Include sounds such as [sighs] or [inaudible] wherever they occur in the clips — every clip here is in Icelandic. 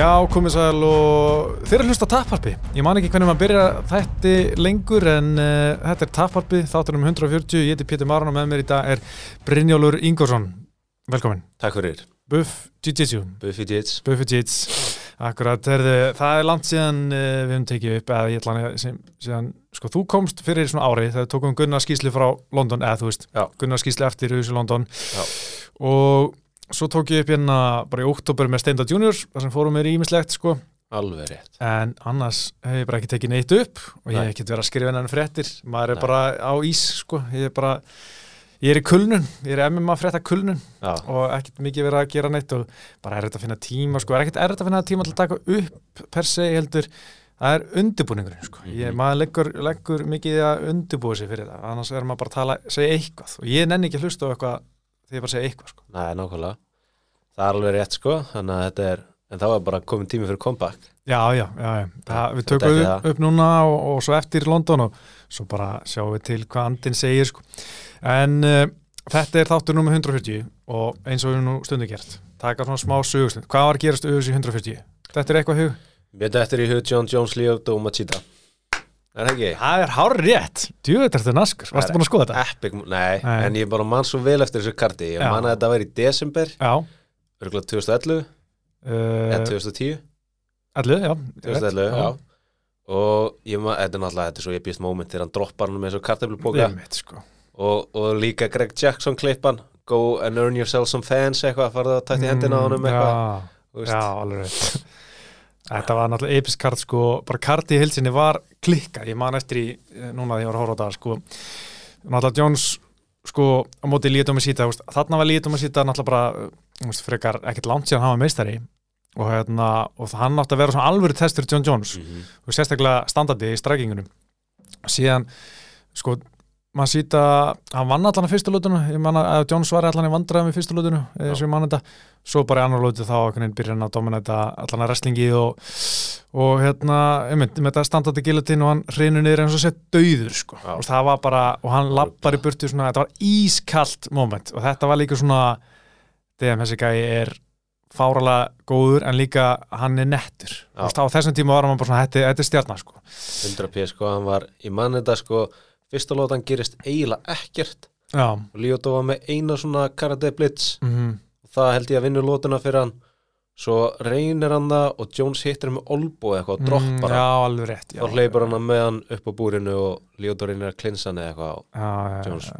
Já, komið sæl og þeir eru hlust á tapharpi. Ég man ekki hvernig maður byrja þetta lengur en uh, þetta er tapharpi, þáttur um 140. Ég heiti Pétur Maran og með mér í dag er Brynjólfur Ingórsson. Velkomin. Takk fyrir. Buff Jiu-Jitsu. Buffy Jits. Buff Jiu-Jitsu. Akkurat, herðu, það er langt síðan uh, við höfum tekið upp, eða ég ætla sem, síðan, sko, þú komst fyrir svona ári þegar tókum Gunnar skýsli frá London, eða þú veist, Já. Gunnar skýsli eftir Húsi London Já. og svo tók ég upp hérna bara í oktober með Steinda Juniors, þar sem fórum mér ímislegt, sko, Alveg rétt. en annars hef ég bara ekki tekið neitt upp og ég hef ekkert verið að skrifa hennan fréttir maður er Nei. bara á ís sko. ég er bara, ég er í kulnun ég er MMA frétta kulnun Já. og ekkert mikið verið að gera neitt og bara er þetta að finna tíma sko. er ekkert erfitt að finna tíma til að taka upp per se heldur það er undirbúningurinn sko. ég, Mhm. maður leggur, leggur mikið að undirbúa sig fyrir það annars er maður bara að tala, segja eitthvað og ég nenni ekki að hlusta á eitthvað þegar ég bara segja eitthvað sko. Nei, nákvæmlega. Það er alveg rétt sko, þannig að þetta er, en þá er bara komin tími fyrir comeback. Já, já, já, já. Það, við Þetta tökum ekki upp, upp núna og, og svo eftir London og svo bara sjáum við til hvað andinn segir sko. en uh, þetta er þáttur nummer 140 og eins og við nú stundu gert taka svona smá sögustund, hvað var að gerast auðvitað í 140? Þetta er eitthvað hug? Mér dættir í hug John Jones, Leo og Machida. Er það er hár rétt, djúveit er þetta naskur varstu búin að skoða þetta? Epic, nei, Nei. en ég bara man svo vel eftir þessu karti. Ég Já. man að þetta var í desember, Já örgulega 2011, eða uh, 2010, Allu, já, rétt. 2011, já. Og ég man, þetta er náttúrulega, þetta er svo episk moment þegar hann droppar hann með þessu Einmitt, sko. og, og líka Greg Jackson klippan, go and earn yourself some fans eitthvað, farðu að tætt í hendina á honum eitthvað. Já, þú veist. Já, alveg Þetta var náttúrulega episk kart sko, bara karti í hilsinni var klikka ég man eftir í, eh, núna því ég var að horfa á það sko, náttúrulega Jones sko, á móti lítum að síta þarna var lítum að síta náttúrulega bara eh, veist, frekar ekkert langt síðan hann var meistari. Og, hérna, og hann átti að vera svona alvöru testur John Jones. Mhm. og sérstaklega standandi í strækingunum síðan sko maður síta, hann vann allan í fyrstu lútunu ég manna að Jones var allan í vandræðum í fyrstu lútunu eða sem ég manna þetta. Svo bara í annar lútu þá einhvern veginn byrja hann að dominata allan að wrestlingi og, og hérna, einmitt, með þetta standandi gillatin og hann hreinu niður eins og sett dauður sko. Og það var bara, og hann lappar í burtu svona, þetta var ískalt moment. Og þetta var líka svona þegar þessi gæi er fáralega góður en líka hann er nettur. Á þessum tíma var hann bara svona, þetta, er stjarnar sko. 100 p sko, hann fyrsta lótan gerist eiginlega ekkert. Já, og Lyoto var með eina svona karate blitz. Mhm. Og það held ég að vinna lótuna fyrir hann. Svo reynir hann það og Jones hittir með olbo eitthvað og droppar Mm, hann og hleypur hann með hann upp á búrinu og Lyoto reynir að klinsa hann eða eitthvað og já, Jones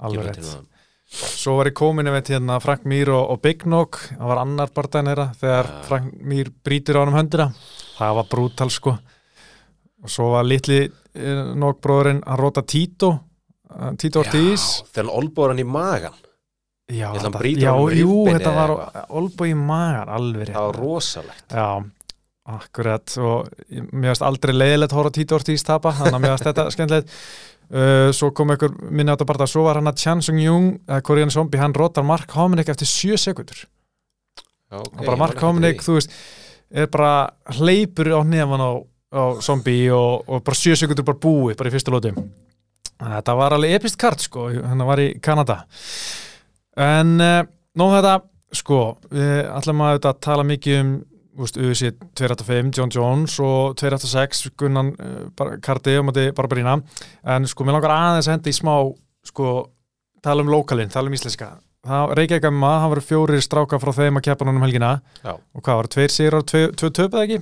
kemur rétt. til hann. Svo var ég komin ef hérna Frank Mir og, og Big Nog. Það var annar barndaginn þeirra þegar Já. Frank Mir brýtur á hann um höndina. Það var brútal sko. Og svo var litli eh, Nog bróðurinn hann róta Tito eh, Tito Ortiz. þegar hann í magan Já, þetta- já, í jú, þetta var olbúi í magan, alveg það var rosalegt. Já, akkurat og mér varst aldrei leiðilegt að á Tito Ortiz tapa, þannig að mér varst þetta [laughs] skemmtilegt. Uh, svo kom einhver minni á þetta bara svo var hann að Chan Sung Jung uh, Korean Zombie, hann rotar Mark Hominick eftir 7 sekundur okay, og bara Mark Hominick, þú veist er bara hleypur á nefn á, á Zombie og, og bara 7 sekundur bara búið, bara í fyrsta lóti þetta var alveg epist kart sko, hann var í Kanada. En uh, nóg þetta sko, við ætlum að auðvitað tala mikið um UFC 285, John Jones og 286, Gunnan uh, Kardi og móti Barbarína en sko, mér langar aðeins að henda í smá sko, tala um lokalinn, tala um íslenska. Það Reykjavík MMA, það voru fjórir stráka frá þeim að keppa núna um helgina. Já. og hvað var, tveir sigrar, tvö, tvö töpuð ekki?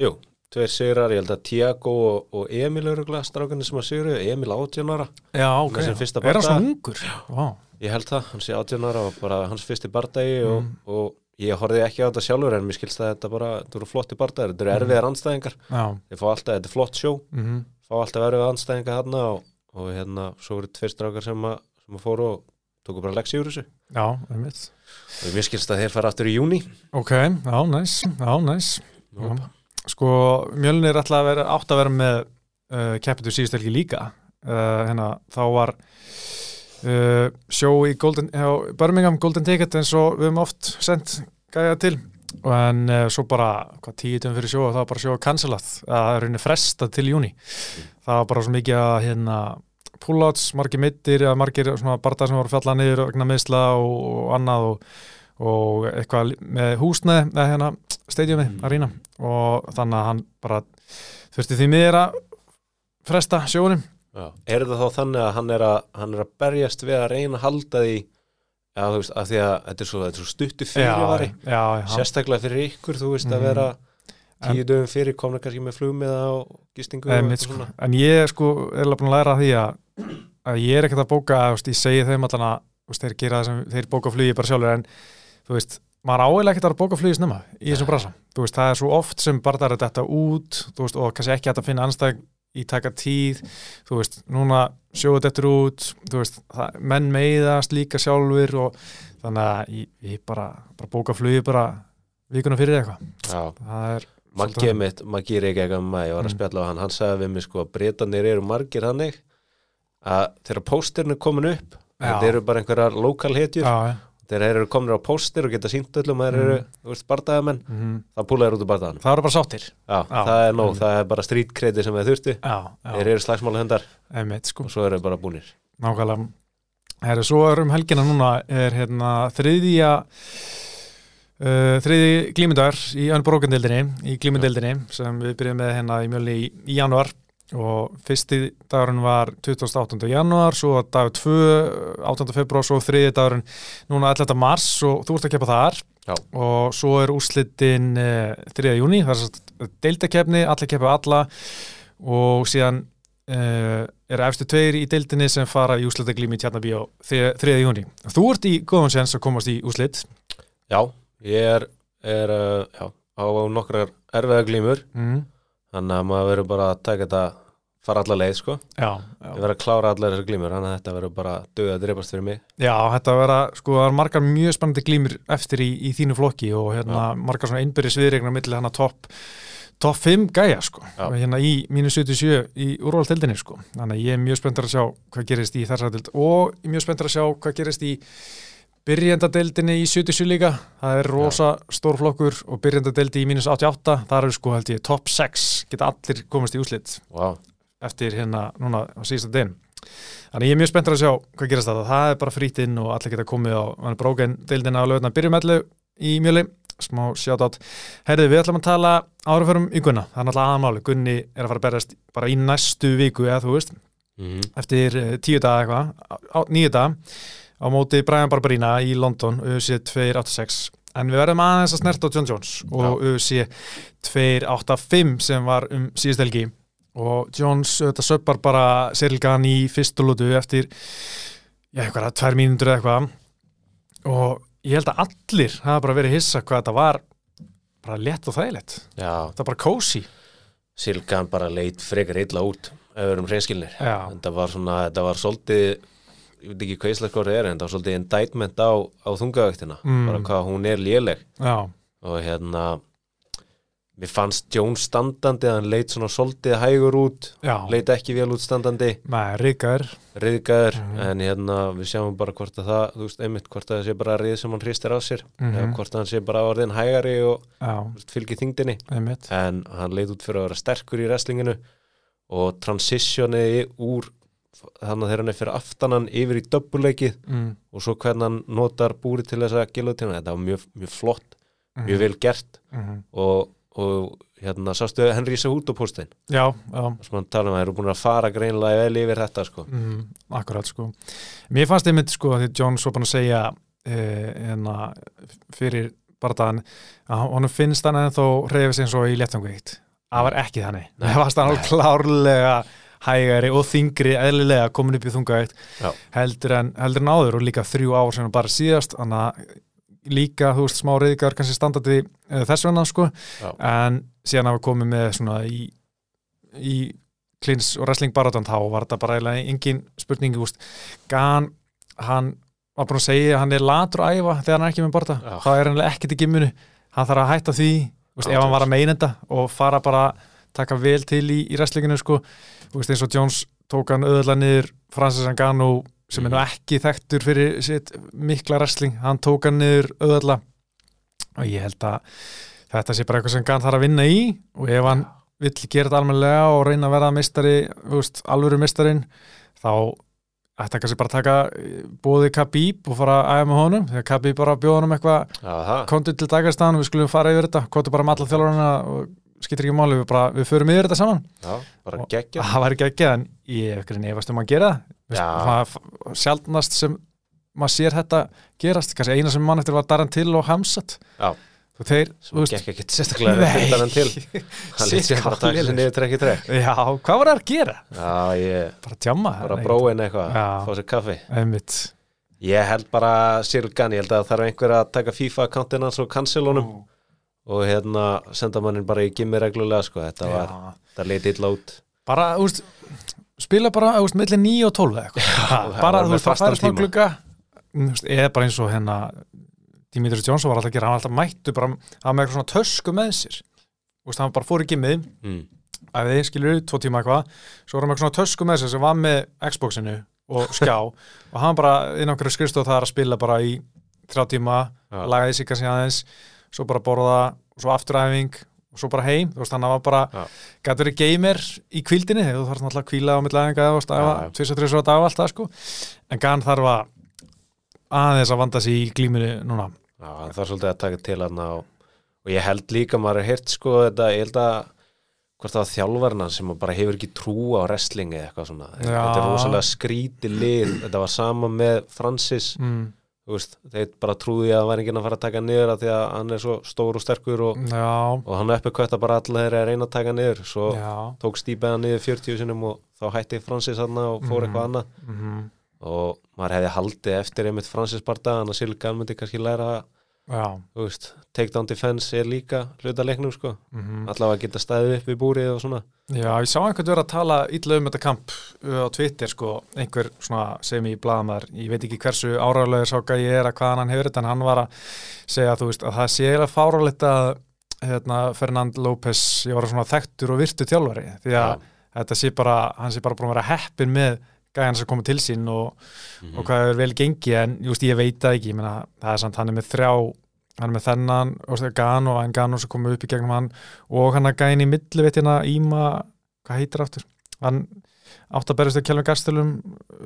Jú, tveir sigrar, ég held að Tiago og, og Emil öruglega strákanir sem að sigru, Emil 18 ára. Já, Með sinn fyrsta Er bardaga. svona ungur? Vá, Ég held það, sé 18 ára og bara hans fyrsti bardagi og, Mm. og ég horfði ekki á þetta sjálfur en mér skilst að þetta bara, þetta eru flotti bardagar, þetta eru Mm. erfiðar anstæðingar já. Þeir fá alltaf, þetta er flott sjó. Mm fá alltaf erfið anstæðingar þarna og, og hérna, svo voru tveir strákar sem að, sem að fóru og tóku bara leksi úr þessu. Já, einmitt. Og mér skilst að þeir fara aftur í júni Ok, já, næs, já, næs Sko, Mjölnir ætla að vera átt að vera með uh, keppitur síðust helgi líka. Uh, hérna, þá var uh, sjó í Golden, hjá Birmingham Golden Ticket eins og við höfum oft sendt gæja til. En uh, svo bara, hvað tíu tíum fyrir sjó og það var bara sjó að það er rauninni frestað til júni það var bara svo mikið að hérna pullouts, margir mittir margir barndar sem voru fjallað niður vegna meðsla og, og annað og, og eitthvað með húsnæði eða hérna stadiumi, Mm. Arena og þannig að hann bara þurfti því miður að fresta sjónum. Er það þá þannig að hann er að, hann er að berjast við að reyna að halda því Já, þú veist, að því að þetta er svo, þetta er svo stuttu fyrirvari já, já, hann, Sérstaklega fyrir ykkur, þú veist, Mhm. að vera En- tíu dögum fyrir, komna kannski með flugmiða og gistingu og eitthvað sko. svona. en ég sko er alveg búin að læra af því að, að ég er ekkert að bóka þú veist, ég segi þeim allan að þú veist, þeir gera það sem þeir bóka flugi bara sjálfur en þú veist, maður áeiginlega ekkert að bóka flugi snemma í þessum brasa, þú veist, það er svo oft sem bara það er þetta út, þú veist, og kannski ekki að finna anstæð í taka tíð. Þú veist, núna sjóðu þetta út þú veist, það, menn meiðast líka sjálfur og þannig að ég, ég bara, bara bóka flugi bara vikuna fyrir eitthvað, það er Svolítið mitt, Maggi er ekki eitthvað maður, ég var að Mm. spjalla á hann, hann sagði við mig sko að breytanir eru margir hannig að þegar póstirinn er komin upp þetta eru bara einhverjar lokal hetjur. Já, þegar þeir eru komin á póstir og geta sínt öllum að þeir eru, þú veist, bardagamenn mm, þá púla þeir út úr bardaganum. Það eru bara sáttir. Já, Já. það er nóg, það er bara strítkredi sem þeir þurftu. Já, já, þeir eru slagsmála einmitt sko. Og svo eru þeir bara búnir. Nákvæmlega. Herri, svo er um helgina núna er hérna þriðja uh, þriði glímyndagar í Önbrókandildinni, í glímyndeldinni sem við byrjuðum með hérna í mjölni í, í januar og fyrsti dagurinn var 28. januar, svo dagur 2 18. februar, svo þriði dagurinn núna 11. mars og þú ert að keppa þar Já. og svo er úrslitin uh, 3. júni, það er deildakefni allir keppa alla og síðan uh, er efstu tveir í deildinni sem fara í úrslitaglými í Tjarnabí á 3. júni. Þú ert í góðan séns að komast í úrslit. Já, ég er, er uh, já, á nokkrar erfiða glímur Mm. Þannig að maður verður bara að taka þetta fara alla leið sko, Já, ég já. verður að klára allar þessar glímur þannig að þetta verður bara döða að dreipast fyrir mig já, þetta vera, sko, það er margar mjög spennandi glímur eftir í, í þínu flokki og hérna margar svona einbyrðis viðregnar millir hérna topp top 5 gæja, sko, Já. hérna í mínu 77 í úrvaldildinni, sko. Þannig að ég er mjög spenntur að sjá hvað gerist í þessar og ég mjög spenntur að sjá hvað gerist í byrjendadeildinni í 77 líka. Það er rosa stór flokkur og byrjendadeildi í mínus 88, það eru sko held ég top 6, geta allir komast í úslit wow. eftir hérna núna á síðasta deginum þannig ég er mjög spenntur að sjá hvað gerast það það er bara frýtt inn og allir geta komið á hann er bróken deildina á löguna byrjum allu í mjöli, smá sjátt herðu við ætlum að tala áruförum í Gunna það er náttúrulega aðmáli, Gunni er að fara að berast bara í næstu viku eða þú veist. Mm eftir eh, tíu daga eitthvað, níu daga á móti Brian Barberina í London UFC 286 en við verðum aðeins að snerta á John Jones og UFC 285 sem var um síðust helgi. Og Jones þetta söppar bara Serilgan í fyrstulótu eftir já, eitthvað, tvær mínútur eða eitthvað. Og ég held að allir hafa bara verið hissa hvað þetta var bara létt og þægilegt. Já, þetta var bara cozy. Silgan bara leit frekar illa út ef við erum hreinskilnir. Já, þetta var svona, þetta var svolítið ég veit ekki hvað íslensk orðið er en þetta var svolítið indictment á, á þungavektina Mm. bara hvað hún er léleg. Já, og hérna mér fannst Jones standandi hann leit svona svolítið hægur út já. leit ekki vel út standandi. Riðgæður, Mhm. en hérna við sjáum bara hvort að það, þú veist, einmitt hvort að það sé bara rið sem hann hristir á sér Mhm. eða hvort að hann sé bara orðin hægari og veist, fylgir þingdinni einmitt. En hann leit út fyrir að vera sterkur í wrestlinginu og transitionið úr þannig að þegar hann er fyrir aftanan yfir í döbbuleikið mm. og svo hvernig hann notar búri til þess að gilutina, þetta var mjög, mjög flott mjög vel gert. Mhm. og, og hérna sástu Henry Cejudo póstein Já, já, sem hann tala um að eru búin að fara greinlega vel yfir þetta sko. Mm, akkurat sko. Mér fannst einmitt sko að því John svo búin að segja eh, hérna, fyrir bardaðan að honum finnst hann en þó reyfið sig eins og í léttangveikt Það var ekki þannig. Það fannst hann alveg klárlega hægari og þingri eðlilega komin upp í þungaveikt Já. heldur en, heldur en áður og líka þrjú ár sem bara síðast þannig að líka, þú veist, smá reyðgar kannski standandi uh, þess vegna sko Já. en síðan hafa komið með svona í, í klins og wrestling baratan þá var þetta bara eiginlega engin spurning úst. Gan, hann var búin að segja að hann er latur að æfa þegar hann er ekki með barata, Já. þá er hann ekki til gimmunu, hann þarf að hætta því Já, ef hann var að meina þetta og fara bara taka vel til í, í wrestlinginu sko, úst, eins og Jones tók hann öðla niður Francis Ngannou sem er nú Mhm. ekki þekktur fyrir sitt mikla wrestling, hann tók hann niður öðla og ég held að þetta sé bara eitthvað sem Gan þarf að vinna í og ef hann vill gera þetta almennilega og reyna að vera mistari, þú veist, alvöru mistarin þá ætti að kannski bara taka bóði Khabib og fara að æfa með honum þegar Khabib bara bjóða honum eitthvað Já, það, kontu til dagastann og við skulum fara yfir þetta kontu bara með alla þjálfarana og skiptir ekki máli við, bara, við förum yfir þetta saman. Já, bara geggja það ekki ekki en ég hef ekki nefast um að gera það. Já. það sjálfnast sem maður sér þetta gerast kannski eina sem mann eftir var Darren Till og Hamsat Já. og þeir þú veist, gekk ekkert sérstaklega hann til Hann lít sér bara að taka sér niður trekk í trekk já, hvað var það að gera? Já, ég, bara tjamma bara bróin eitthvað. Fá sér kaffi. Einmitt. Ég held bara Gann, ég held að það þarf einhver að taka FIFA-akkántin hans og cancelunum og hérna senda mannin bara í gimmi reglulega sko, þetta var, Já. þetta leiti illa út. Bara, veist spila bara, þú veist, milli 9 og 12 eða eitthvað. Það bara, var þú það glugga. Þú veist, eða bara eins og hérna Dimitris Jónsson var alltaf að gera, hann var alltaf mættu bara, hann var með eitthvað svona tösku með sér. Veist, hann bara fór í gimmið. Mm. að þið skilur tvo tíma eitthvað. Svo var hann með eitthvað svona tösku með sér sem var með Xboxinu og skjá. [laughs] Og hann bara inn á einhverju skrifstof þar að spila bara í þrjá tíma, lagaði sig aðeins svo bara borða, svo afturæfing og svo bara heim, þú veist, hann var bara gæti verið gamer í kvildinni þú þarf náttúrulega að kvíla á millæðinga eða þrjus og dag og allt það sko. En Gann þarf að aðeins að vanda sig í glíminu núna. Já, það er svolítið að taka til hann og, og ég held líka, maður er heyrt sko þetta, ég held að hvort það var þjálfarna sem bara hefur ekki trú á wrestlingi eitthvað svona, Já. þetta er rosalega skríti lið, þetta var sama með Francis, mm. Veist þeir bara trúði að það var enginn að fara að taka niður af því að hann er svo stór og sterkur og, og hann uppi kvötta bara allir þeirra að reyna að taka niður, svo já. tók stípaða niður 40 sinum og þá hætti Francis hann og fór Mhm. eitthvað annað. Mm og maður hefði haldið eftir einmitt Francis bardagan að Silgan myndi kannski læra að þú veist, takedown defense er líka hluta leiknum sko, mm allavega að geta staðið upp við búrið og svona. Já, ég sá einhvern vera að tala illa um þetta kamp á Twitter, sko, einhver svona sem í blaðamæður, ég veit ekki hversu áræðulegur sá hvað ég er að hvaðan hann hefur þetta en hann var að segja, þú veist, að það sé eiginlega fárálegt að hérna, Fernand López, ég var svona þekktur og virtu þjálfari, því að Já. þetta sé bara, hann sé bara búin að vera heppin með gæjan sem komið til sín og, Mhm. og hvað er vel gengi en just, ég veit það ekki, ég meina, það er samt hann er með þrjá, hann er með þennan og Gano, en Gano sem komið upp í gegnum hann og hann að gæin í milli veit hérna Íma, hvað heitir aftur? Hann átt að berjast við Kjellum Gastelum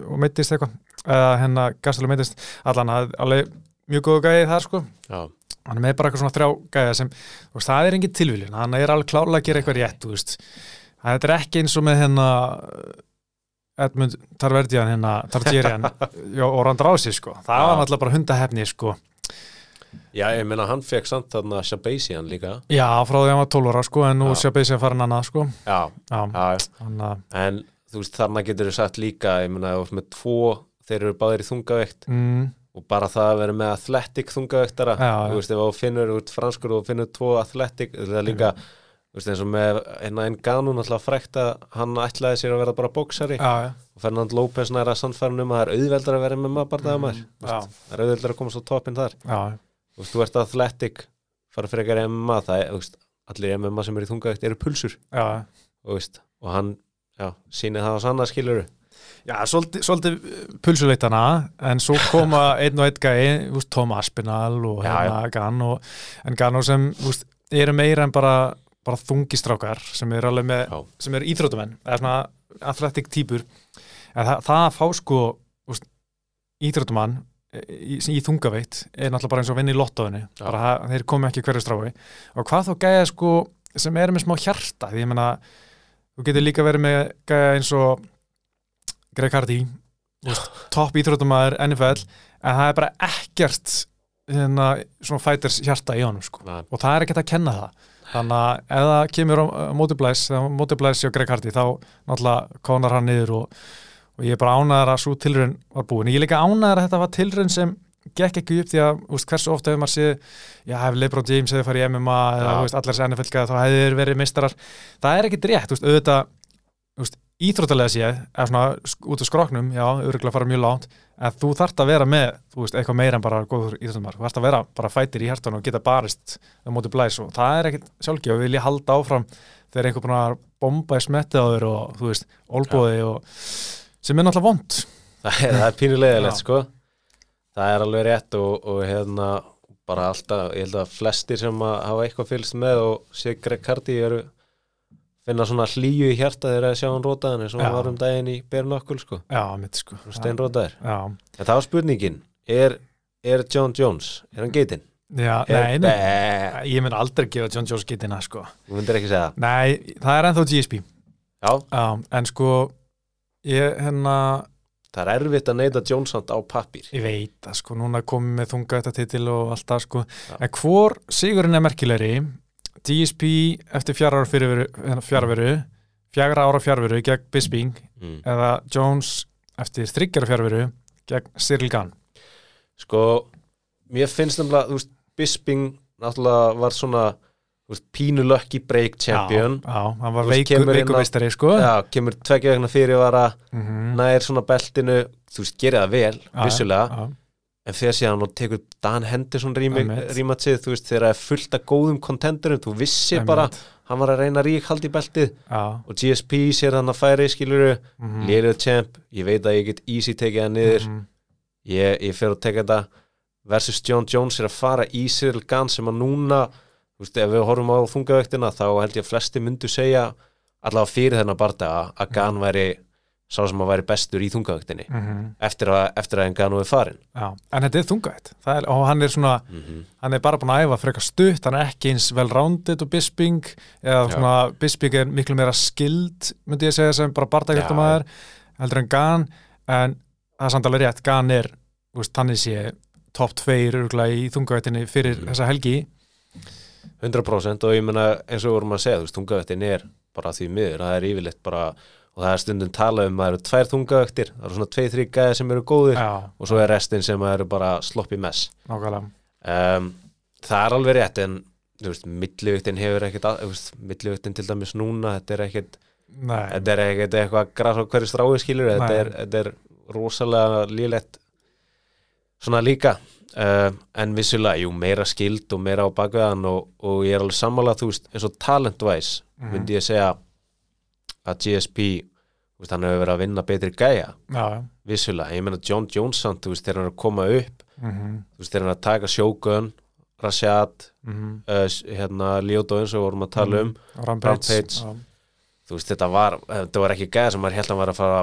og meittist eitthvað. Eða hérna Gastelum meittist allan, það er alveg mjög góðu gæði þar sko. Já, hann er með bara eitthvað svona þrjá gæða sem veist, það er engin tilvílun, hann er alveg klálega að gera eitthvað rétt, þú veist. Þetta er ekki eins og með hérna Edmund Tarverdian hérna, Tartjerian [laughs] og Randrási sko, það var náttúrulega bara hundahefni sko, Já ég meina hann fekk samt þarna Shabazian líka. Já, frá því að hann var 12 ára sko, en nú að fara hann annað sko, Já, já, já, hann að en þú veist þarna getur þú sagt líka, ég meina þú veist með tvo þeir eru báðir í þungaveikt mm, og bara það að vera með athletic þungaveiktara Já, þú veist ef þú finnur út franskur og finnur tvo athletic, það er líka þú veist eins og með hérna einn ganun alltaf frækt að hann ætlaði sér að vera bara bóksari já, já, og Fernand López næra sannfærin um að það er auðveldar að vera með maður bara Mm, það er auðveldar að komast á toppin þar. Já, þú veist, þú ert athletic fara frekar MMA, það er, veist, allir MMA sem eru í þungaveikt eru pulsur. Þú veist, og hann, já, sýnið það á sanna skiluru Já, svolítið, svolítið pulsuleitana en svo koma [laughs] einn og einn gæi Tom Aspinall og hérna Gann en Gann og sem úst, eru meira en bara, bara þungistrákar sem eru alveg með, Já. sem eru íþrótumenn eða svona athletic típur en það, það að fá sko íþrótumann í, í þungaveitt er náttúrulega bara eins og að vinna í lottóðinu Já. bara það- þeir komi ekki hverju strái og hvað þá gæja sko sem eru með smá hjarta því ég meina þú getur líka verið með gæja eins og Greg Hardy topp íþróttumæður NFL en það er bara ekkert hérna, svona fighters hjarta í honum sko. Nei. og það er ekkert að kenna það þannig að ef það kemur á mótiblæs þegar mótiblæs hjá Greg Hardy þá náttúrulega konar hann niður og, og ég er bara ánæðar að svo tilraun var búin. Ég er líka ánæðar að þetta var tilraun sem gekk ekki upp því að úst, hversu ofta hefur maður séð já, hef Lebron James hefur farið í MMA eða Já. úst, allar þessi NFL gæða þá hefur verið mistarar það er ekkert rétt, úst, auðvitað úst, íþróttalega séð, eða svona út af skroknum, já, örgulega fara mjög lánt en þú þarft að vera með, þú veist, eitthvað meira en bara góður íþróttumar, þú þarft að vera bara fætir í hjartan og geta barist á móti blæs og það er ekkert sjálfgjöf, við vilja halda áfram þegar einhver búin að bomba í smettið á þér og, þú veist, olbóði og sem er náttúrulega vond það er, það er pínulegilegt sko. Það er alveg rétt og, og hérna bara alltaf, ég held að flestir sem að hafa eitthvað fylgst með og sé Greg Hardy eru finna svona hlýju í hjarta þegar að sjá hann rótaðan eins og hann var um daginn í Bernokul sko, Já, mitt sko. Steinrótaður Já, en það var spurningin, er, er John Jones, er hann geitinn? já nei, nei, ég mun aldrei gefa John Jones gitina sko. Þú myndir ekki segja það? Nei, það er ennþá GSP Já, Já, en sko ég hérna, það er erfitt að neyta Jonesson á pappír ég veit að sko núna komið með þunga þetta titil og allt það sko Já. en hvor sigurinn er merkilegri GSP eftir fjara ára fyrirveru, fjárveru fjagra ára fjárveru gegn Bisping mm. eða Jones eftir þryggjara fjárveru gegn Cyril Gunn Sko, mér finnst nefnilega, þú veist, Bisping náttúrulega var svona þú veist, pínu lucky break champion. Já, hann var veikumeistari sko. Já, kemur tveggja vegna fyrirvara Mhm. nær svona beltinu, þú veist, gerir það vel Já, vissulega, já, en fyrir síðan og tekur Dan Henderson rímatsið, þú veist, þegar það er fullt af góðum kontendurum, þú vissi Einmitt. bara hann var að reyna rík haldi í beltið. Já, og GSP sér hann að færi, skiluru mhm, léluð champ, ég veit að ég get easy tekið hann niður, mhm, ég, ég fer að teka þetta. Versus John Jones er að fara í Cyril Gann sem að núna veist, ef við horfum á þungavöktina þá held ég að flesti myndu segja allavega fyrir þennan bardaga að Gann væri sá sem að væri bestur í þungavöktinni mhm, eftir að, eftir að en Gann er farin já. en þetta er þungætt er, og hann er svona mm -hmm. hann er bara búin að æfa frekar stutt hann er ekki eins vel rounded og Bisping eða Já. svona Bisping er miklu meira skild myndi ég segja sem bara Já. bardagjöldumæður heldur en Gan en það er samt alveg rétt, Gan er þú veist, þannig sé topp tveir örgulega í þungaveitinni fyrir Mhm. þessa helgi 100% og ég meina eins og við vorum að segja þú veist, þungavöktin er bara því miður það er yfirleitt bara og það er stundum talað um að það eru tvær þungavöktir það eru svona tvei, þrý gæði sem eru góðir já, og svo er restin sem eru bara sloppy mess. Um, það er alveg rétt en þú veist, millivíktin hefur ekkert millivíktin til dæmis núna þetta er ekkert, þetta er ekkert eitthvað græs á hverju strái skilur þetta er, þetta er rosalega lélegt svona líka um, en vissulega, jú, meira skild og meira á bakveðan og, og ég er alveg sammála þú veist, eins og talent-wise Mhm. myndi ég segja að GSP þú veist, hann hefur verið að vinna betri gæja. Já, vissulega, ég meina John Johnson þú veist, þegar hann er að koma upp mhm, þú veist, þegar hann er að taka Shogun Rashad, mhm. uh, hérna eins og við vorum að tala um Rampage, Rampage. já. þú veist, þetta var, þetta var ekki gæða sem maður held að var að fara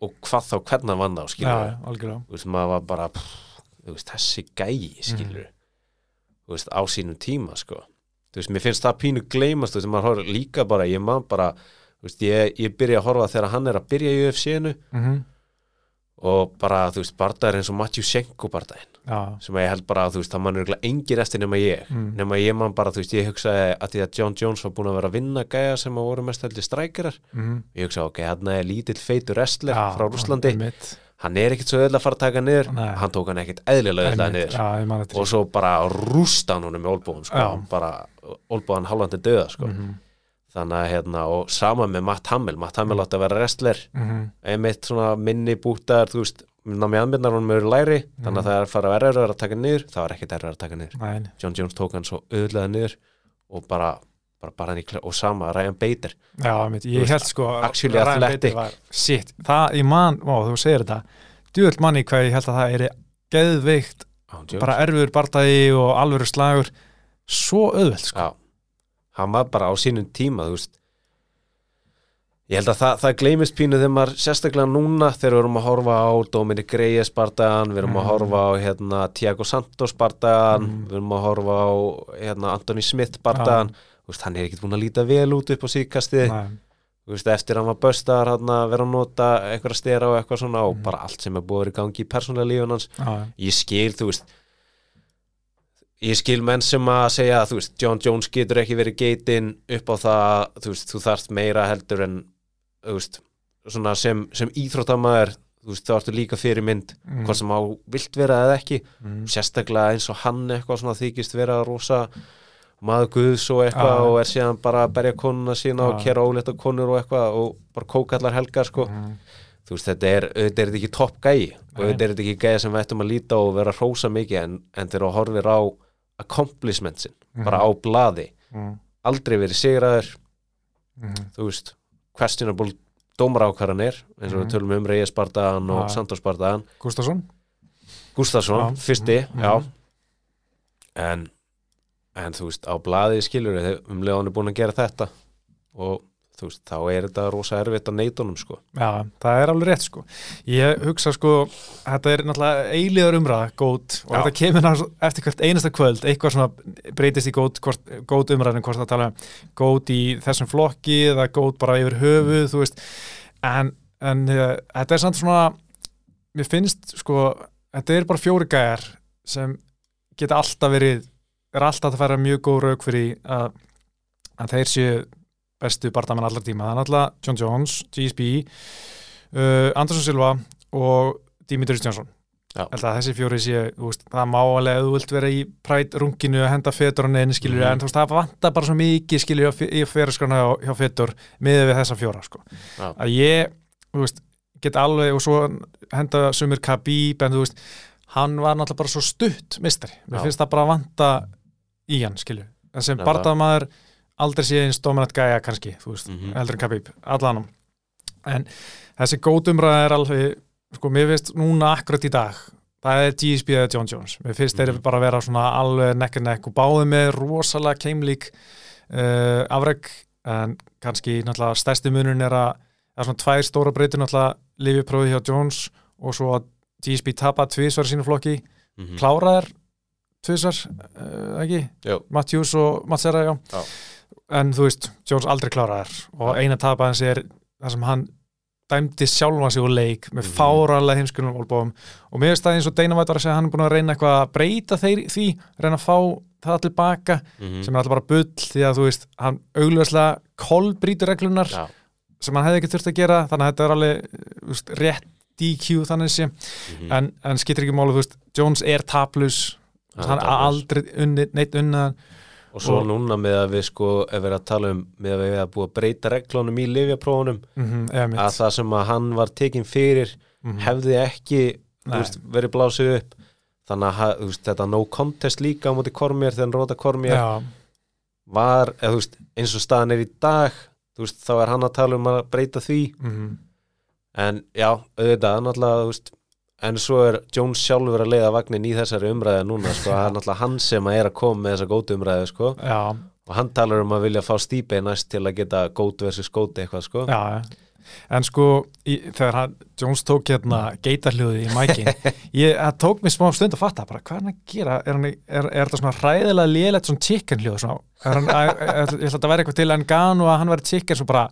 og hvað þá, hvernig hann vann þá, já, algjörlega. Þú veist, maður var bara pff, veist, þessi gæi, skilur þú veist, á sínum tíma, sko. Þú veist, mér finnst það pínu gleymast þú veist, maður horfður líka bara, ég man bara þú veist, ég, ég byrja að horfa þegar hann er að byrja í UFC-nu mhm, og bara, þú veist, bardaðir eins og Matthew Senko bardaðin, já, sem ég held bara, þú veist, það mann er engin eftir nema ég. Mm, nema ég man bara, þú veist, ég hugsaði að því að John Jones var búin að vera að vinna gæja sem að voru mest heldur strækjarar mhm. Ég hugsaði, ok, hann er lítill feitur wrestler Já, frá Rúslandi, einmitt, hann er ekkit svo öll að fara að taka niður, Nei. hann tók hann ekkit eðlilega öll að niður. Þetta og svo bara rústa hann honum með olbúðum sko, bara olbúðan halvandi döða sko. mhm, þannig að hérna, og sama með Matt Hamill. Matt Hamill átti að vera wrestler. Mhm, einmitt svona minni bútaðar þú veist, námi aðmyndar honum eru læri þannig Mhm. að það er að fara að að taka niður. Það var ekkit erfið að taka niður. Nei. John Jones tók hann svo auðlega niður og bara, bara, bara hann í klær og sama Ryan Bader Já, Þú ég held sko að actually athletic. Shit, það, ég man, ó, þú segir þetta Djúvöld manni hvað ég held að það er geðveikt, Jones. bara erfiður bardagi og alvöru slagur Svo auðveld, sko Já, hann var bara á sínum tíma þú veist ég held að það, það gleymist pínu þegar maður sérstaklega núna þegar við erum að horfa á Dominic Reyes bardagan, við erum að Mhm. horfa á hérna, Tiago Santos bardagan Mhm. við erum að horfa á hérna, Anthony Smith bardagan þú veist, hann er ekkit búin að líta vel út upp á veist, eftir hann var böstar að vera að nota eitthvað stera og eitthvað svona og Mhm. bara allt sem er búið að vera í gangi í persónulega lífun hans. Ég skil, þú veist ég skil menn sem að segja að John Jones getur ekki verið geitin upp á það, þú veist, þú þarft meira heldur en veist, svona sem, sem íþróttamæður þú veist, þá ertu líka fyrir mynd mm, hvað sem á vilt vera eða ekki. Mm, sérstaklega eins og hann eitthvað svona þykist vera rosa maður guðs og eitthvað Já. og er síðan bara að berja konuna sína og Já. kera ólétta konur og eitthvað og bara kókallar helgar sko mm, þú veist, þetta er, auðvitað er þetta ekki topp gæi og auðvitað er þetta ekki gæi sem við ættum að líta og vera hrósa mikið en, en þegar þú horfir á accomplishmentsin, Mhm. bara á blaði mm, aldrei verið sigraður mm, þú veist, questionable dómarákvarðanir, eins og Mhm. við tölum um Reyes Bardagan og Já. Santos Bardagan Gustafsson Gustafsson, fyrsti, Mhm. já en, en þú veist, á blaði skilur við um leið hann er búin að gera þetta og þú veist, þá er þetta rosa erfitt að neitunum sko. Já, það er alveg rétt sko Ég hugsa sko, þetta er náttúrulega eilíðar umræða, gót og Já. þetta kemur náttúrulega eftir hvert einasta kvöld eitthvað svona breytist í hvort, gót umræðin hvort það tala um gót í þessum flokki eða gót bara yfir höfuð þú veist, en, en uh, þetta er samt svona mér finnst sko, þetta er bara fjóri gæjar sem geta alltaf verið er alltaf að færa mjög góð rauk fyrir að, að þeir séu bestu barndamenn allar tíma, það er náttúrulega John Jones, GSB uh, Anderson Silva og. Held að þessi fjóri sé, þú veist, það má alveg ef þú vilt vera í præt runginu að henda fetur á neðin skilur, Mhm. en þú veist, það vantar bara svo mikið skilur í fyrirskrana hjá, hjá fetur miðið við þessa fjóra, sko Já. að ég, þú veist, get alveg og svo henda sumir Khabib en þú veist, hann var náttúrulega bara svo stutt mistari, mér finnst það bara að vanta í hann, skilur, en sem barndamaður aldrei sé eins dominant gæja kannski, þú veist, Mhm. heldur en Khabib allanum, en þessi góðumræða er alveg, sko, mér finnst núna akkurat í dag, það er GSP eða John Jones, mér finnst þeir Mhm. bara að vera svona alveg nekk en nekk og báði með rosalega keimlík uh, afreg, en kannski náttúrulega stærsti munun er að það er svona tvær stóra breytur náttúrulega lifjaprófi hjá Jones og svo að GSP tapa tvísvar í sínu flokki, mm kláraðar tvísvar, uh, ekki? Jú. Matthews og Matsera, já. Já. En þú veist, Jones aldrei kláraðar og eina tapa hans er það sem hann dæmdi sjálfan sig úr leik með Mhm. fáralega heimskunum olbóðum og mér finnst það eins og White var að segja að hann er búin að reyna eitthvað að breyta þeir, því, reyna að fá það tilbaka -hmm. sem er alltaf bara bull því að þú veist, hann augljóðslega kolbrýtur reglunar Já, sem hann hefði ekki þurft að gera þannig að þetta er alveg veist, rétt DQ þannig sé mhm. en, en skiptir ekki máli, þú veist, Jones er taplus hann aldrei unni, neitt unnaðan. Og svo og- núna með að við sko ef við erum að tala um með að við erum að búa að breyta reglunum í livjaprófunum mm -hmm, að það sem að hann var tekin fyrir Mhm. hefði ekki veist, verið blásið upp. Þannig að veist, þetta no contest líka á móti Kormér þegar hann róta Kormér Já, var, þú veist, eins og staðan er í dag þá er hann að tala um að breyta því. Mhm, en já, auðvitað, náttúrulega þú veist, en svo er Jones sjálfur að leiða vagnin í þessari umræði núna sko, það er náttúrulega hann sem er að koma með þessa gótu umræði sko, já, og hann talar um að vilja fá stípi næst til að geta gót versus góti eitthvað sko. Já En sko, í, þegar hann, Jones tók hérna geitarhljóði í mækin [laughs] ég, það tók mér smá stund að fatta bara, hvað er hann að gera, er, hann, er, er þetta svona hræðilega lélegt svona chicken hljóð svona, er hann, ég ætla að þetta væri eitthvað til en gan og að hann væri chicken svo bara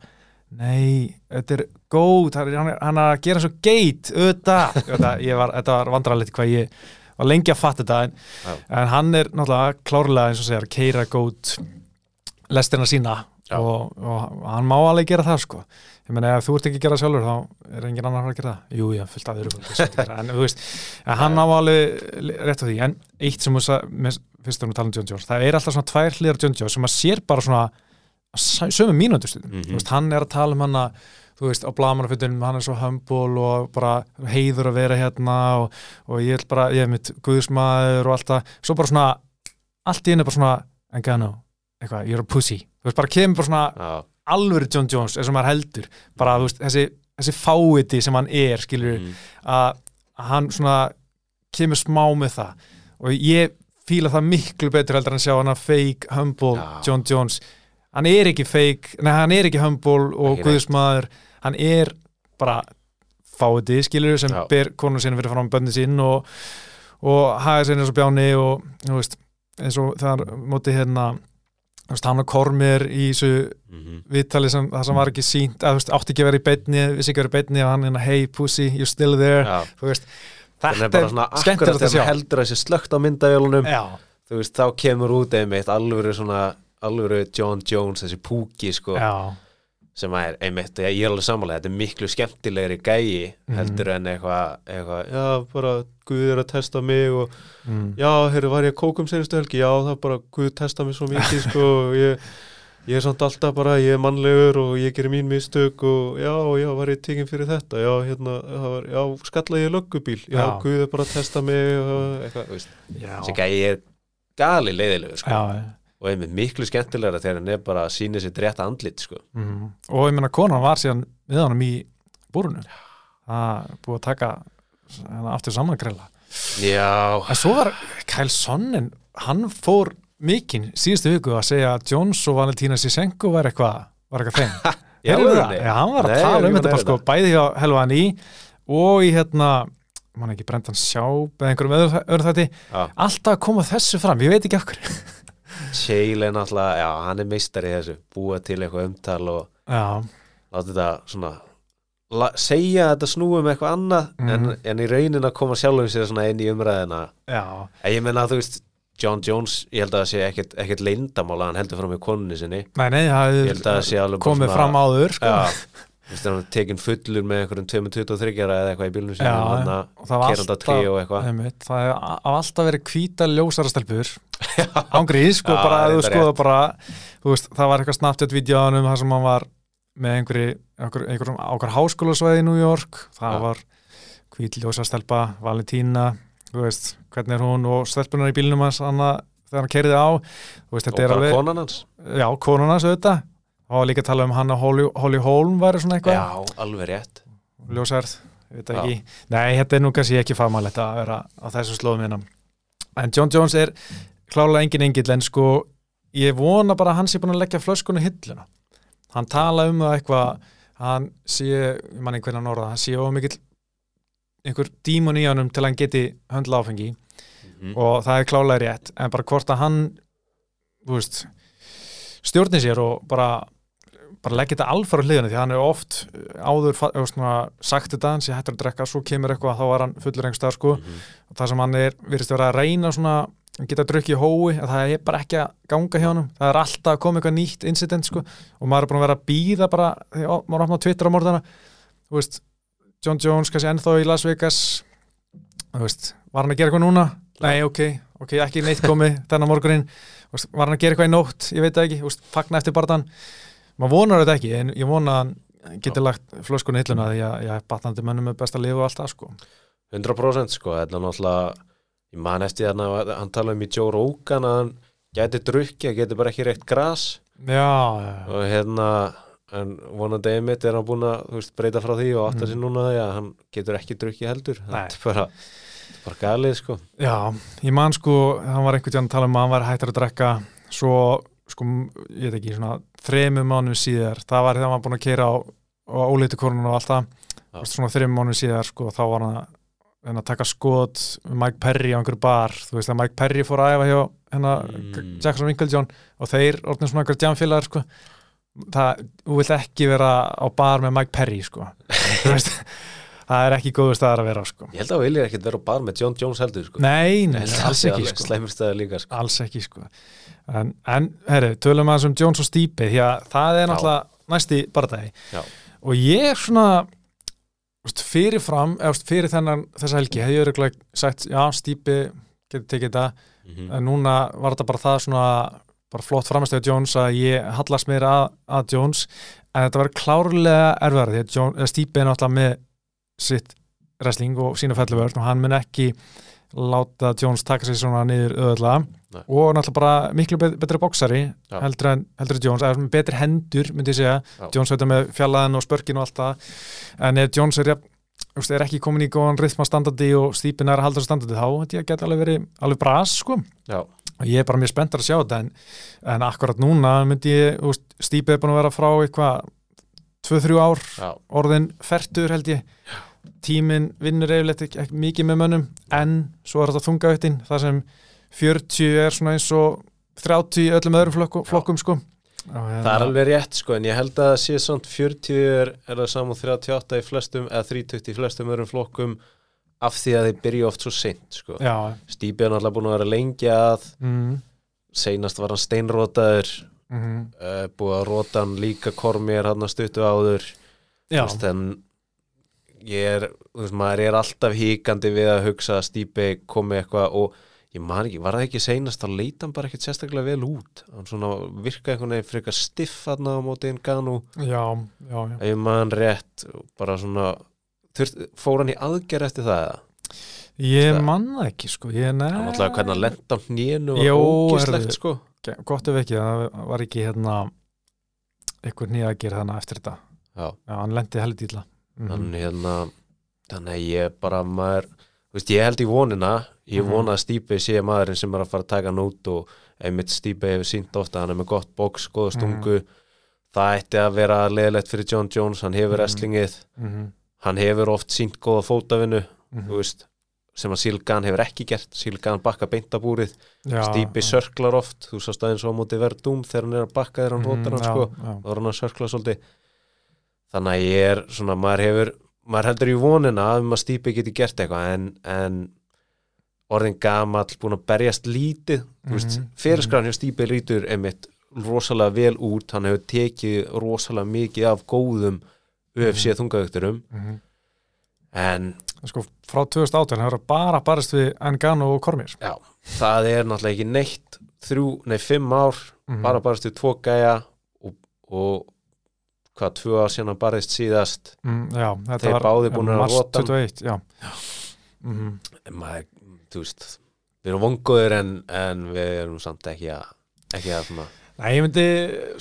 nei, þetta er góð hann, er- hann, hann að gera svo geit auðvitað, [laughs] þetta, var, vandrarlegt hvað ég var lengi að fatta þetta en, en hann er náttúrulega klárlega eins og segjar, keira góð lestina sína og, og hann má alveg gera það sko. Ég meina ef þú ert ekki að gera sjálfur þá er engin annar að að gera það. Jú, já, fullt af öðru fólki sem þetta gera. en þú veist, [laughs] en hann á alveg rétt á því, en eitt sem þú með- fyrst við að tala um John Jones, það er alltaf svona tvær hlýðar John Jones sem að sér bara svona sömu mínútu stundum, Mhm. þú veist, hann er að tala um hann að þú veist, á blamanafötunum, hann er svo humble og bara heiður að vera hérna og, og ég vil bara, ég er mitt guðsmaður og allt það, svo bara svona allt í henni bara svona, en gæða eitthvað, you're a pussy, þú veist, bara kemur bara svona Já, alvöru John Jones eins og maður heldur bara þú veist, þessi, þessi fáiti sem hann er skilur mhm. að hann svona kemur smá með það og ég fíla það miklu betur heldur en sjá hann að fake, humble Já. John Jones hann er ekki fake, nei hann er ekki humble og guðsmaður. Hann er bara fáiti skilur sem Já. ber konu sinni fyrir fram bönni sín og, og haga sinni eins og bjáni og þú veist, eins og þegar móti hérna þú veist, hann og Kormir í þessu Mhm. viðtali sem það sem var ekki sínt að þú veist, átti ekki að vera í beinni, vissi ekki að vera í beinni og hann er hey pussy, you're still there Já, þú veist, þannig er þetta bara svona akkurat þegar heldur að sé slögt á myndavélunum þú veist, þá kemur út einmitt alvöru svona, alvöru John Jones þessi púki sko, sem er einmitt, ég, er alveg sammála þetta er miklu skemmtilegri gæi Mhm. heldur en eitthvað, eitthvað já, bara Guð er að testa mig og mm. já, heyrðu, var ég að kóka um senustu helgi? Já, það er bara, Guð testa mig svo mikið sko, [laughs] ég, ég er samt alltaf bara ég er mannlegur og ég gerir mín mistök og já, já, var ég tekinn fyrir þetta? Já, hérna, var, já, skalla ég löggubíl? Já, Já. Guð er bara að testa mig og eitthvað, þessi gæi er gali leiðilegur, sko, já og einmitt miklu skemmtilegra þegar hann er bara að sína sér rétt andlit, sko. Mm. og ég meina konan var síðan við honum í búrunu það er búið að taka hana aftur samangrella já, en svo var Kyle Sonnen hann fór mikinn síðustu viku að segja að Jones og Valentína Sisenko var eitthvað var eitthvað alvörunni? [laughs] Já, hann var að Nei, tala um þetta bara að sko, bæði hjá Helvan í og í hérna, mann ekki Brendan Sjáb eða einhverjum öðru, þætti. Alltaf að koma þessu fram, ég veit ekki okkur Shale er náttúrulega, já, hann er meistari í þessu. Búa til eitthvað umtal og Já, láta þetta svona la, segja þetta snúum eitthvað annað en, Mhm. en í raunin að koma sjálfum sér svona inn í umræðina já, en ég menna að þú veist John Jones, ég held að það sé ekkert, ekkert leyndamála hann heldur fram í konunni sinni. Nei, nei, ég held að það sé alveg komið svona- fram áður sko. já, þú veist hann er tekin fullur með einhverjum 223 eða eitthvað í bílunum Já, sinni hann að og keranda trí og eitthvað. einmitt, það á alltaf verið hvíta ljósara stelpur. [laughs] Ángrið, sko, Já, bara að þú skoða bara, þú veist, það var eitthvað snabbt eitt vídjóðanum þar sem hann var með einhverju, einhverjum, einhverjum ákvar háskólasvæði í New York, það Já. var hvít ljósara stelpa, Valentína þú veist, hvernig er hún og stelpunar í bílnum hans, hann þegar hann keiriði á. Veist, og bara alveg, konan hans. Já, konuna auðvitað, og líka að tala um hann að Holly, Holly Holm væri svona eitthvað. Já, alveg rétt. Ljósærð, ég veit Já. ekki. Nei, þetta er nú kannski ekki fagmannlegt að vera á þessu slóðum hérna. En John Jones er klálega engin engill en sko, ég vona bara að hann sé búin að leggja flöskunni hilluna. Hann tala um það eitthvað hann sé, ég man einhvern veginn orða hann sé of mikill einhver dímon í honum til að hann geti höndla áfengi. Mhm. og það er klálega rétt en bara hvort að hann þú veist stjórni sér og bara bara leggja þetta alfara hliðinu því að hann er oft áður fa- eða svona, sagt þetta hann sé hættur að drekka, svo kemur eitthvað þá er hann fullur einhver stað sko. Mhm. og það sem hann er, virðist vera að reyna svona að geta drukkið í hói, að það er bara ekki að ganga hjá hann, það er alltaf að koma eitthvað nýtt incident sko, og maður er búin að vera að býða bara, þegar maður opna á Twitter á morðana þú veist, John Jones kannski ennþá í Las Vegas. Þú veist, var hann að gera eitthvað núna? Nei, ok, ok, ekki neitt komið þennan morgunin, var hann að gera eitthvað í nótt? Ég veit ekki, þú veist, fagna eftir barðan maður vonar þetta ekki, en ég vona að hann geti lagt flöskunni hilluna því að ég er batnandi mönnum með besta lifu og allt það sko. 100% sko, þetta er náttúrulega ég man eftir þarna, að hann tala um í Joe Rogan að hann gæti drukki, hann geti bara ekki reykt já, og hérna en vonandi einmitt er hann búin að veist, breyta frá því og átta Mhm. sér núna því að hann getur ekki drukki heldur. Þetta er bara, bara galið sko. Já, ég man sko, hann var einhvern tíðan að tala um að hann var hættur að drekka svo, sko, ég veit ekki, svona þremur mánuðum síðar, það var þegar var búin að keira á, á óleitu korunum og allt það. Svona þremur mánuðum síðar, sko, þá var hann að, hann að taka skot Mike Perry á einhverju bar, þú veist að Mike Perry fór að æfa hjá hennar Mm. Jackson Winklejohn og þeir orðin svona einhverjum jamfélagar, sko það, þú vilt ekki vera á bar með Mike Perry, sko. [laughs] Þú veist, það er ekki góður staðar að vera, á, sko. Ég held að viljið ekkert vera á bar með John Jones heldur sko. Nei, nei, alls ekki, sko. slæmur staðar líka sko. Alls ekki sko en, en herri, tölum aðeins um Jones og Stipe því að það er náttúrulega næsti bardagi Já. og ég er svona úst, fyrirfram, eða fyrir þennan þessa helgi, hefði ég örugglega sagt já, Stipe getur tekið þetta Mhm. en núna var þetta bara það svona bara flott framstöðu Jones að ég hallast mér að, að Jones en þetta var klárlega erfara því að Stipe er náttúrulega með sitt wrestling og sína felluvörn og hann mun ekki láta Jones taka sér svona niður öðvöldlega Nei. og náttúrulega bara miklu bet- betri boksari Já. heldur en, Jones, eða betri hendur myndi ég segja, Já. Jones veitur með fjallaðin og spörkin og allt það en ef Jones er, er ekki komin í góðan rithma standardi og stípin er að halda standardi þá þetta geti alveg verið alveg bras sko Já. og ég er bara mjög spenntar að sjá þetta en, en akkurat núna myndi ég stípi er búin að vera frá eitthvað 2-3 ár Já. orðin fertur held ég tíminn vinnur yfirleitt ekki, ekki mikið með mönnum en svo er þetta þungauttin það sem 40 er svona eins og 30 í öllum öðrum flokkum, flokkum sko. Það er alveg rétt sko en ég held að það sé samt 40 er, er það saman 38 í flestum eða 30 í flestum öðrum flokkum af því að þeir byrja oft svo seint sko. Já, Stípi er náttúrulega búin að vera lengi að mm, seinast var hann steinrótaður mm, uh, búið að róta hann líka kormér hann að stuttu áður. En ég er, þú veist, maður er alltaf híkandi við að hugsa að Stípi komi eitthvað og ég man ekki, var það ekki seinast þá leita hann bara ekkert sérstaklega vel út. Hann svona virka einhvern veginn frekar stiff hann á móti Ngannou. Já, já, já. ég man rétt bara svona þurft, fór hann í aðgerð eftir það eða? Ég Það- man það ekki sko. Ég, nei, hann alltaf hvernig hann lenda á hnénu og ógislegt sko. Gott ef ekki, það var ekki hérna einhver nýja að gera þannig eftir þetta. Já, já, hann lendi heldur illa mm hann hérna þannig að ég bara maður veist, ég held í vonina. Ég Mhm. vona að Stípi sé maðurinn sem er að fara að taka hann út og einmitt Stípi hefur sínt ofta hann er með gott box, góða Mhm. stungu. Það ætti að vera leðilegt fyrir John Jones, hann hefur Mhm. wrestlingið. Mhm. hann hefur oft sínt þú veist, sem að Silgan hefur ekki gert. Silgan bakka beintabúrið Stípi sörklar oft, þú sást aðeins á móti verdum þegar hann er að bakka þegar hann Mhm, rótar hann já, sko, þá er hann að sörkla svolítið þannig að ég er svona, maður hefur maður heldur í vonina að Stípi geti gert eitthvað en, en orðin gamall, búin að berjast lítið þú veist, Mhm, fyrirskran hjá Stípi lítur einmitt rosalega vel út hann hefur tekið rosalega mikið af góðum UFC þungaugturum Mhm. en Sko, frá 2018 hefur bara barist við Engano og Kormir já, það er náttúrulega ekki neitt þrjú, nei, fimm ár Mhm. bara bara stu tvo gæja og, og hvað, tvö síðan hann barðist síðast. Mm, Já, Þeir var báðir búnir að rota hann. 21, já. En maður, þú veist við erum vonguður en, en við erum samt ekki að ekki að Nei, ég myndi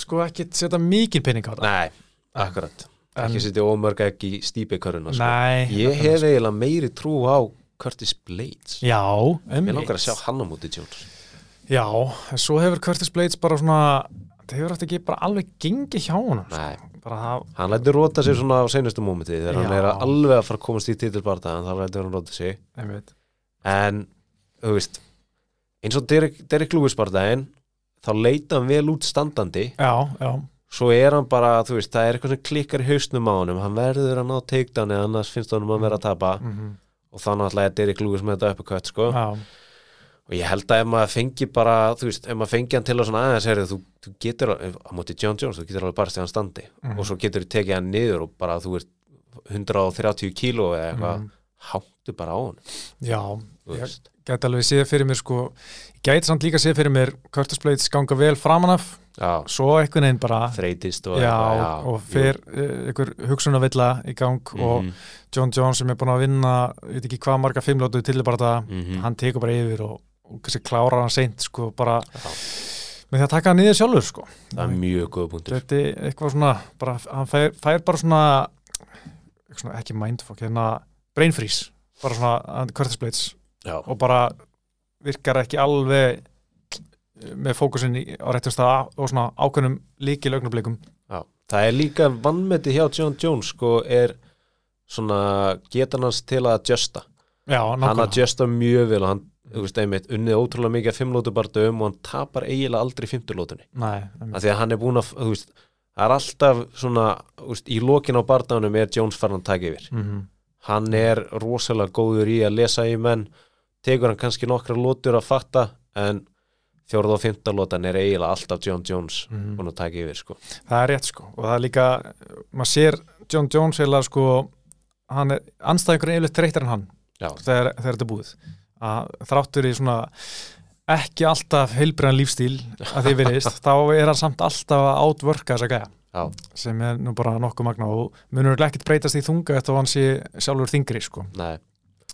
sko ekki setja mikið pening á það nei, akkurat. En- ekki setja ómörg ekki í stípiköruna sko. Ég hef eiginlega meiri trú á Curtis Blades. Já, mér langar að sjá hann á móti Jones. Já, en svo hefur Curtis Blades bara svona það hefur þetta ekki bara alveg gengið hjá honum sko. nei, það, hann lætur rota sig svona á seinustu mómenti þegar hann Já. er að alveg að fara að komast í titilbarta en þá lætur hann rota sig. En þú veist eins og Derek, Derek Lewis barðaðinn þá leita hann vel út standandi. Já, já, svo er hann bara, þú veist, það er eitthvað sem klikkar í hausnum á honum, hann verður að ná takedown eða annars finnst honum að vera að tapa. Mm og þannig að Derek Lewis með þetta uppercut sko. já, og ég held að ef maður fengi bara þú veist, ef maður fengi hann til að svona aðeins herri, þú, þú getur, á móti John Jones þú getur alveg bara stegan standi Mhm. og svo getur þú tekið hann niður og bara þú ert 130 kíló eða eitthvað Mhm. háttu bara á hann já Ég- gæti alveg séð fyrir mér sko ég gæti samt líka séð fyrir mér Curtis Blades ganga vel framanaf já, svo einhvern veginn bara þreytist og já, eitthvað, og fer uh, einhver hugsunavilla í gang og Mhm, John Jones sem er búin að vinna ég veit ekki hvað marga fimmlótu til bara það mhm. hann tekur bara yfir og, og kannski klárar hann seint sko bara Já. með því að taka hann niður sjálfur sko. Það er mjög góð punktur. Þetta er eitthvað svona bara, hann fær, fær bara svona, svona ekki mindfuck, hérna brain freeze, bara svona Curtis Blades. Já, og bara virkar ekki alveg með fókusin í, á réttum stað og svona ákveðnum líki lögnublikum já. það er líka vannmeti hjá John Jones sko er svona getan hans til að adjusta. Já, hann adjusta mjög vel og hann, þú veist, einmitt, unnið ótrúlega mikið að fimmlótu barndum og hann tapar eiginlega aldrei fimmturlótunni Nei, af því að hann er búin að, þú veist það er alltaf svona, þú veist, í lokin á barndanum er Jones farin að taka yfir. Mm -hmm. hann er rosalega góður í að lesa í menn tekur hann kannski nokkra lótur að fatta en fjórða og fymta lótan er eiginlega alltaf John Jones Mhm. búin að taka yfir sko. Það er rétt sko og það er líka, maður sér John Jones heila sko hann er anstæðingur yfirleitt þreytar en hann þegar, þegar þetta búið að þráttur í svona ekki alltaf heilbriðan lífstíl að því virðist, [laughs] þá er hann samt alltaf að átvörka þessa gæja. Já. sem er nú bara nokkuð magna og munur ekkert breytast í þunga eftir að hann sé sjálfur þingri sko. Nei,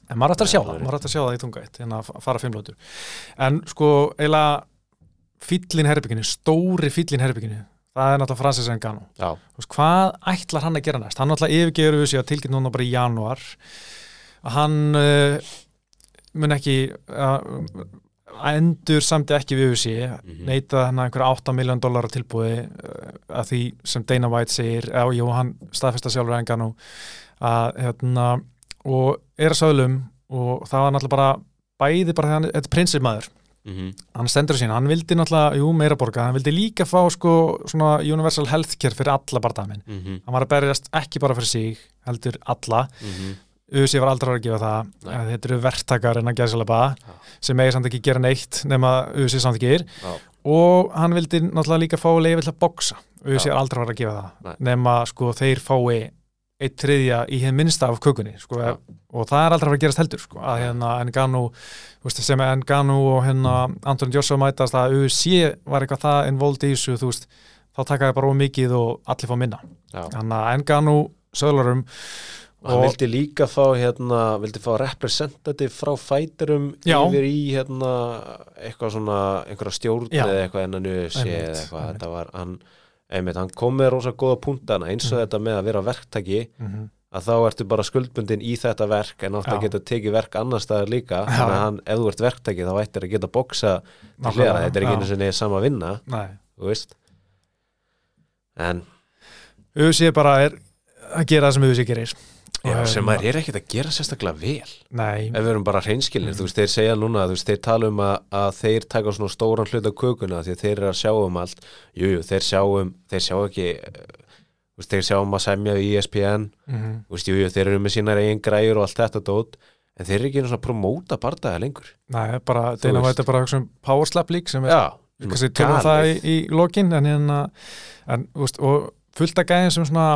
en maður ætti að sjá það, maður ætti að sjá það í þunga eitt en að fara fimmlótur en sko eiginlega fýllin herbygginu, stóri fýllin herbygginu það er náttúrulega Francis Ngannou. Já, hvað ætlar hann að gera næst? Hann náttúrulega yfirgegur við sig að tilkynna núna bara í janúar hann uh, mun ekki uh, endur samt ekki við sig Mhm. neita hann að einhverja 8 miljón dólar tilbúi uh, að því sem Dana White segir eða jú, hann staðfesta sjálfur engan og að hérna og er að sögulum og það var náttúrulega bara bæði bara hann, þetta er prinsipmaður mhm, hann stendur sín, hann vildi náttúrulega, jú, meira borga hann vildi líka fá sko svona universal healthcare fyrir alla barndæmin mhm, hann var að berjast ekki bara fyrir sig heldur alla, mhm USA var aldrei að gefa það Nei. að þetta eru verktakar en að gæsa bara Já. sem eigi samt ekki gera neitt nema USA samt ekki er Já. og hann vildi náttúrulega líka fá leiði til að boksa USA Já. er aldrei að gefa Nei. það nema sko þeir fái eitt þriðja í hinn minnsta af kökunni sko, og það er aldrei að gerast heldur sko, að hérna Nganu sem Nganu og hérna Anton Joshua mætast að UFC var eitthvað það involved í þessu þú veist, þá taka það bara ómikið og allir fá minna þannig að Nganu söglarum Hann Og- vildi líka fá hérna, vildi fá representative frá fæturum yfir í hérna eitthvað svona, einhverja stjórn eða eitthvað innan UFC Einmitt, eða eitthvað, þetta var hann einmitt, hann kom með rosa góða punktana eins og Mhm. þetta með að vera verktaki mm -hmm. að þá ertu bara skuldbundin í þetta verk en átt að geta tekið verk annar staðar líka. Já. þannig að hann, ef þú ert verktaki þá ættir að geta boksa til hliðara, þetta er ekki einu sinni sama vinna Nei, þú veist. En UFC bara er að gera það sem UFC gerir Já, sem maður er ekkert að gera sérstaklega vel. Nei, ef við erum bara hreinskilir, Mm. þú veist, þeir segja núna þú veist, þeir tala um að, að þeir taka svona stóran hlut af kökuna því að þeir eru að sjá um allt. Jú, jú, þeir sjá um, þeir sjá ekki veist, þeir sjá um að semja í ESPN, þú veist, jú, jú, þeir eru með sínar eigin græjur og allt þetta dót. En þeir eru ekki svona að promóta bardaga lengur. Nei, bara veist. White er bara sem power slap lík sem er kannski tölum það í, í lokin en hérna en, veist, og fullt af gæðin sem svona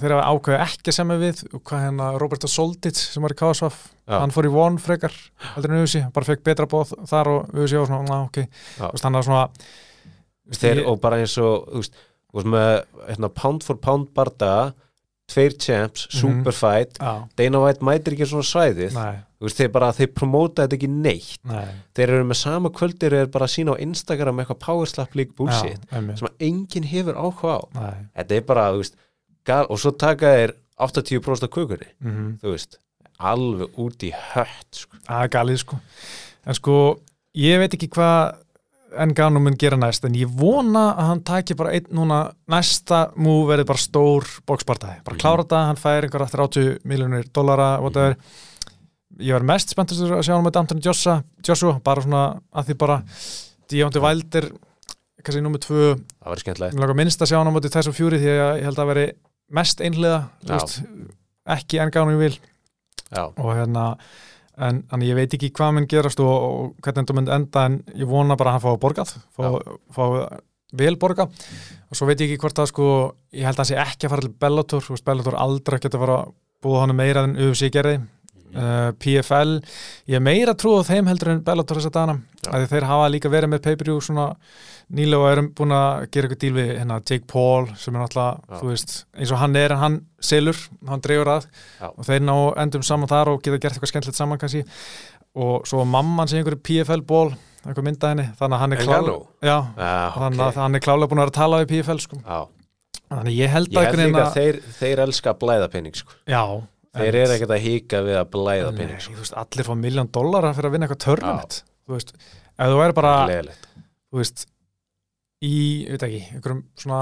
þeir hafa ákveðið ekki að semja við og hvað hérna Roberto Soldic sem var í KSVF Já. hann fór í von frekar heldur en Uzi, bara fekk betra bóð þar og Uzi var svona, ok. Hann var svona þeir, ég- og bara eins og þú veist, með hérna, pound for pound bardaga tveir champs, Mhm. superfight já, Dana White mætir ekki svona svæðið. Veist, þeir bara, þeir promóta þetta ekki neitt. Nei. Þeir eru með sama kvöldir er bara að sína á Instagram eitthvað powerslap lík einmitt, sem að enginn hefur áhuga á. Nei. Þetta er bara, þú veist, gal, og svo taka þeir 80% af kökunni mhm þú veist, alveg út í hött sko. Er galið sko En sko, ég veit ekki hvað Engano mun gera næst en ég vona að hann taki bara einn núna næsta mú verið bara stór bókspartaði, bara Mhm. klára þetta hann fær einhverja 30 miljónir dollara whatever. ég var mest spenntur að sjá hann með Anthony Joshua, Joshua bara svona að því bara Deontay Wilder kannski nummer tvö minnst að sjá hann á móti þessu fjúri því að ég held að veri mest veist, ekki Engano ég vil já, og hérna en, en ég veit ekki hvað mun gerast og, og hvernig þetta mun enda en ég vona bara að hann fá borgað fá, fá vel borga og svo veit ég ekki hvort að sko ég held að hann sé ekki að fara til Bellator Bellator aldrei geta að fara búa hann meira en UFC gerði uh, PFL, ég er meira trú á þeim heldur en Bellator þess að dana að þeir hafa líka verið með pay-per-view svona nýlega og erum búin að gera eitthvað díl við hérna, Jake Paul sem er náttúrulega þú veist, eins og hann er en hann selur, hann dreifur að. Já. og þeir ná endum saman þar og geta gert eitthvað skemmtilegt saman kannski. Og svo mamman sem einhverju PFL ból eitthvað mynda henni, þannig að hann er Engano já, já, þannig að hann er klálega búin að vera að tala við PFL sko. þannig að ég held ég að held líka veginn að þeir, þeir elska að blæða penning sko. já, þeir eru ekkert að híka við að blæða Nei, penning sko. þú veist, allir fá miljón dollara fyrir að vinna eitthvað törnumett þú veist, ef þú væri bara Gleðilegt. þú veist, í, ég veit ekki einhverjum svona,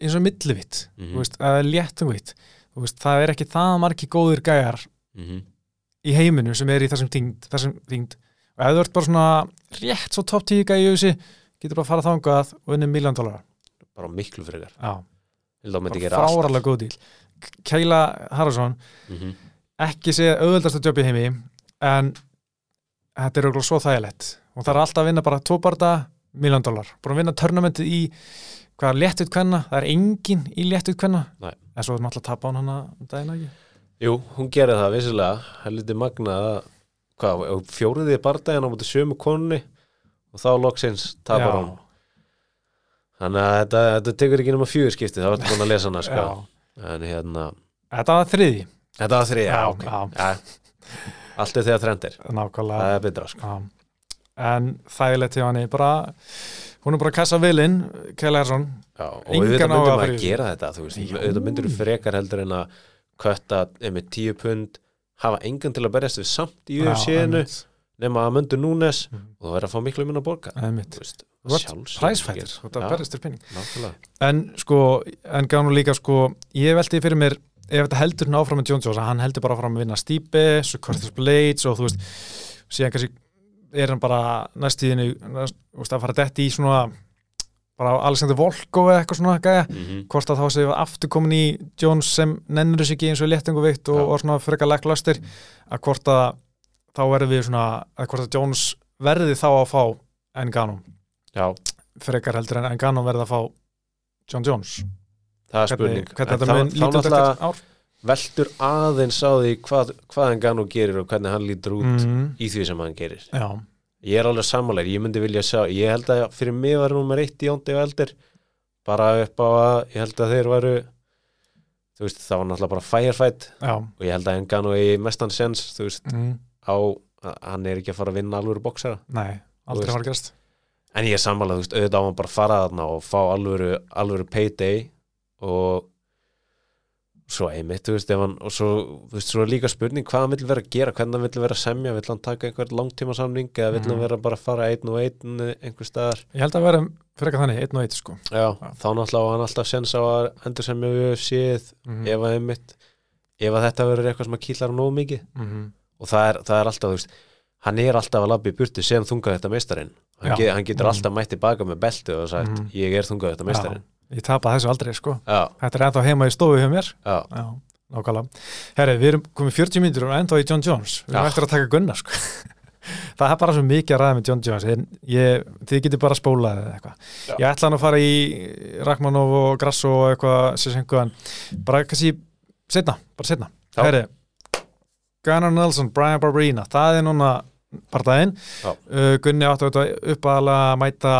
eins og millivitt Mhm. þú veist, eða léttungvitt þú veist, það er ekki það margi góðir gæjar Mhm. í heiminu sem er í þessum þyngd, þessum þyngd. og ef þú ert bara svona rétt svo topp 10 gæði í auðsi getur bara að fara þangað og vinna miljón dólar bara miklu já, að bara gera allt fáralega góð díl Keila Haraldsson Mhm. ekki sé auðveldasta jobb í heimi en þetta er auðvitað svo þægilegt. Og það er alltaf að vinna bara tvo barða miljón dólar, búin að vinna törnamentið í hvað er léttut kvenna, það er engin í léttut kvenna, Nei. en svo er náttúrulega tapa hann hana um daginn ekki? Jú, hún gerir það vissilega helviti magnað að hvað, fjóriði bardaginn á múti sömu konni og þá loksins tapar hún. Þannig að þetta, þetta tekur ekki nema fjögur skipti þá ertu búin að lesa hana sko. En hérna, Þetta var þriði þetta var þrið já, Já, ok. ja. allt er þegar þrendir nákvæmlega. Það er betra sko. En þægilegt hjá henni bara, hún er bara að kassa vilinn Keila Haraldsson já, og auðvitað myndir maður að gera þetta þú veist, auðvitað myndir frekar heldur en að kötta með tíu pund hafa engan til að berjast við samt í UFC-inu nema að myndu núnes Mhm. og það verður að fá miklu minna að borga. Þú veist, præsfættir, þetta Já, berist til penning en sko, en gánu líka sko ég veldi fyrir mér, ef þetta heldur hún áfram með John Jones, að hann heldur bara áfram að vinna Stipe, svo Curtis Blades og þú veist síðan kannski er hann bara næstíðinu, næst, að fara dætt í svona bara Alexander Volkov eða eitthvað svona gæja, Mhm. hvort að þá séu aftur komin í Jones sem nennur þessu ekki eins og léttingu veikt og, og svona frekar legglastir að hvort að þá verður við svona, að hvort að Jones verði þá að fá Engano já, frekar heldur en Engano verði að fá John Jones. Það er spurning. hvernig, hvernig þá, þá ár? veltur aðeins á því hvað, hvað og gerir og hvernig hann lítur út mm, í því sem hann gerir. Já, ég er alveg sammálegur, ég myndi vilja sjá ég held að fyrir mig var nummer eitt í óndi og eldir bara upp á að ég held að þeir varu þú veist, það var náttúrulega bara firefight já. og ég held að og í mestan sens þú veist, mm, á hann er ekki að fara að vinna alvöru boksara nei, aldrei veist. En ég er sammála, þú veist, auðvitað á hann bara að fara þarna og fá alvöru, alvöru payday og svo einmitt, þú veist, hann og svo, þú veist, svo er líka spurning hvað hann vill vera að gera, hvernig hann vill vera að semja vill hann taka einhver langtíma samning eða vill hann Mhm. vera bara að fara einn og einn einhver staðar, Ég held að vera frekar þannig, einn og eitt sko já, Já. þá náttúrulega hann alltaf sens á að endur semja við UFC-ið mm ef að einmitt ef að þetta verður eitthvað sem að kýlar nóg mikið -hmm. og það er, það er alltaf, þú veist hann er alltaf að labba í burtu sem þunga þetta meistarinn hann, get, hann getur Mhm. alltaf mætt tilbaka með beltu og sagt, Mhm. ég er þunga þetta meistarinn Ég tapa þessu aldrei sko. Já, Þetta er ennþá heima í stofu hjá mér. Já, Já, nákvæmlega. Herri, við erum komið 40 mínútur og ennþá í John Jones. Við erum Já. eftir að taka Gunnar sko. [laughs] Það er bara svo mikið að ræða með John Jones. En ég, Þið getur bara spólað eða eitthvað. Ég ætla hann að fara í Rachmanov og Grasso og eitthvað bara kannski setna, bara setna. Herri, Gunnar Nelson, Brian Barberina það er núna partæðin. Uh, Gunni áttu uppaðalega að mæta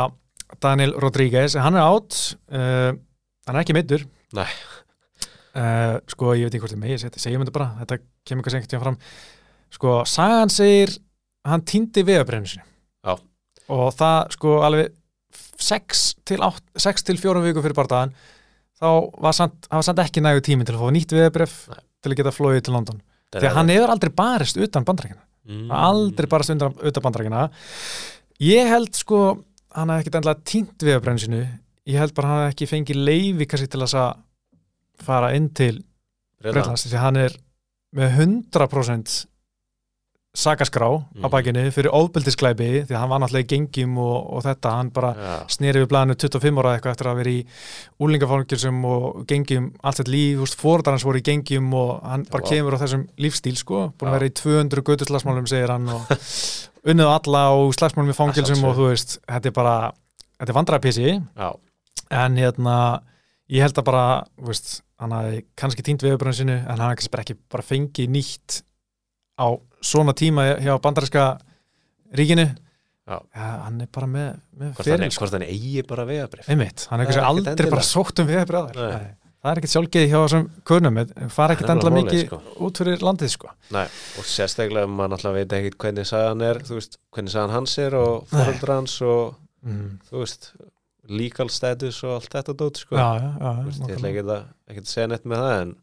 Daniel Rodríguez. Hann er átt uh, hann er ekki Nei. uh, sko ég veit ekki hvort þið megið setja segjum þetta bara, þetta kemur kannski einhvern tíðan fram. Sko, sagan segir hann týndi Já. og það sko alveg 6 til, 8, 6 til 4 viku fyrir bardaðan þá var samt, var samt ekki nægu tími til að fá nýtt veðabref til að geta flóið til London því að hann hefur aldrei barist utan bandrækina mm. aldrei barast undan, utan bandrækina ég held sko hann hafði ekkit endlega týnt veðabrenninu sinu ég held bara hann hafði ekki fengið leifi kannski til að fara inn til. Breitlands því að hann er með 100% sakaskrá á Mhm. bakinu fyrir óbyldisklæpi því að hann var náttúrulega í gengjum og, og þetta, hann bara Já. sneri við blæðinu 25 ára eitthvað eftir að vera í úlingafangilsum og gengjum allt þetta líf, fórdar hans voru í gengjum og hann bara kemur á þessum lífstíl sko, búin að vera í 200 götuslagsmálum segir hann og [laughs] unnið á alla og slagsmálum í fangilsum og þú veist, þetta er bara þetta er vandrarpissi en hérna ég held að bara, veist, hann hafi kannski týnt veðurbrunni sinu en hann hafi kannski bara ekki bara fengið nýtt á svona tíma hjá bandaríska ríkinu Já. hann er bara með, með Hvort, hann, feril sko. hvort hann eigi bara vegabrif einmitt, hann er er kannski ekkert aldrei endilega. bara sótt um Nei. það er ekkert sjálfgeði hjá þessum kurnum fara ekkert er bara mikið sko. út fyrir landið sko Nei, og sérstaklega maður náttúrulega veit ekki hvernig sagan er, veist, hvernig sagan hans er og fóröldur hans og mm. þú veist, legal status og allt þetta dót, sko já, já, já, ég ætla ekki að segja neitt með það en,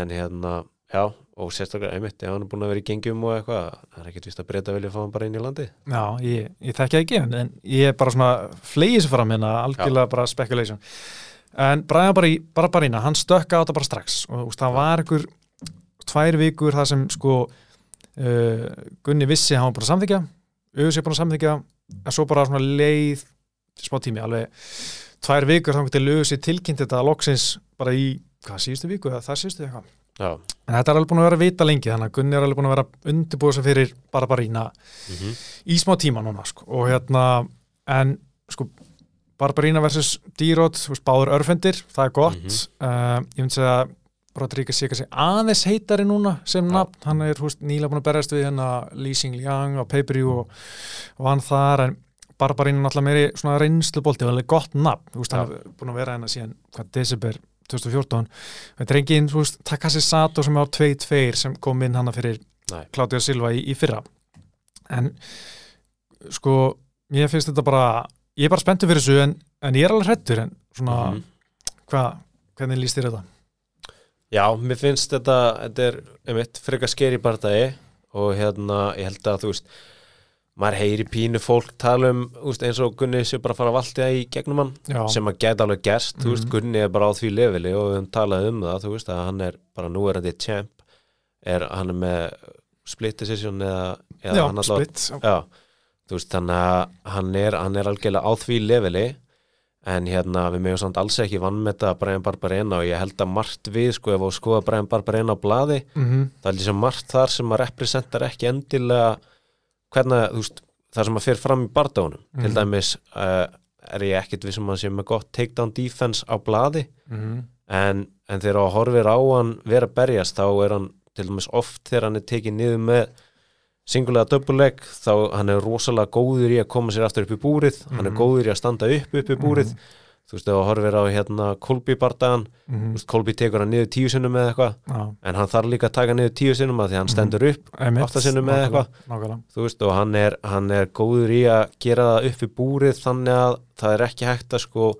en hérna, já og sérstaklega einmitt, ef hann er búin að vera í gengjum og eitthvað, það er ekkert vist að breyta vilja fá hann bara inn í landi Já, ég, ég þekki það ekki en, ég er bara svona flegið sem fram hérna, algjörlega bara speculation. En Brian Barry- Barbarina, hann stökka á þetta bara strax og úst, það var einhver tvær vikur það sem sko uh, Gunni vissi að hann var búin að samþykja auðvitað búin að samþykja en svo bara svona leið smá tími, alveg tvær vikur þá til auðvitað tilkynnt þetta loksins bara í, hvað, síðustu viku eða það síðustu eitthvað Já, en þetta er alveg búin að vera að vita lengi þannig að Gunni er alveg búin að vera undirbúið sem fyrir Barbarina mm í smá tíma núna sko. og hérna en sko Barbarina versus D-Rod báður örfendir, það er gott Mhm. uh, ég segja að Rodríguez sé kannski aðeins heitari núna sem Já. nafn, hann er húst nýlega búin að berjast við hérna Lee Sing Liang á pay-per-view og, og hann þar en Barbarina er náttúrulega meiri svona reynslubolti og alveg gott nafn, þú veist, hann er búin að vera hérna síðan hvað, desember 2014 þetta er engin, þú veist, Takashi Sato sem á 2-2 sem kom inn hana fyrir Nei. Claudia Silva í, í fyrra en sko, mér finnst þetta bara ég er bara spenntur fyrir þessu en, en ég er alveg hrettur en svona, Mhm. hvað, hvernig líst þér þetta? Já, mér finnst þetta, þetta er einmitt frekar skeri bardagi og hérna, ég held að þú veist maður heyri pínu fólk tala um veist, eins og Gunni sé bara fara að valtja í gegnum hann Já, sem að geta alveg gerst, þú veist, Mhm. Gunni er bara á því leveli og við höfum talað um það, þú veist, að hann er bara núverandi champ, er hann er með split decision eða, eða já hann splitt Já, þú veist, þannig að hann er, hann er algjörlega á því leveli en hérna við meðum samt alls ekki vannmeta Brian Barbarena og ég held að margt við sko ef við skoða Brian Barbarena á blaði mm það er líka margt þar sem að representar ekki endilega hvernig, þú veist, það sem að fyrir fram í bardónum til Mhm. dæmis uh, er ég ekkit við sem að sé með gott takedown defense á blaði -hmm. en, en þegar að horfir á hann vera berjast þá er hann til dæmis oft þegar hann er tekið niður með singulega döpuleg þá hann er rosalega góður í að koma sér aftur upp í búrið hann er Mhm. góður í að standa upp upp í búrið þú veist, ef að horfir á hérna Kolby bardagan, þú Mm veist, Kolby tekur hann niður tíu sinnum með eitthvað, Já, en hann þarf líka að taka niður tíu sinnum að því hann Mhm. stendur upp Átta sinnum eða Nákvæmlega, nákvæmlega. þú veist, og hann er, hann er góður í að gera það upp í búrið þannig að það er ekki hægt að sko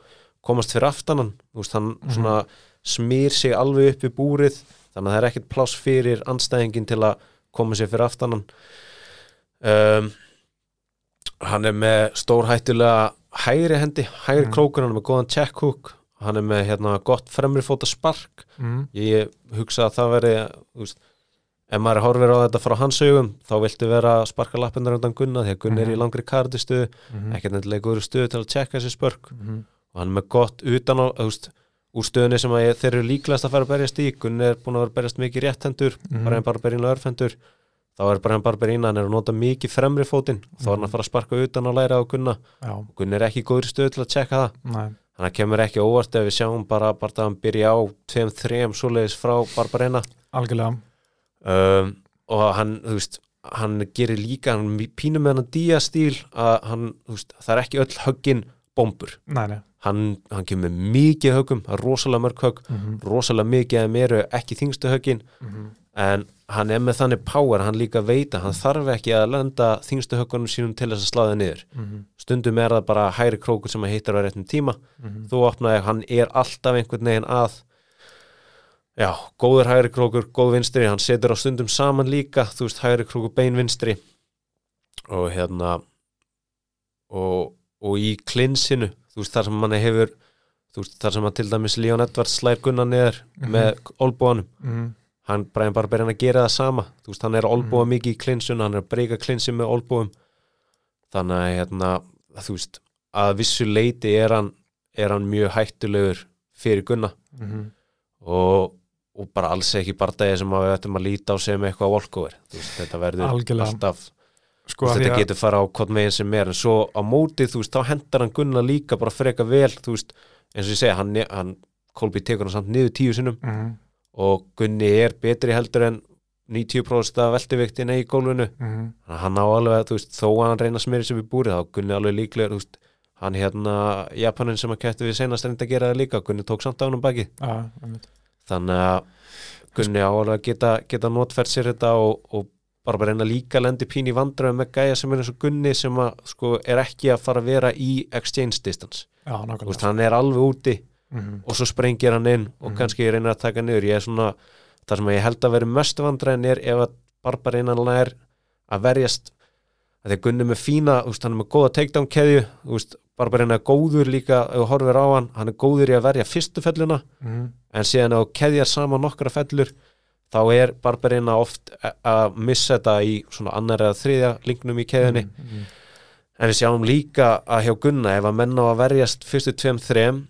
komast fyrir aftan hann, þú veist, hann Mhm. svona smýr sig alveg upp í búrið þannig að það er ekkert pláss fyrir anstæðingin til að koma sér fyrir aftanan um, hann er með stórhættulega hægri hendi, hægri Mm. krókur hann er með góðan check hook hann er með hérna, gott fremri fóta spark mm. ég hugsa að það veri veist, ef maður horfir á þetta frá hans augum þá viltu vera að sparka lappinnar undan Gunna því að Gunna er í Mhm. langri kardistuðu Mm. ekkert nefnilega góður stuðu til að checka þessi spörk Mm. og hann er með gott utan á veist, úr stöðunni sem þeir eru líklegast að fara að berjast í Gunni er búin að vera að berjast mikið rétthendur Mhm. bara en barberín örfendur þá er bara hann barberín hann er að nota mikið fremri fótinn. Þá er hann að fara að sparka utan á læra á Gunna. Já, Gunni er ekki góður stöðu til að checka það. Þannig að kemur ekki óvart ef við sjáum bara, bara að hann byrja á tveim, þrejum svoleiðis frá barberína Algjörlega. Um, og hann, þú veist hann gerir líka, hann pínur með hann díastíl að hann, þú veist, það er ekki öll höggin bombur, Nei, nei. Hann, hann kemur mikið höggum, rosalega mörg högg. Mm rosalega mikið að mér ekki þingstu höggin, -hmm. En hann er með þannig power, hann líka veit að hann þarf ekki að lenda þingstu höggunum sínum til þess að slá það niður, Mm stundum er það bara hæri krókur sem að hittar á réttum tíma. -hmm. þú opnaði, hann er alltaf einhvern veginn að já, góður hægri krókur, góð vinstri hann setur á stundum saman líka þú veist, hægri krókur, bein vinstri. Og hérna og, og í klinsinu þú veist, þar sem manni hefur þú veist, þar sem að til dæmis Leon Edwards slær gunna niður Mhm. með olbúanum Mm hann Brian Barber hann að gera það sama. Þú veist, hann er að olbúa Mhm. mikið í klinsun hann er að breyka klinsi með olbúum þannig að hérna, þú veist að vissu leiti er hann er hann mjög hættulegur fyrir Gunna. -hmm. og, og bara alls ekki bardagi sem við ættum að líta á sem eitthvað volkover þetta verður Algjörlega. alltaf Sko, veist, þetta getur fara á hvort meginn sem er. En svo á mótið, þú veist, þá hendar hann Gunna líka bara freka vel, þú veist. Eins og ég segja, hann, hann Kolby tekur hann samt niður tíu sinnum. Mhm, og Gunni er betri heldur en 90% af veltiviktin í gólfinu. Þannig að hann á alveg, þú veist, þó að hann reyna að smyrja sér við búrið, þá Gunni alveg líklega, þú veist, hann hérna, Japanin sem að kætti við senast reyndi að gera það líka, Gunni tók samt á hann um baki. Einmitt. Þannig að Gunni á alveg að geta, geta notfært sér þetta og, og bara bara reyna líka að lendi pín í vandræðum með gæja sem er eins og Gunni sem að, sko, er ekki að fara að vera í exchange distance. Já, veist, hann er alveg úti Mhm, og svo sprengir hann inn og Mhm. kannski reynir að taka niður. Ég er svona, það sem ég held að vera mest vandræðin er ef að Barbarinnan lær að verjast. Að að Gunni með fína, veist, hann er með góða takedown keðju, Barbarinnan er góður líka, ef þú horfir á hann, hann er góður í að verja fyrstu felluna, mhm. en síðan þú keðjar saman nokkra fellur, þá er Barbarinnan oft a- að missa þetta í svona annar eða þriðja linknum í keðjunni, Mhm, en við sjáum líka að hjá Gunna, ef að menn á að verjast fyrstu tveim þrem,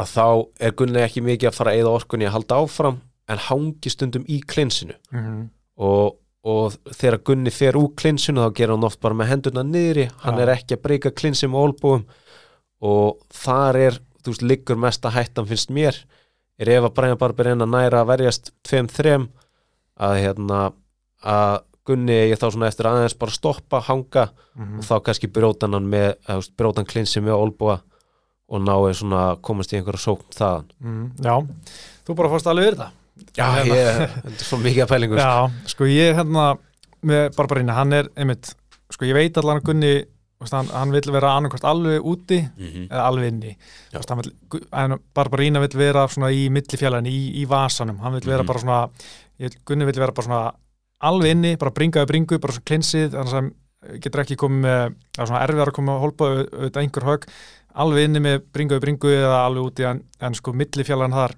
að þá er Gunni ekki mikið að fara að eða orkunni að halda áfram, en hangi stundum í klinsinu mhm. og, og þegar Gunni fer úr klinsinu þá gerir hann oft bara með hendurna niðri hann Já. er ekki að breyka klinsi með olbúum og þar er þú veist, liggur mesta hættan finnst mér er ef að Brian Barber reyna næra að verjast 2-3 að hérna að Gunni ég þá svona eftir aðeins bara stoppa, hanga Mhm. og þá kannski brjóta hann með eða, þú veist, brjóta hann klinsi með olbúa og náðu svona að komast í einhverja sókn þaðan Mhm, Já, þú bara fórst alveg yfir þetta Já, Hérna. ég, þetta er svo mikið að pælingu. Já, sko ég hérna með Barbarína, hann er einmitt sko ég veit allan að Gunni hann, hann vill vera annarkvært alveg úti Mhm. eða alveg inni vill, Barbarína vill vera svona í millifjallin, í, í vasanum hann vill vera Mhm. bara svona ég, Gunni vill vera bara svona alveg inni bara bringaðu bringu, bara svona klinsið þannig að getur ekki komið með það er svona erfiðar að koma að holpa auðvitað einhver högg alveg inni með bringaðu bringu eða alveg úti en, en sko millifjallan þar.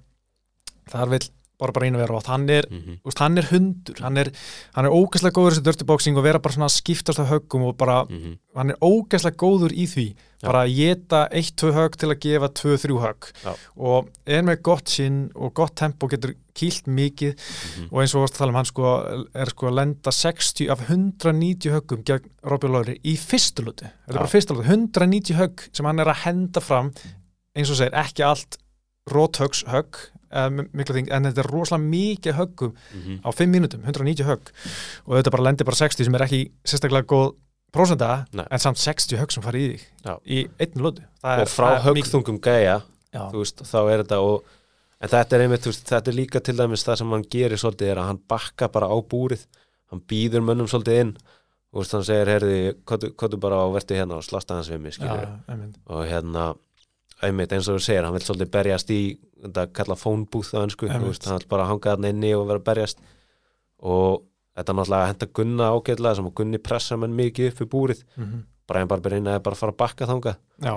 Þar vill Barbarína vera og hann er Mhm. Úst, hann er hundur, hann er, hann er ógæslega góður í þessu dirty boxing og vera bara svona skiptast á höggum og bara, Mhm. hann er ógæslega góður í því, Já. bara að geta 1-2 högg til að gefa 2-3 högg Já. og er með gott sinn og gott tempo getur kýlt mikið Mhm. og eins og varst að tala um hann sko er sko að lenda 60 af 190 höggum gegn Robby Lawler í fyrstu luti, þetta er bara fyrstu luti 190 högg sem hann er að henda fram eins og segir, ekki allt róthöggs högg miklu þing, en þetta er rosalega mikið höggum Mhm. á 5 mínútum, 190 högg. Og þetta bara lendir bara 60 sem er ekki sérstaklega góð prósenda, Nei. en samt 60 högg sem fara í þig í einn lötu og frá höggþungum gæja veist, þá er þetta og, en þetta er einmitt, veist, þetta er líka til dæmis það sem hann gerir svolítið er að hann bakka bara á búrið. Hann býður mönnum svolítið inn. Þú veist, hann segir, herði, hvað þú bara og vertu hérna og slasta hans við mig, og hérna einmitt eins og þú segir, hann vil svolítið berjast í þetta kalla fónbúð á veist, hann vil bara hanga þarna inni og vera berjast. Og þetta er náttúrulega að henda Gunna ágætlega sem að Gunni pressa menn mikið upp í búrið. Mm Brian Barberina er bara að fara að bakka þangað. Já,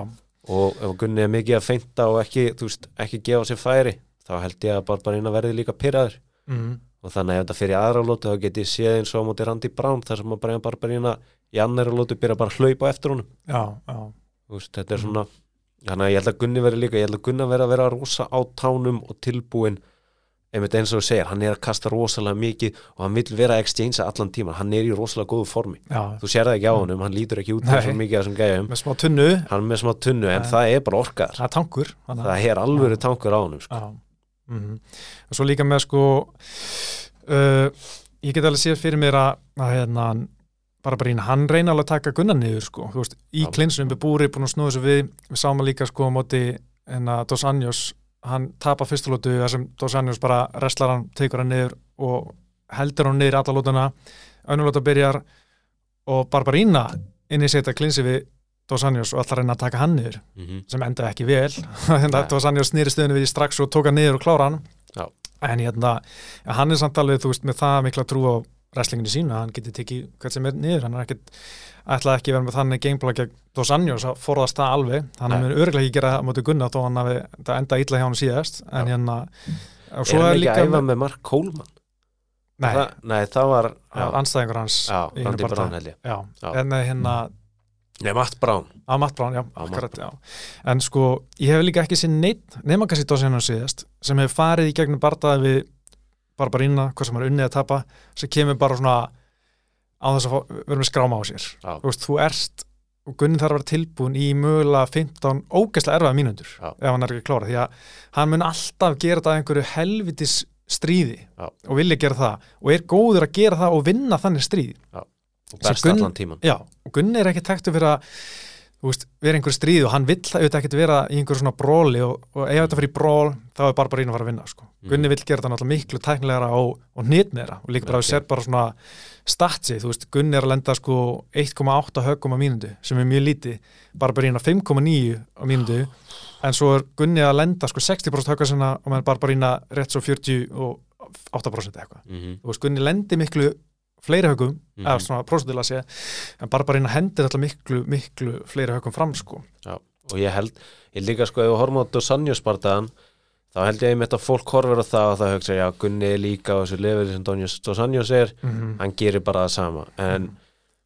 og ef Gunni er mikið að feinta og ekki, veist, ekki gefa sér færi þá held ég að Barberina verði líka pyrraður mm og þannig ef þetta fyrir aðra lótu þá get ég séð eins og á móti Randy Brown þar sem að Brian Barberina í annari lótu byrja bara að hlaupa eftir honum. Já, já, veist, þetta er svona þannig að ég held að Gunni verði líka ég held að Gunni verði að vera rosa á tánum og tilbúin einmitt eins og þú segir, hann er að kasta rosalega mikið og hann vil vera að exchange allan tíma hann er í rosalega góðu formi já. þú sér það ekki á honum, hann lítur ekki út Nei. svo mikið af þessum gæjum, með smá tunnu, hann með smá tunnu en Nei. það er bara orkaðar, það er tankur að- það er alvöru tankur á honum sko. Mm og svo líka með sko uh, ég get alveg séð fyrir mér að, að hérna, bara bara ína, hann reyna alveg að taka gunna niður sko, þú veist, í Já. klinsunum við búri búin að snúða þessu við, við sáum að líka sko á móti hérna Dos Anjos hann tapa fyrstulótu þar sem Dos Anjos bara reslar hann, tekur hann niður og heldur hann niður alla lótuna önnulóta byrjar og Barbarína inn í setja klinsi við Dos Anjos og allar reyna að taka hann niður mm -hmm. sem endaði ekki vel þetta [laughs] Nei. var sannjá snýri stöðinu við strax og tók hann niður og klára hann Já. en hérna, ja, hann er samt alveg þú veist, með það mikla trú á wrestlinginu sínu hann getur tekið hvert sem er niður. Hann er ekkit, ætlaði ekki að vera með þannig gameplan gegn Dos Anjos að forðast það alveg. Hann Nei. mun örglega ekki gera það á móti Gunna þó hann hafi þetta enda illa hjá hann síðast. En hérna er hann er ekki líka að æfa með Mark Coleman? Nei, það, nei, það var anstæðingur hans já, í. Brown já, Já. en með hérna nei, Matt Brown, Á Matt Brown, já, Matt akkurat, já. En sko, ég hef líka ekki sér neitt, nema kannski Dósinan síðast, sem hefur farið í gegnum bardaði við Barbarína, hvað sem er unnið að tapa, sem kemur bara svona á þess að vera með skráma á sér. Já. Þú veist, þú erst, og Gunni þarf að vera tilbúin í mögulega 15 ógeðslega erfaða mínútur, Já. ef hann er ekki klára, því að hann mun alltaf gera þetta einhverju helvitis stríði Já. og vilja gera það og er góður að gera það og vinna þannig stríð. og best Gunn- allan tíman Já, og Gunni er ekki tektu fyrir að veist, vera einhver stríð og hann vill auðvitað ekkert vera í einhver svona bróli og, og ef þetta fyrir bról, þá er bara að fara að vinna sko. Mhm. Gunni vill gera þetta náttúrulega miklu tæknilegra og, og hnitneira og líka bara að Ok. við sér bara svona statsi, þú veist, Gunni er að lenda sko 1,8 höggum á mínundu sem er mjög lítið, bara bara 5,9 á mínundu, en svo er Gunni að lenda sko 60% högga sinna og meðan bara bara rétt svo 40 og 8% eitthvað mm þú veist, Gunni lendi miklu fleiri högum, Mhm. eða svona prósutilega sé en Barbarína hendir alltaf miklu, miklu fleiri högum fram sko og ég held, ég líka sko ef við horfum á Dos Anjos bardaðan þá held ég einmitt að fólk horfir á það og það hugsa já, Gunni er líka á þessu lefið sem Dos Anjos er, mm hann gerir bara það sama en Mhm.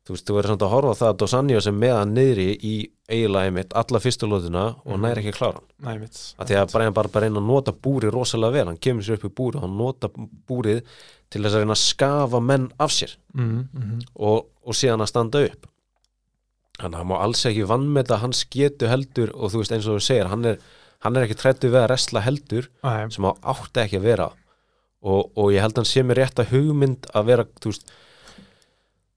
Þú veist, þú verður samt að horfa það að Dos Anjos er með hann niðri í eiginlega einmitt alla fyrstu lótuna og Mhm. næri ekki að klára hann. Nei, að því að Brian Barberina nota búrið rosalega vel hann kemur sér upp í búrið og hann nota búrið til þess að reyna að skafa menn af sér mm -hmm. og, og síðan að standa upp. Þannig að hann má alls ekki vannmeta hans getu heldur og þú veist eins og þú segir hann er, hann er ekki trættu við að resla heldur Nei, sem á átti ekki að vera. Og, og ég held hann sé mér rétt að hugmynd að vera þú veist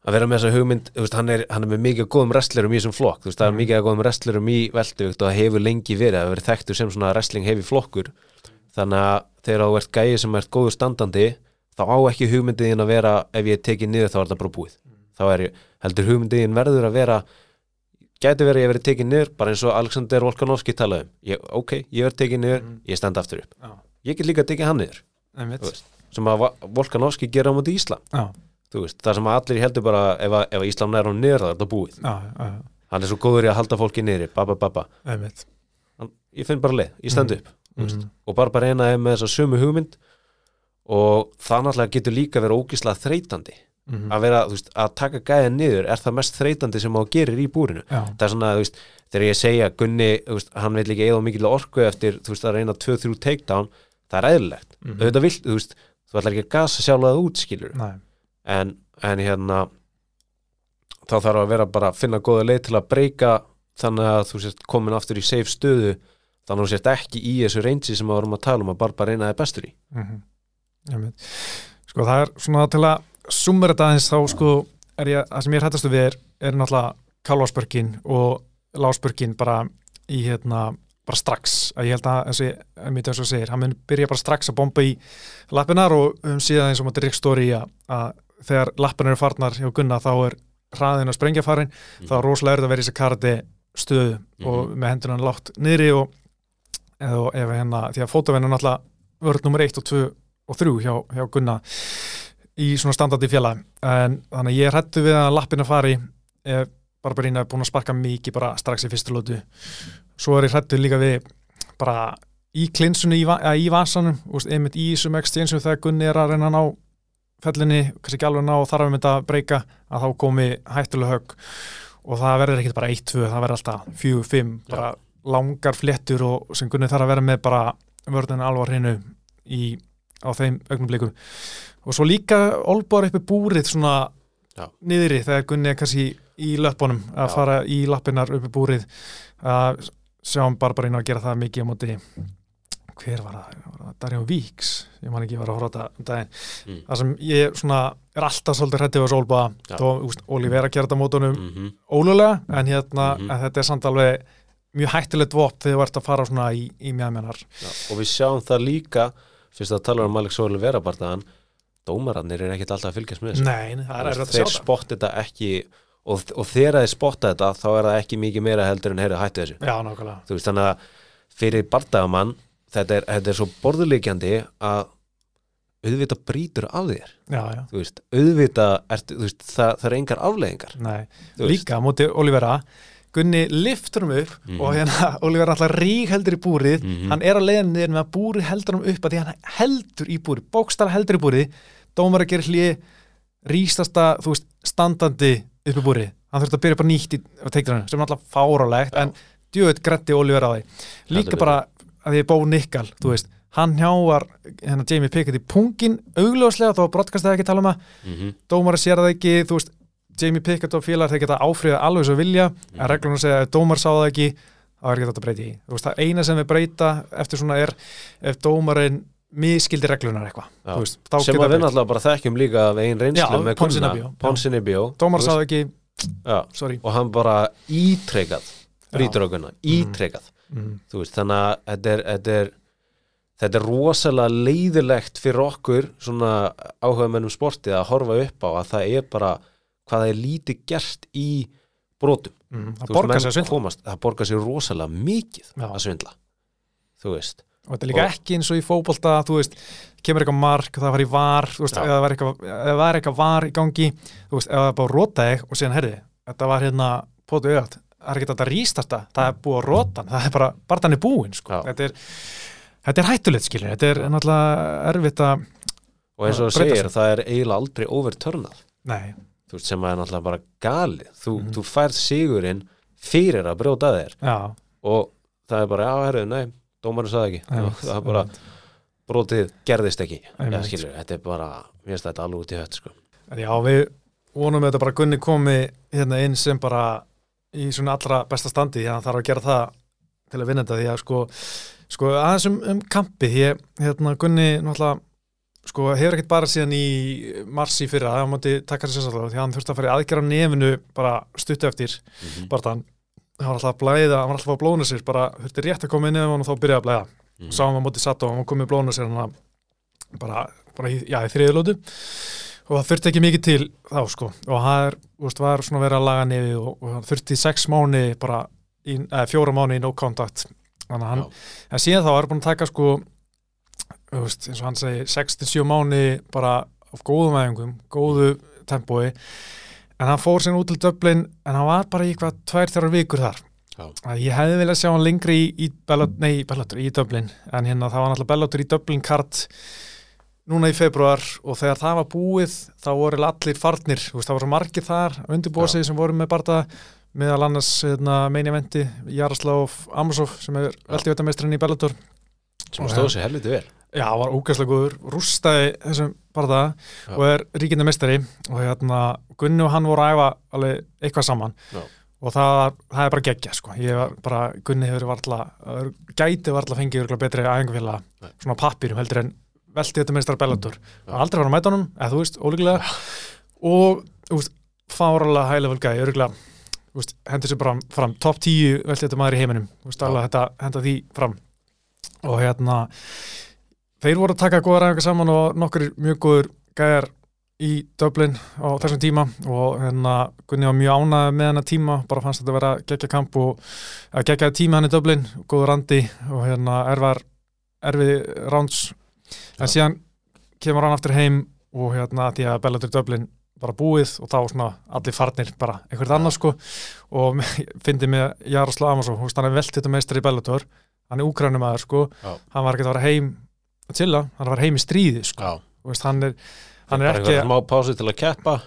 að vera með þessa hugmynd, veist, hann er, hann er með mikið góðum wrestlerum í þessum flokk, veist, það er Mhm. mikið góðum wrestlerum í velduvikt og það hefur lengi verið hefur verið þekktur sem svona wrestling hefi flokkur. Þannig að þegar þú ert gæði sem ert góður standandi, þá á ekki hugmyndiðin að vera, ef ég tekið niður þá er það bara búið, þá er heldur hugmyndiðin verður að vera gæti verið að ég verið tekið niður, bara eins og Alexander Volkanovski talaði um, ég, ok, ég verið tekið niður Mhm. ég stend aftur upp, ég get líka tekið hann niður. Sem að Volkanovski gera á móti Íslam Já, þú veist, það sem allir heldur bara ef, að, ef að Íslam nær hún niður það er það búið. Já, já, hann er svo góður í að halda fólki niður nei, mitt hann, ég finn bara leið ég stend Mhm. upp, veist, Mhm. og bara bara eina er með þessa sömu hugmynd og það náttúrulega getur líka verið ógislega þreytandi Mhm. að vera, þú veist, að taka gæðin niður er það mest þreytandi sem á gerir í búrinu. Já, það er svona, þú veist, þegar ég segja Gunni, þú veist, hann vil ekki eða mikil orku eftir, þú veist, að reyna 2-3 takedown það er Mhm. auðvitað vilt, þú veist þú ætlar ekki að gasa sjálf að út, skilur nei, en, en hérna þá þarf að vera bara að finna góða leið til að breyka þannig að þú sért komin aftur í safe stöðu þannig að þú sért ekki í þessu reynsi sem við vorum að tala um að bara reyna þið bestur í. Nei, mitt Sko, það er svona til að summa þetta aðeins þá sko er ég, það sem ég er hættastu við er, er náttúrulega kálvaspörkin og láspörkin bara í hérna bara strax, að ég held að eins og ég, einmitt eins og segir, hann mun byrja bara strax að bomba í lappinar og um síðan eins og maður Rick Story að, að þegar lappinar eru farnar hjá Gunna þá er hraðin að sprengja farin, þá er rosalega erfitt að vera í þessi karate stöðu og með hendunan látt niðri og eða ef hérna, því að fótavenn er náttúrulega vörð nummer 1 og 2 og 3 hjá, hjá Gunna í svona standandi fjalla en þannig að ég hrættu við að lappina fari ef Barbarína er búin að sparka mikið bara strax í fyrstu lótu svo er ég hrættu líka við bara í klinsunni í, va í vasanum einmitt í þessum exchange þegar Gunni er að reyna að ná fellinni, kannski ekki alveg ná og þarf að mynda að breyka að þá komi hættuleg högg. Og það verður ekkit bara 1-2, það verður alltaf 4-5, bara langar fléttur og sem Gunni þarf að vera með bara vörðinu alvar hreinu í, á þeim augnublikum og svo líka olbúar uppi búrið svona Já. niðri þegar Gunni er kannski í löpunum að Já. fara í lappinnar uppi búrið. Að sjáum Barbarín að gera það mikið á móti hver var það, það Darjón Víks? Ég man ekki, ég var að horfa á þetta um Mm. það sem ég svona er alltaf svolítið hrættið á Solba. Já. þó, Olivera gera þetta mótunum mm -hmm. ólulega, en hérna Mhm. en þetta er samt alveg mjög hættilegt vopn þegar þú ert að fara svona í, í mjöðmennar og við sjáum það líka fyrst að tala um Alex Óli vera barðaðan dómararnir er ekkit alltaf að fylgjast með þessu. Nei, það er að sjá þeir það. spotta þetta ekki og, og þegar þeir spotta þetta þá er það ekki mikið meira heldur en heyrðu hættu þessu. Já, nákvæmlega. Þú veist þannig að fyrir barndagamann þetta er, þetta er svo borðuleikjandi að auðvitað brýtur af þér. Já, já, þú veist, auðvitað þú veist, það, það er engar afleðingar. Líka móti Olivera. Gunni liftur um upp Mhm. og hérna Olivera alltaf rík heldur í búrið. Mhm. hann er að leiða niður með að búrið heldur um upp að því hann heldur í búrið, bókstara heldur í búrið. Dómar að gera hlið rístasta, þú veist, standandi upp í búrið, hann þurfti að byrja bara nýtt í teiknarinn, sem er alltaf fárálegt en djöðt gretti Olivera á því. Líka bara að því Bó Nikkal þú veist, hann hjáar hérna Jamie Pickett í pungin augljóslega þó að brottkastaði ekki tala um það. Mm -hmm. dómar sér það ekki, þú veist Jamie Pickett og félagar þeir geta áfriða alveg svo vilja. Mhm. en reglunum segja að dómar sá það ekki þá er ekki þetta að breyta í veist, það eina sem við breyta eftir svona er ef dómarinn miskildi reglunar eitthvað. Veist, þá sem geta að við náttúrulega bara þekkjum líka af einn reynslu Já, með Ponzinibio. Ponsinibio dómar sá það ekki, og hann bara ítrekað brýtur á gunna, ítrekað mm. veist, þannig að þetta er, þetta er þetta er rosalega leiðilegt fyrir okkur svona áhuga mennum sportið að horfa upp á að það er bara hvað það er lítið gert í brotum Mm. Það borgar sér að svindla komast, það borgar sér rosalega mikið Já. að svindla þú veist og þetta er líka Og- ekki eins og í fótbolta þú veist, kemur eitthvað mark, það var í var þú veist, eða það var eitthvað, var í gangi, þú veist, eða það bara þig og síðan herði, þetta var hérna pótu auðvitað, það er ekki þetta að rístasta það er búið rota hann, það er bara barðan er búin, sko, Já. þetta er þetta er hættulegt, skilur, þetta er náttúrulega erfitt að, og eins og Já, það segir, það er eiginlega aldrei overturnað. Sem er náttúrulega bara galið. Þú, Mhm. þú færð sigurinn fyrir að brjóta þér. Já. Og það er bara, já, herru, nei dómarinn sagði ekki, einmitt, það er bara brotið gerðist ekki. Já, Einmitt. skilur, þetta er bara, mér finnst þetta alveg út í hött sko. Já, við vonum þetta bara Gunni komi hérna inn sem bara í svona allra besta standi því að hann þarf að gera það til að vinna þetta því að sko, sko aðeins um, um kampið því hérna Gunni náttúrulega sko hefur ekkert bara síðan í mars í fyrra, það mátti taka sér sérstaklega því að hann þurfti að fara í aðgerra nefinu bara stuttu eftir mm -hmm. bara þann hann var alltaf að blæða, hann var alltaf að blóna sér bara þurfti rétt að koma inn ef hann og þá byrjaði að blæða Mhm. sáum við á móti satt og hann komið blóna sér hann bara, bara í, já, í þriðilótu og það þurfti ekki mikið til þá sko. Og það er, veist, var svona verið að laga nefið og, og það þurfti sex mánu bara, í, eða fjóra mánu í no contact þannig að hann, en síðan þá er búin að taka sko veist, eins og hann segi 6-7 mánu bara af góðum æfingum, góðu tempói. En hann fór síðan út til Dublin en hann var bara í eitthvað tvær þrjár vikur þar. Ég hefði viljað sjá hann lengri í, í, í Dublin. En hérna það var náttúrulega Bellator í Dublin kart núna í februar og þegar það var búið þá voru allir farnir, veist, það voru margir þar undirbósið sem voru með barða meðal annars hérna, meini eventi Jaroslav Amosov sem er veldivættameistrin í Bellator sem stóð sér helviti vel Já, var ógæslega góður, rústaði þessum barða Já. og er ríkindi meistari og hérna Gunni og hann voru að æfa alveg eitthvað saman Já. og það, það er bara geggja sko. Gunni hefur varla gæti varla fengið betri æfingafélag Nei. svona pappirum heldur en veldi þetta meistar Bellator. Og aldrei var að mæta honum, eða þú veist, ólíklega. Og þú veist, fáralega high level gæði, örgulega þú veist, hendur sér bara fram, top 10 veldi þetta maður í heiminum, þú veist, alveg þetta henda því fram. Og hérna þeir voru að taka góða ræðingar saman og nokkur mjög góður gæjar í Dublin á þessum tíma. Og hérna Gunni var mjög ánægð með hennar tíma bara fannst þetta að vera geggja kamp og að geggja tíma hann í Dublin, góður randi. Og hérna erfið rounds en síðan kemur hann aftur heim og hérna því að Bellator Dublin bara búið og þá svona allir farnir bara einhvert annað sko. Og [laughs] fyndi með Jaroslav Amarsson, hún hann er veltið meistar í Bellator, hann er úkrænum aður sko, Já. hann var ekki að fara heim að chilla, hann var að heim í stríði sko, veist, hann er, hann er ekki smá pási til að keppa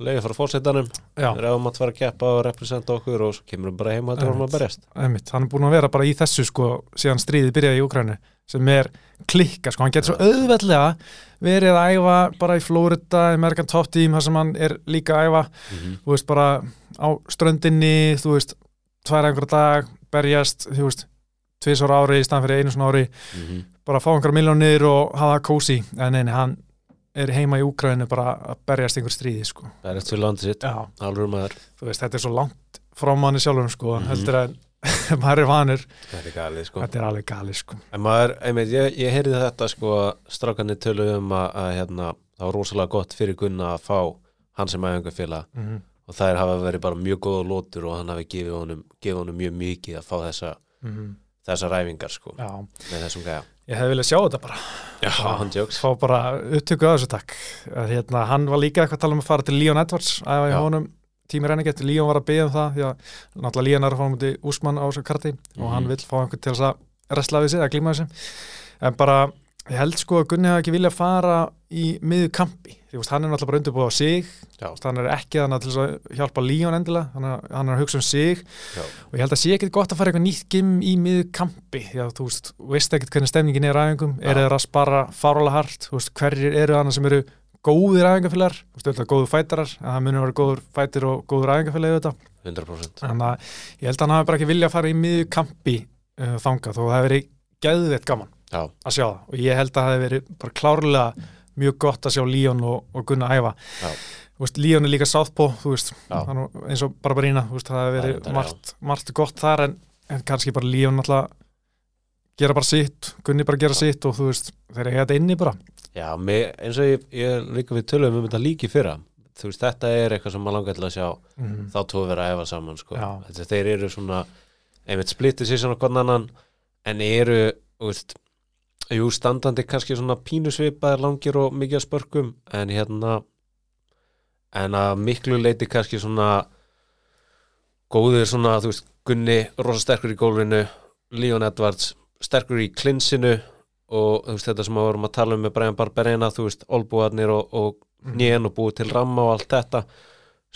leiði frá fórsetanum, reyðum að fara að keppa og representa okkur og kemur hann bara heim og þetta vorum að berjast. Hann er búin að vera bara í þessu sko, síðan stríðið byrjaði í Úkrænu sem er klikka, sko, hann getur svo auðveldlega verið að æfa bara í Florida, American Top Team, þar sem hann er líka að æfa, Mhm. þú veist, bara á ströndinni, þú veist tvær einhverja dag, berjast þú veist, tvisar ári í staðan fyrir einu svona ári. Mhm. bara fá einhverja miljónir og hafa kósi, en neini, hann er heima í Úkrænu bara að berjast í einhver stríði, sko. Berjast fyrir landið sitt, alveg maður. Þú veist, þetta er svo langt frá manni sjálfum, sko, Mhm. heldur að [laughs] maður er vanur, þetta er sko. Þetta er alveg gali, sko. Maður, einmitt, ég, ég heyrði þetta sko að strákanir tölu um að, að hérna, það var rosalega gott fyrir Gunna að fá hann sem æfingafélag. Mm -hmm. og þær hafa verið bara mjög góða lótur og hann hafi gefið honum, gefið honum mjög mikið að fá þessa, þessar æfingar sko ég hefði viljað sjá þetta bara. Já, jóks fá bara upptöku að þessu takk. Hérna, hann var líka eitthvað að tala um að fara til Leon Edwards að í Já. honum tími reyninget, Leon var að byggja um það því að náttúrulega Leon er að fá til Úsmann á þessu karti og hann Mhm. vill fá einhvern til að resla við sig, að glíma þessu en bara, ég held sko að Gunni hafa ekki viljað fara í miður kampi. Því veist, hann er náttúrulega bara undirbúið á sig. Veist, hann er ekki þannig til að hjálpa Leon endilega, hann er, hann er að hugsa um sig. Já. og ég held að sé ekkit gott að fara eitthvað nýtt gim í miður kampi. Því að þú veist, veist ekkit hvernig stemningin er ræðingum, Já. er þeir að spara fárálega hart, hverjir eru þannig sem eru góðir veist, auðvitað góður fætarar, en það munir vera góður fætir og góður ræðingafélagi auðvitað, 100% þannig að ég held að hann hafi bara ekki vilja að fara í miður kampi uh, þangað, þó það hefur verið geðveitt gaman Já, að sjá það. Og ég held að það hefði verið bara klárlega mjög gott að sjá Líón og, og Gunna æfa. Líón er líka sáðpó eins og Barbarína veist, það Það er verið margt, margt gott þar en, en kannski bara Líón alltaf gera bara sitt, Gunni bara gera sitt og þú veist, þeir eiga þetta inni bara Já mig, eins og ég, ég líka við tölum um þetta líki fyrra þú veist, þetta er eitthvað sem maður langar til að sjá mm. þá tóðu vera að æfa saman sko. Þetta, þeir eru svona einmitt splittið sér svona hvern annan en eru, þú veist jú, standandi kannski svona pínusvipaðir langir og mikið að spörkum en hérna en að miklu leiti kannski svona góðir svona, þú veist, Gunni rosa sterkur í gólfinu, Leon Edwards sterkur í klinsinu og veist, þetta sem við vorum að tala um með Brian Barberena, þú veist, olbúarnir og, og nén og búið til ramma og allt þetta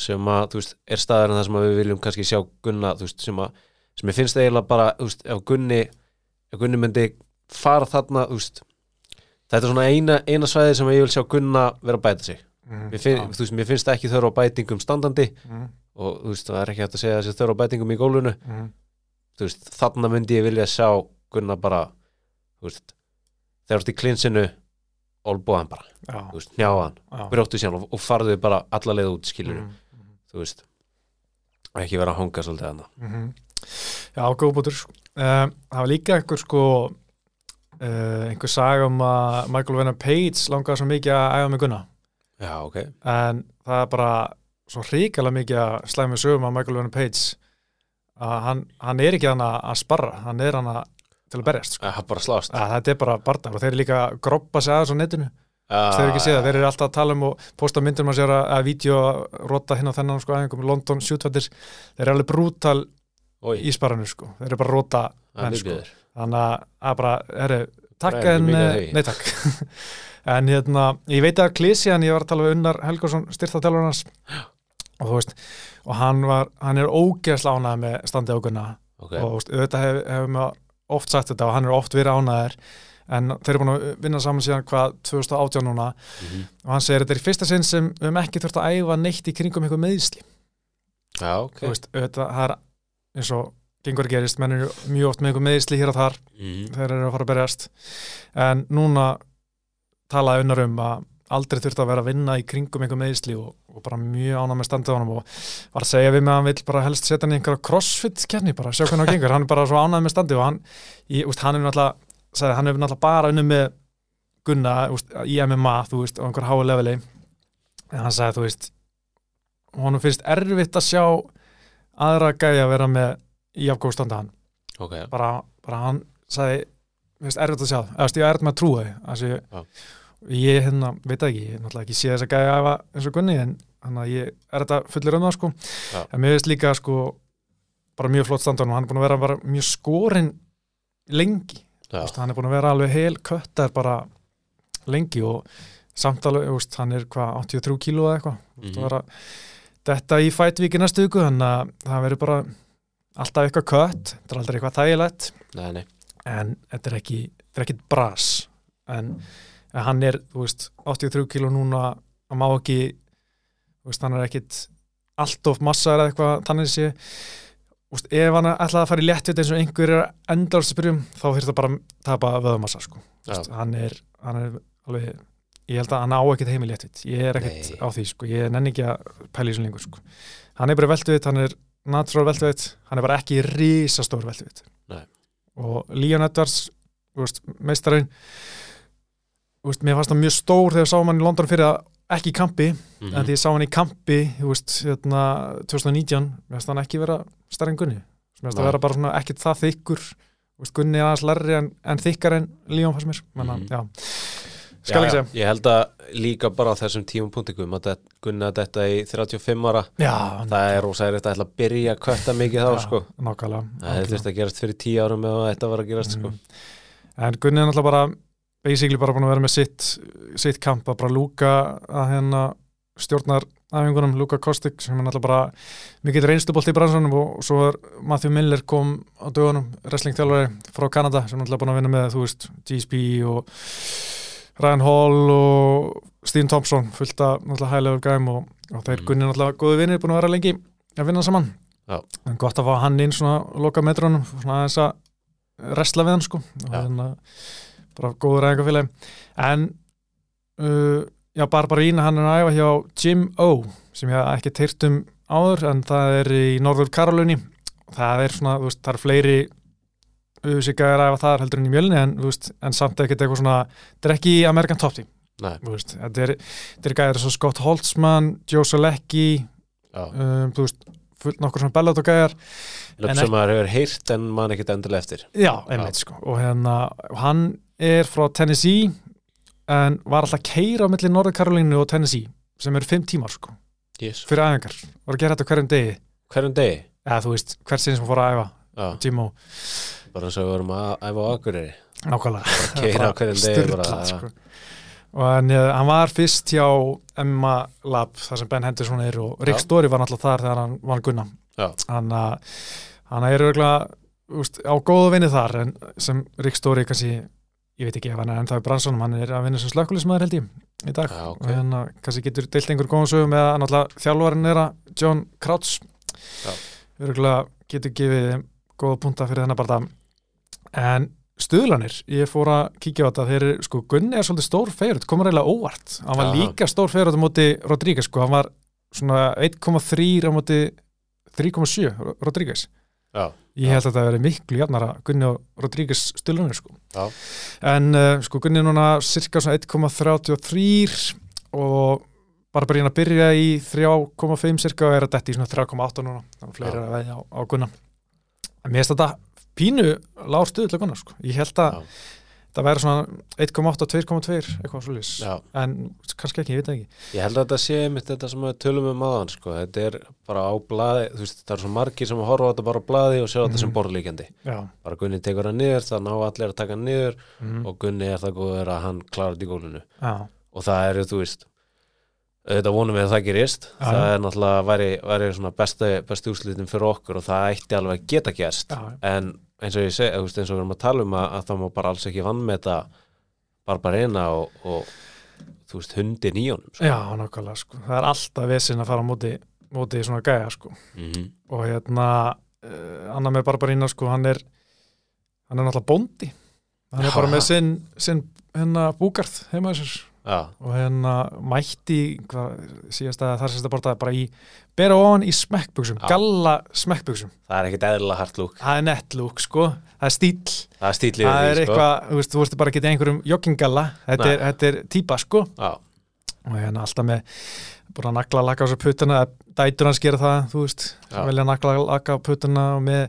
sem að, þú veist, er staðar en það sem við viljum kannski sjá Gunna, þú veist, sem að sem ég finnst eiginlega bara, þú veist, ef Gunni ef Gunni myndi fara þarna, þú veist þetta er svona eina, eina svæði sem ég vil sjá Gunna vera að bæta sig, mm. finn, þú veist, mér finnst ekki þörf á bætingum standandi mm. og þú veist, það er ekki hægt að segja þessi þörf á bætingum í gólfinu, Mm. þú veist, þarna myndi ég vilja sjá Gunna bara, veist þegar þú ert í klinsinu olbúðan bara, njáðan já. brjóttu síðan og, og farðu bara alla leið út skilur, Mm. þú veist ekki vera að hanga svolítið hana Mm Já, góð bútur sko. uh, Það var líka einhver sko uh, einhver saga um að Michael Venner Page langaði svo mikið að æfa með Gunna já, ok, en það er bara svo hrikalega mikið að slæmi sögum að Michael Venner Page að hann, hann er ekki hann að sparra hann er hann að til að berjast sko. er bara slást. Að þetta er bara barndar og þeir eru líka að groppa sig aðeins á netinu. Þeir eru ekki séð það, þeir eru alltaf að tala um og posta myndir maður sér að, að vídeo rota hinn á þennan sko aðeingum London shootvættir þeir eru alveg brútal Oi, í sparranu sko, þeir eru bara að rota menn, sko. þannig að, að bara, herru, takk en að eh, nei takk. [laughs] En hérna, ég veit að Klísian ég var að tala við Unnar Helgarsson styrþátjálfur hans. Og þú veist og hann var, hann er ógeðslega ánægð með standið águnna ok, og þú veist, auðvitað hefur hef maður oft sagt þetta og hann er oft verið ánægðir en þeir eru búin að vinna saman síðan hvað 2018 núna. Mhm. og hann segir þetta er fyrsta sinn sem við höfum ekki þurft að æfa neitt í kringum eitthvað meðsli já, ok. Veist, auðvitað, það er eins og gengur gerist, menn eru mjög oft með eitthvað meðsli hér og þar. Mhm. þeir eru að fara að berjast. En núna talaði unnar um að aldrei þurft að vera að vinna í kringum einhver meðisli og, og bara mjög ánað með standið á honum og var að segja við með að hann vill bara helst setja hann í einhverja crossfit kenni bara, sjá hvernig það gengur, hann er bara svo ánað með standið og hann, í, úst, hann er náttúrulega hann er bara unnum með Gunna úst, í MMA, veist, á einhver háu leveli. En hann sagði, þú veist honum finnst erfitt að sjá aðra gæja að vera með í afgóðstanda hann. Ok, bara, bara hann sagði finnst erfitt að sjá eða ég er erfitt með að trúa því ég hérna, veit ekki ég náttúrulega ekki sé þess að gæja æfa eins og Gunni en hann að ég er þetta fullir um það sko Já. en mér finnst líka sko bara mjög flott standan og hann er búin að vera bara mjög skorinn lengi Þú veist, hann er búin að vera alveg heil köttar bara lengi og samtalið, veist, hann er hvað 83 kíló eða eitthvað mm. -hmm. þetta í fætvíki næstu viku þannig að það verður bara alltaf eitthvað kött, þetta er aldrei eitthvað þægilegt nei, nei en þetta er ekki, þetta er ekki bras en, en hann er þú veist, 83 kíló núna hann má ekki þú veist, hann er ekkit allt of massa eða eitthvað þannig sé Þú veist, ef hann ætlaði að fara í léttjöld eins og einhver er endalast að byrjum þá þurft það bara að tapa vöðumassa sko. Veist, hann, er, hann er alveg ég held að hann á ekkit heimi léttjöld ég er ekkit Nei. á því, sko. ég nenni ekki að í þessu lengur sko. hann er bara veltvitt, hann er natural veltvitt, hann er bara ekki risastór veltvitt Nei. og Leon Edwards meistarinn veist, mér fannst það mjög stór þegar sá hann í London fyrir að ekki í kampi Mhm. en því ég sá hann í kampi þú veist, hérna, 2019 mér finnst hann ekki vera stærri en Gunni. Mér finnst það vera bara svona ekkert það þykkur. Veist, Gunni er aðeins lærri en, en þykkar en Leon fannst mér. Menna, Mhm. já, skal Já, já, segja. Ég held að líka bara á þessum tímum punktikum að gunna þetta í 35 ára. Já, það er ósæðilegt að byrja að kvötta [laughs] mikið þá já, sko. það hefði þurft að gerast fyrir 10 árum ef þetta var að gerast sko. Mhm. en Gunni er náttúrulega bara basically bara búin að vera með sitt, sitt kamp að bara lúka að hérna stjórnar æfingunum, Luka Kostik sem er náttúrulega bara mikið reynslubólt í bransunum og svo er Matthew Miller kom á dögunum, wrestlingþjálfari frá Kanada sem er náttúrulega búin að vinna með þú veist, GSP og Ryan Hall og Stephen Thompson fullt af náttúrulega high level gæm og, og þeir Mhm. Gunni náttúrulega góði vinnir búin að vera lengi að vinna saman Já. en gott að fá hann inn svona loka metrunum svona aðeins að resla við hann sko og Já. hérna bara góður æfingafélagi. En uh, já, Barbarína hann er að æfa hjá Jim O sem ég hef ekki teirt um áður en það er í Norður Karolunni það er svona, þú veist, það er fleiri auðvitað að æfa þar heldur en í mjölni en, veist, en samt ekkert eitthvað svona þetta er ekki Amerikan Top Team veist, þetta er, er gæðir svo Scott Holtzman, Joe Solecki já, um, þú veist, fullt nokkur svona bellat og gæðar löp sem maður hefur heyrt en mann ekkert endilega eftir. Já, einmitt sko. Og hérna, hann er frá Tennessee en var alltaf að keira á milli Norður Karolínu og Tennessee sem eru fimm tímar sko, yes. fyrir æfingar. Var að gera þetta hverjum degi. Hverjum degi? Eða þú veist, hver sinni sem fór að æfa Jimmo, bara eins og við vorum að æfa á Akureyri. Nákvæmlega. Keira á hverjum degi bara, Sturlað, sko. og hann, eh, hann var fyrst hjá Emma Lab, þar sem Ben Henderson er og Rick Já. Story var náttúrulega þar þegar hann var Gunna. Hann, að- hann er örgulega á góðu vinni þar en sem Rick Story kannski ég veit ekki ef hann er ennþá í bransunum hann er að vinna sem slökkulismæður held ég í dag Já, ok. og hérna kannski getur deilt einhver góðum sögum með að náttúrulega þjálfarinn er að John Crouch Já. örgulega getur gefið góða punta fyrir þennan bara en stuðlanir, ég fór að kíkja á þetta þeir eru, sko, Gunni er svolítið stór feyrut komur eiginlega óvart, hann var Aha. líka stór feyrut á móti Rodríguez, sko, hann var svona 1,3 á móti 3,7 Rodríguez já, ég held að þetta veri miklu jafnara Gunni og Rodríguez stuðlanir, sko Já. en uh, sko, Gunni er núna cirka svona 1,33 og bara bara hérna að byrja í 3,5 cirka og er að detti í svona 3,8 núna þannig að fleiri Já. er að veðja á, á Gunna en mér finnst þetta pínu lág stuð til Gunna sko. ég held að Já. Það væri svona 1,8, 2,2 eitthvað svolítið en kannski ekki, ég veit það ekki. Ég held að þetta sé mitt þetta sem við tölum um aðan sko. þetta er bara á blaði þú veist, það er svo margir sem horfa á þetta bara á blaði og sjá þetta sem Mhm. borðlíkjandi. Bara Gunni tekur hann niður, það ná allir að taka niður mm, og Gunni er það góður að hann klárar þetta í gólfinu. Já, og það eru, þú veist þetta vonum við að það gerist. Já, það er náttúrulega væri, væri svona besti, besti úrslitin fyrir okkur og það eins og ég segi, eins og við erum að tala um að, að það má bara alls ekki vannmeta Barbarena og, og þú veist, hundin í honum sko. já, nákvæmlega sko. það er alltaf vesinn að fara móti, móti svona gæja sko. mm og hérna uh, annar með Barbarína sko, hann er hann er náttúrulega bóndi hann er bara með sinn, sinn hérna búgarð heima þessar Já, og hérna mætti hvað, síðast að þar sérst að borta bara í bera ofan í smekkbuxum, Já. galla smekkbuxum. Það er ekkit eðlilega hart lúk það er nettlúk sko, það er stíl það er það er því, sko. eitthvað, þú veist, þú veist bara að geta einhverjum joggingalla, þetta er, þetta er típa sko. Já, og hérna alltaf með búin að nagla laka á þessu puttana dætur hans gera það, þú veist Já. velja að nagla laka á puttana með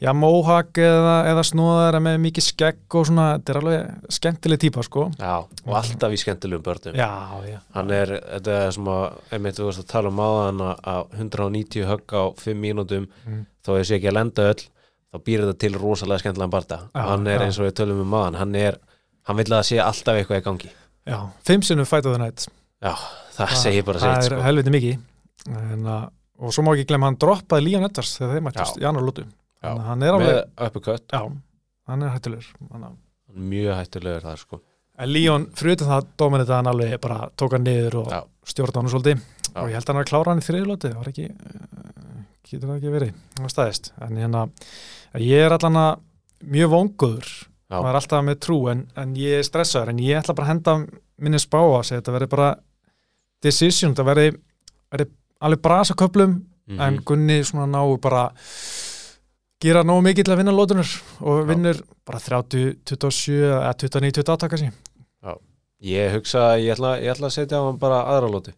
já, móhag eða, eða snóðar með mikið skegg og svona þetta er alveg skemmtileg típa, sko Já, og alltaf í skemmtilegum börnum já, já, hann er, þetta er sem að einmitt þú veist að tala um áðan að- að 190 högg á 5 mínútum Mm. þó ég sé ekki að lenda öll þá býr þetta til rosalega skemmtilegan barda Já, hann er já. eins og við tölum um áðan hann er, hann vil að sé alltaf eitthvað í gangi já, fimm sinnum fight of the night Já, það segir bara það sitt er sko. helviti mikið. En, uh, og svo má ekki glemma hann droppaði Lían Edwards þegar þeir að hann er alveg, með já, hann er að mjög hættulegur það sko. En Líón, utan það, Dominita hann alveg bara tók hann niður og stjórna hann svolítið. Já. og ég held að hann að klára hann í þriðlóti það var ekki, uh, getur það ekki verið? Það var staðist, en hérna ég er allan að mjög vonguður maður er alltaf með trú en, en ég er stressaður, en ég ætla bara að henda minni spá að segja, þetta verði bara decision, þetta verði, verði alveg brasa köplum, Mhm. en Gunni svona náu bara gera nógu mikið til að vinna lótunar og Já. vinnur bara 30, 27 eða 29, 28 kannski Ég hugsa að ég ætla, ég ætla að setja á hann bara aðra lótu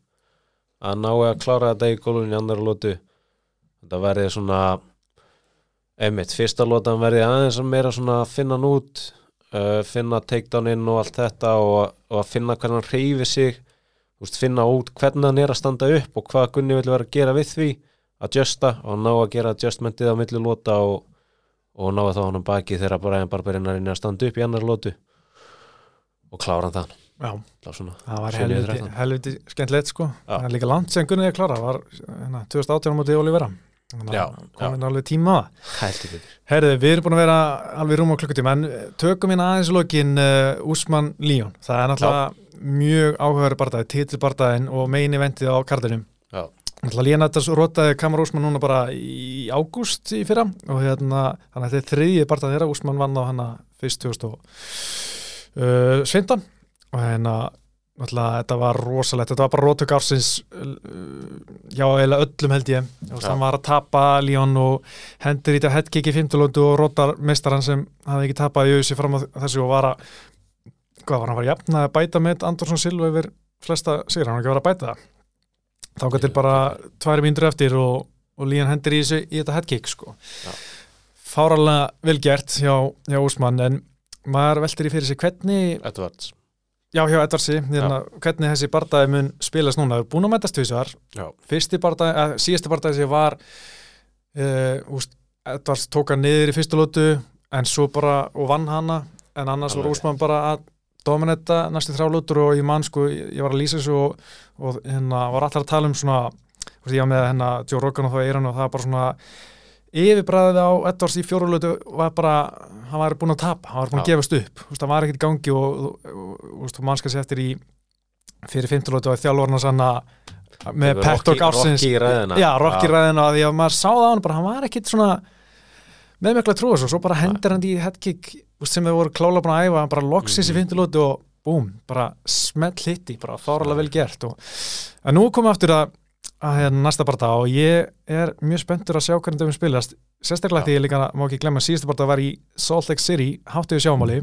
að ná að klára þetta í gólunni andra lótu þetta verði svona einmitt, fyrsta lótan verði aðeins að meira svona að finna hann út uh, finna takedowninn og allt þetta og, og að finna hvernig hann reyfi sig úst, finna út hvernig hann er að standa upp og hvað Gunni vil vera að gera við því að justa og ná að gera adjustmentið á milli lóta og, og ná að þá hann baki þegar bara einn barbarinn er að standa upp í annar lótu og klára hann það Já, svona. það var helviti, helviti skemmtilegt sko. Já. það er líka langt sem Gunni er klára. Það var hérna, 2018 á móti Olivera. Komin alveg tíma. Herði, við erum búin að vera alveg rúm á klukkutíma en eh, tökum hérna aðeins lokin uh, Úsmann Líón, það er náttúrulega mjög áhugaður bardaði, titilbardaðin og meini vendið á kartinum Já. Náttúrulega Líón þetta rotaði Kamar Úsmann núna bara í ágúst í fyrra og hérna, þannig að þetta er þriðji bardaði þeirra, Úsmann vann á hana fyrst 2015 og hérna náttúrulega þetta var rosalegt, þetta var bara rótök ársins uh, já, eða öllum held ég. Hann var að tapa Líón og hendur í þetta headkick í fymtulótu og rótar mestaran sem hafði ekki tapað í auðvitað fram á þessu og var að hvað var hann var jafn að bæta með Andersson Silva yfir flesta sigur, hann var ekki að vera að bæta það þá gæti bara tværi mínútur eftir og, og Líón hendur í, þessu, í þetta headkick sko. Já. fáralega vel gert hjá, hjá Úsmann en maður veltir í fyrir sig hvernig Edwards. Já, hjá Edvardsi, hérna, hvernig þessi bardaði mun spilast núna, það er búin að mætast fyrsti bardaði, að, síðasti bardaði sem var uh, úst, Edvards tók hann niður í fyrstu lótu en svo bara, og vann hana en annars var Alveg. Úsmann bara að dominetta næstu þrjá lótur og ég man sko, ég ég var að lýsa þessu og, og hérna var allar að tala um svona úst, ég var með hérna Joe Rogan og þá Eiran og það var bara svona yfirbræðið á Edvards í fjórulötu var bara, hann var búin að tapa hann var búin að Já. gefast upp, Úst, það var ekkert í gangi og, og, og, og mannskast eftir í fyrir fimmtulötu og þjálfurna sanna með Tekur pep talk Rocky- ársins Rocky í ræðina. já, Já. ræðina því að maður sá það á hann bara, hann var ekkit svona með mikla trú og svo bara hendur hann í headkick sem þau voru klála búin að æfa hann bara loksins Mhm. í fimmtulötu og búm, bara smell hitti, bara fáralega vel gert og en nú komum við aftur að að hérna næsta barða og ég er mjög spenntur að sjá hvernig þau spilast. Sérstaklega því ég líka má ekki glemma síðasta barða var í Salt Lake City háttuðu sjámáli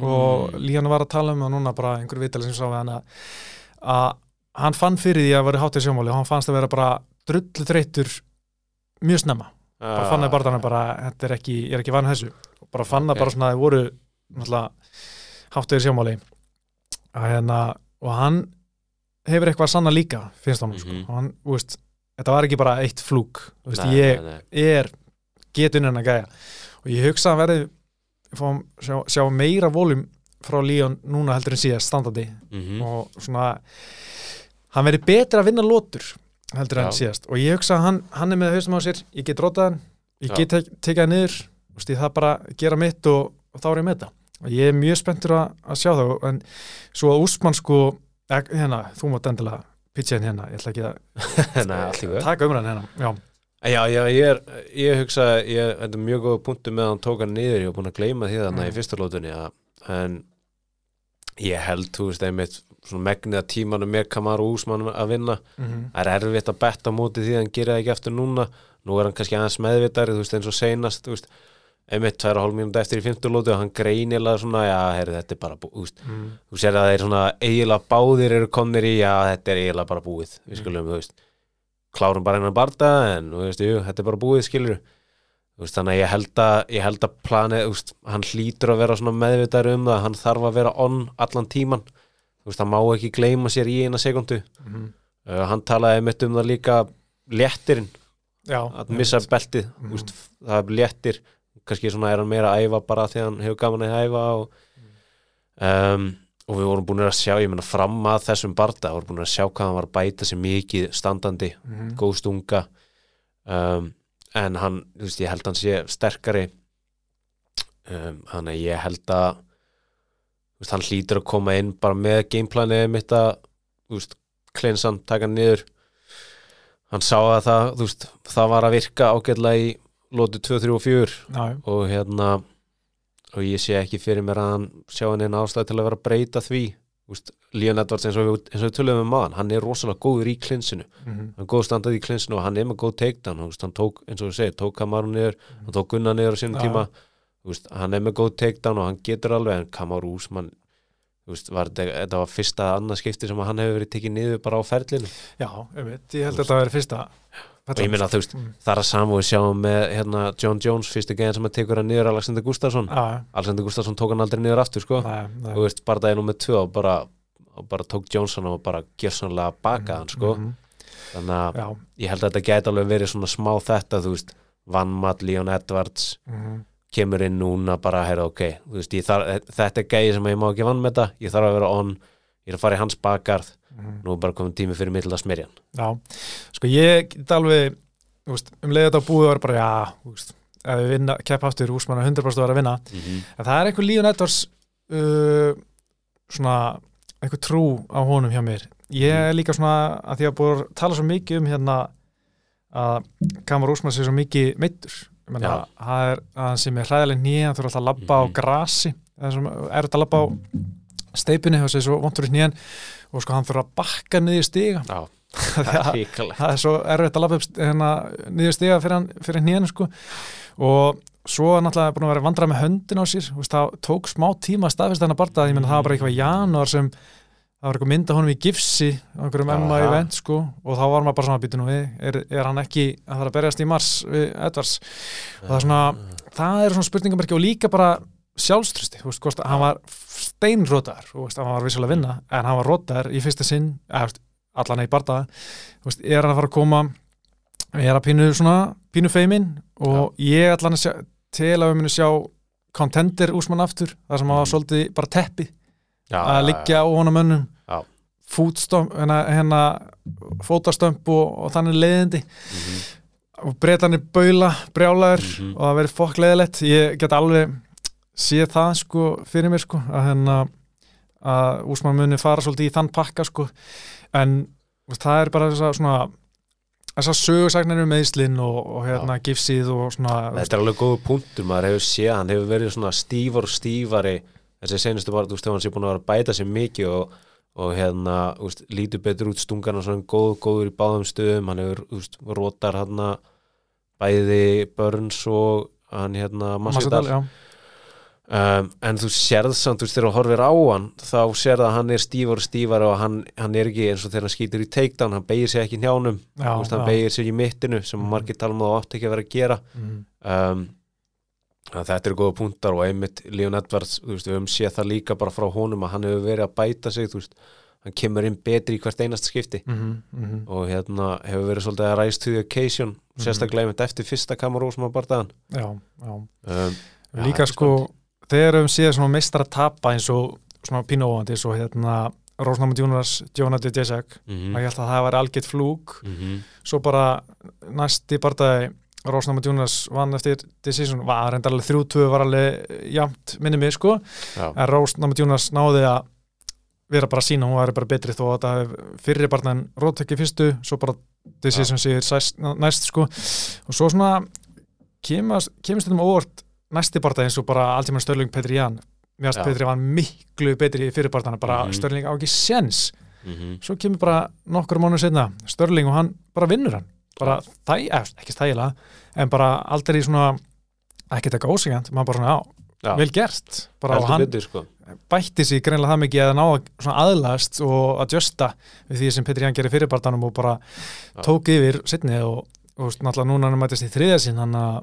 og Mm. Líhan var að tala um það núna bara einhver vitali sem sá að, að hann fann fyrir því að vera háttuðu sjámáli og hann fannst að vera bara drullu þreytur mjög snemma bara fann að barðana bara, þetta er ekki, ég er ekki vann þessu og bara fann að Ok. bara svona að þið voru náttúrulega háttuðu sjámáli að hérna og hann hefur eitthvað að sanna líka finnst hann sko, Mhm. og hann, þú veist þetta var ekki bara eitt flúk, þú veist, Nei, ég nei, nei. er getun en að gæja og ég hugsa að verði sjá, sjá meira volum frá Líón núna heldur en síðast standandi Mhm. og svona hann verði betur að vinna lótur heldur en síðast. Og ég hugsa að hann, hann er með haustum á sér, ég get rótað hann ég get tek, hann niður ég það bara gera mitt og, og þá er ég með þetta. Og ég er mjög spenntur að, að sjá það en svo að Úsmann sko hérna, þú mátt endilega pitcha henni hérna, ég ætla ekki að [laughs] Nei, taka umræðan hérna já, Já, já, ég er, ég hugsa, ég, er mjög góð punktu með að hann tók hann niður, ég var búin að gleyma því þannig Mm. í fyrsta lótunni, en ég held, þú veist, einmitt megnið að tímanum er Kamaru Úsmann að vinna, mm það er erfitt að betta á móti því að hann gerir það ekki eftir núna, nú er hann kannski aðeins meðvitari, þú veist, eins og seinast, þú veist, einmitt tværa hálf mínúti eftir í 50 lótu og hann greinilega svona, já, herri, þetta er bara búið, mm. þú sér að þeir svona eiginlega báðir eru komnir í, já, þetta er eiginlega bara búið, við skulum, þú veist. Klárum bara einan barda, en, þú veist, jú, þetta er bara búið, skilur þú veist, þannig að ég held að, ég held að planið, veist, hann hlýtur að vera svona meðvitaður um það, hann þarf að vera on allan tíman, þú veist, hann má ekki gleyma sér í eina sekundu. Mm. uh, hann talaði einmitt um það líka léttirinn, Já, að missa beltið, Mhm. þú veist, það er léttir. Kannski svona er hann meira að æfa bara að hann hefur gaman að æfa og, um, og við vorum búin að sjá ég meina fram að þessum barda vorum búin að sjá hvað hann var að bæta sér mikið standandi, Mhm. góð stunga. Um, en hann þú veist, ég held hann sé sterkari. Um, hann að ég held að veist, hann hlýtur að koma inn bara með gameplanið mitt að klinsan, taka niður. Hann sá að það veist, það var að virka ágætlega í lótu 2, 3 og 4 Já, og hérna og ég sé ekki fyrir mér að hann sjá hann einn ástæð til að vera að breyta því. Úst, Leon Edwards eins og við, tölum um maður hann er rosalega góður í klinsinu Mhm. hann er góð standað í klinsinu og hann er með góð takedown. Hann, tók, eins og við segir, tók Kamaru niður hann tók Gunnar niður á sínum tíma Úst, hann er með góð takedown og hann getur alveg en Kamaru Úsmann Úst, var, þetta þetta var fyrsta annað skipti sem hann hefur verið tekið niður bara á ferlinu Já, ég veit, ég held að þetta verið fyrsta og ég minna þú veist, Mm. það er að samu við sjáum með hérna, John Jones, fyrstu gegn sem að tekur hann niður Alexander Gustafsson, Já, Alexander Gustafsson tók hann aldrei niður aftur sko, nei, nei. og veist, bara daginn með tvö og bara, og bara tók Johnson og bara gerðsannlega baka hann sko Mhm. þannig að Já, ég held að þetta gæti alveg verið svona smá þetta, þú veist Vannmatt, Leon Edwards mhm. Kemur inn núna bara, heyrðu, ok veist, þarf, þetta er gæði sem ég má ekki vann með þetta ég þarf að vera on, ég er að fara í hans bakgarð Mhm. nú er bara komin tími fyrir mig til að smyrja hann Já, sko ég get alveg veist, um leiðið þetta búið að vera bara já, veist, ef við vinna, kepp aftur úsmann að 100% að vera að vinna, mm -hmm. en það er einhver Líon Edwards uh, svona einhver trú á honum hjá mér ég er líka svona að því að búið að tala svo mikið um hérna að Kamar Úsmann sé svo mikið meittur. Það er að hann sem er hræðileg nýja, hann þurfa alltaf að labba á Mhm. grasi er þetta að labba á steipinu og sé svo vontur í nýjan og sko hann þurfa að bakka niður stiga Já, [laughs] það er ríkalegt það er svo erfitt að upp hérna, niður stiga fyrir, fyrir hnén sko. og svo er náttúrulega búin að vera vandrað með höndin á sér það tók smá tíma að staðfesta hann að barða ég menn það var bara eitthvað í janúar sem það var eitthvað mynda honum í gifsi á einhverjum emma Aha. event sko og þá var maður bara svona býtu nú við er, er hann ekki að fara að berjast í mars við Edvards og það er svona það eru svona spurningamerki og líka bara sjálfströsti, þú veist, að hann var steinrótaðar, þú veist, hann var vissulega að vinna en hann var rótaðar í fyrsta sinn eða, allan í bardaða þú veist, er hann að fara að koma er að pínu svona, pínu feimin og ég allan að sjá til að við munum sjá contender úsmann aftur, það sem hann var svolítið bara teppi Já, að liggja á honum önnum Já. fútstomp, hérna, hérna fótastömp og, og þannig leiðindi. Mhm. og breytanir baula, brjálaður Mhm. og það verið fokk leiðilegt. Ég get alveg séð það sko fyrir mér sko að hérna að úsmann muni fara svolítið í þann pakka sko. En það er bara þess að svona þessar sögursagnir um meðslinn og, og hérna gifsið og svona Þetta er alveg góðu punktur, maður hefur séð hann hefur verið svona stífar og stífari þessi senustu bara, þú veist, hann sé búin að vera að bæta sér mikið og, og hérna veist, lítur betur út stungan og svona góð, góður í báðum stöðum, hann hefur veist, rótar hann bæði Burns og hann hérna Masvidal. Já, um, en þú sérð samt, þú veist, þegar þú horfir á hann þá sérð að hann er stífar og stífar og hann, hann er ekki eins og þegar hann skýtur í takedown hann beigir sér ekki í njánum já, veist, hann beigir sér í mittinu sem Mhm. margir tala um að það átti ekki að vera að gera. Mhm. um, þetta eru góða punktar og einmitt Leon Edwards, þú veist, við höfum séð það líka bara frá honum að hann hefur verið að bæta sig veist, hann kemur inn betri í hvert einast skipti. Mhm, mhm. og hérna hefur verið svolítið að rise to the occasion sérstaklega einmitt eftir fyrsta kameró sem að barða hann já, já um, líka er sko þegar við séð svona meistar að tapa eins og svona pínóandi eins og hérna Rósnáma Djúnars, Djónati Djesek mm og ég held að það var algjört flúk. -hmm. svo bara næsti barndagi Rósnáma Djúnars vann eftir decision, var reyndar alveg þrjú tvö var alveg jamt minni mig sko. Já, en Rósnáma Djúnars náði að vera bara sína, hún var bara betri þó að það hef fyrri barndan róttökki fyrstu svo bara decision sér sæst, næst sko. Og svo svona kemast, kemast þetta um óvart næsti barndagi eins og bara Altimann Störling Petri Jan mér Já. finnst Petri var miklu betri fyrir barndana bara Mhm. Störling á ekki sens mm svo kemur bara nokkur mánuð setna Störling og hann bara vinnur hann bara þæ, eða, ekki stægilega en bara aldrei svona ekkert eitthvað ósegjönd, maður bara svona, já, Já, vel gert. Bara og heldur hann betur sko. bætti sig greinlega það mikið að ná að svona aðlast og að justa við því sem Petri Ján gerir fyrirbartanum og bara Já. tók yfir sittni og, og náttúrulega núna hann mætist í þriðja sinn hann að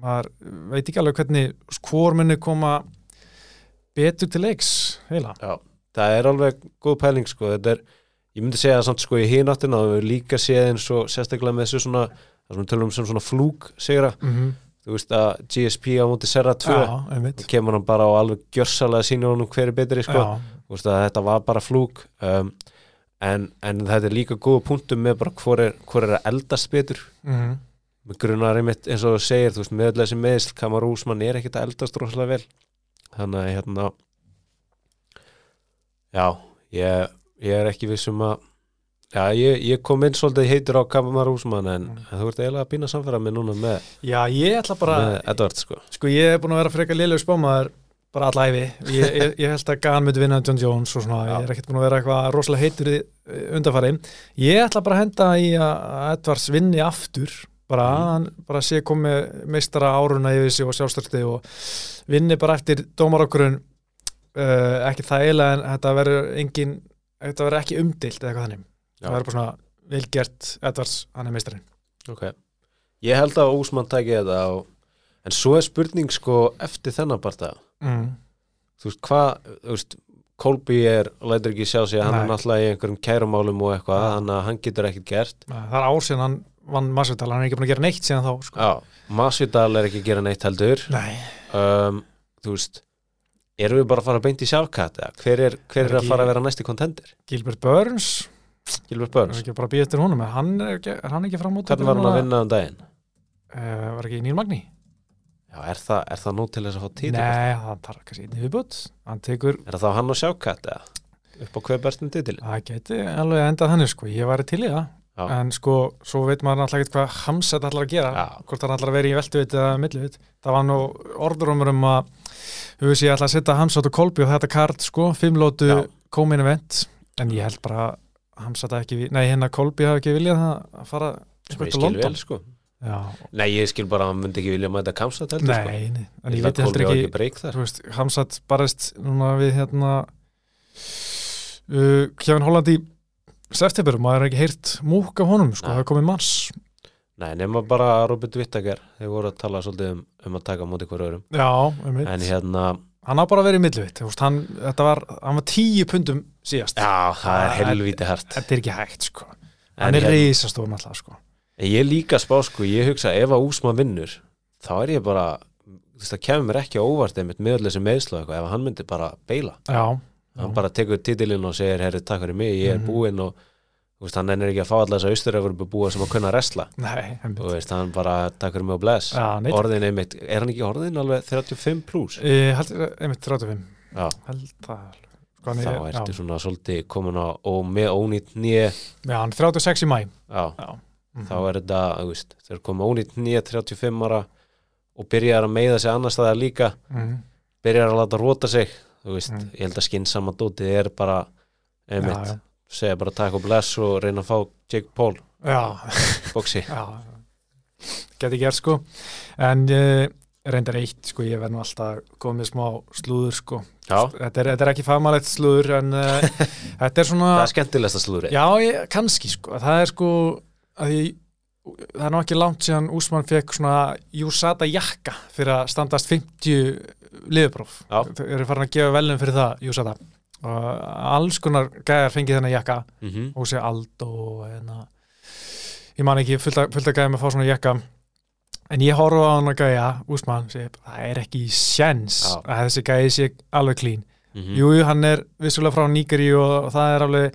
maður veit ekki alveg hvernig hvor muni koma betur til leiks heila Já, það er alveg góð pæling sko, þetta er, ég myndi segja samt sko í hináttina og við líka séð eins og sérstaklega með þessu svona, það sem við tölum um sem svona flúk sigra, mm -hmm. þú veist að GSP á móti Serra 2, Já, kemur hann bara á alveg gjörsalega sínu honum hver er betri sko, þú veist að þetta var bara flúk um, en, en þetta er líka góða punktum með bara hvor er, hvor er að eldast betur. Mm með grunar einmitt eins og þú segir þú veist með öll þessi meðsl, Kamar Úsmann er ekkert að eldast rosalega vel. Þannig að hérna já, ég, ég er ekki viss um að já, ég, ég kom inn svolítið heitur á Kamar Úsmann en, Mm. en þú ert eiginlega að býna samfæra með núna með, Já, ég ætla bara Edvard sko Sko ég er búin að vera frekar liðlega spámaður bara alla æfi, ég, ég, ég held að Gan myndi vinna John Jones og svona, Já. ég er ekkert búin að vera eitthvað rosalega heitur í undarfari ég ætla bara að henda í að Edvards vinni aftur bara að hann bara sé komið meistara áruna yfir sig og sjálfstöldi og vinni bara eftir dómarokkurinn uh, ekki það eiginlega en þetta verður engin, þetta verður ekki umdilt eða eitthvað þannig, Já. það verður bara svona velgert Edvards, hann er meistarinn ok, ég held að Úsmann tæki þetta og, en svo er spurning sko eftir þennan parta mm. þú veist hvað, þú veist Kolby er, lætur ekki sjá sig, hann er Nei. náttúrulega í einhverjum kærumálum og eitthvað, þannig að hann getur ekkert gert það er ár síðan hann vann Masvidal, hann er ekki búin að gera neitt síðan þá sko. Já, Masvidal er ekki að gera neitt heldur Nei, um, Þú veist Erum við bara að fara beint í sjálfkatt eða? Hver er, hver er Er að fara að vera næsti kontender? Gilbert Burns Gilbert er Burns ekki bara að býja eftir honum hann er ekki, er hann ekki fram út Hvernig var hann að vinna um daginn? Uh, var ekki Níl Magni? Já, er það, er það nú til þess að fá títil? Nei, hann tar kannski einnig viðbútt hann tekur, Er það þá hann og sjálfkatt eða? Upp á hver bestum títil? það geti alveg endað þannig sko, ég væri til í það Já. en sko, svo veit maður náttúrulega ekkert hvað Hamset ætlar að gera, Já. hvort hann ætlar að vera í veltuvit eða milluvit, það var nú orðurumur um að hugis ég ætla að setja Hamset og Kolby og þetta kart sko, fimmlótu komin event, en ég held bara að Hamset hafi ekki, nei hérna Kolby hafi ekki viljað að fara sko, til London. vel sko. Nei, ég skil bara að hann myndi ekki vilja mæta kamsat heldur sko. Nei, nei, en Ég veit að heldur á ekki Hamsat barist núna við hérna uh, Kjafin Hollandi september, maður er ekki heyrt múk af honum, sko, það er komið mars Nei, nema bara Robert Whittaker Þeir voru að tala svolítið um, um að taka á móti hver öðrum Já, einmitt. En hérna, hann á bara þú veist, hann, var, hann var tíu pundum síðast, já, það er Ah, helvíti hart þetta er ekki hægt sko. Hann er hérna- reisastóðum alltaf sko. Ég líka spá sko, ég hugsa ef að Úsmann vinnur, þá er ég bara þú veist, það kemur mér ekki óvart einmitt með öll þessi meðslu og eitthvað, ef hann myndi bara beila, Já, hann bara tekur titilinn og segir, herri, takk fyrir mig, ég er Mhm. búinn og veist, hann ennir ekki að fá alla þess að austuröfur búa sem að kunna resla einmitt. Og veist, hann bara, takk fyrir mig og bless. Neitt, orðin einmitt, er hann ekki orðin alveg 35 pluss? held, einmitt 35 Já, held hann þá er- ertu svona svolítið komin á og með ónýtt nýja já, hann er 36 í mæ já, Já, Mhm. þá er þetta, veist, þeir koma ónýtt nýja 35 ára og byrjar að meiða sig annars staðar líka Mhm. byrjar að láta róta sig þú veist, Mm. ég held að skinnsama dótið er bara einmitt. Segja bara takk og bless og reyna að fá Jake Paul. Já. Geti [laughs] gert sko. En uh, reyndar eitt sko ég verð nú alltaf komið smá slúður sko. Þetta er, þetta er ekki fagmannlegt slúður en uh, [laughs] þetta er svona það er skemmtilegsta slúri já, ég, kannski sko. Það er sko að ég, það er nú ekki langt síðan Úsmann fekk svona Júsata jakka fyrir að standast 50 liðbróf þau eru farin að gefa velum fyrir það Júsata og alls konar gæjar fengið þennan jakka. Mm -hmm. og sé Aldo og hérna ég man ekki fullt að, gæja með að fá svona jakka. En ég horfa á hann að gæja Úsmann, það er ekki sjens Já. að þessi gæji sé alveg klín Mm jú, jú, hann er vissulega frá Níkeri og, og það er alveg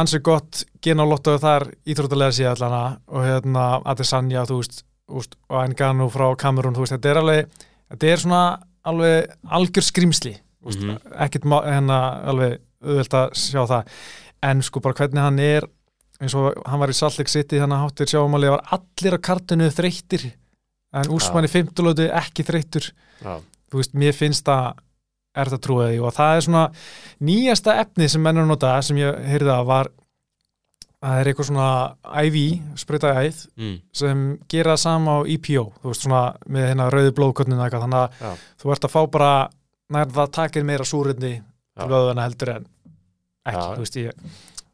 ansið gott gen á lotto þar íþróttalega síðan allana og hérna Adesanya, þú veist, úst, og Engano frá Kamerún, þú veist, þetta er alveg þetta er svona alveg algjör skrimsli úst, Mhm. ekkert hérna alveg auðvelt að sjá það. En sko bara hvernig hann er eins og hann var í Salt Lake City þannig að háttir sjáumáli var allir á kartinu þreyttir en Úsmann í fimmtulötu ekki þreyttur. Já, þú veist, mér finnst það er þetta trúið og það er svona nýjasta efni sem mennur nota sem ég heyrði að var það er eitthvað svona IV, sprauta æð mm. sem gera það sama á EPO þú veist svona með hérna rauðu blóðkotninu eitthvað. Þannig að Já. þú ert að fá bara nær það takir meira til vöðuna heldur en ekki, þú veist ég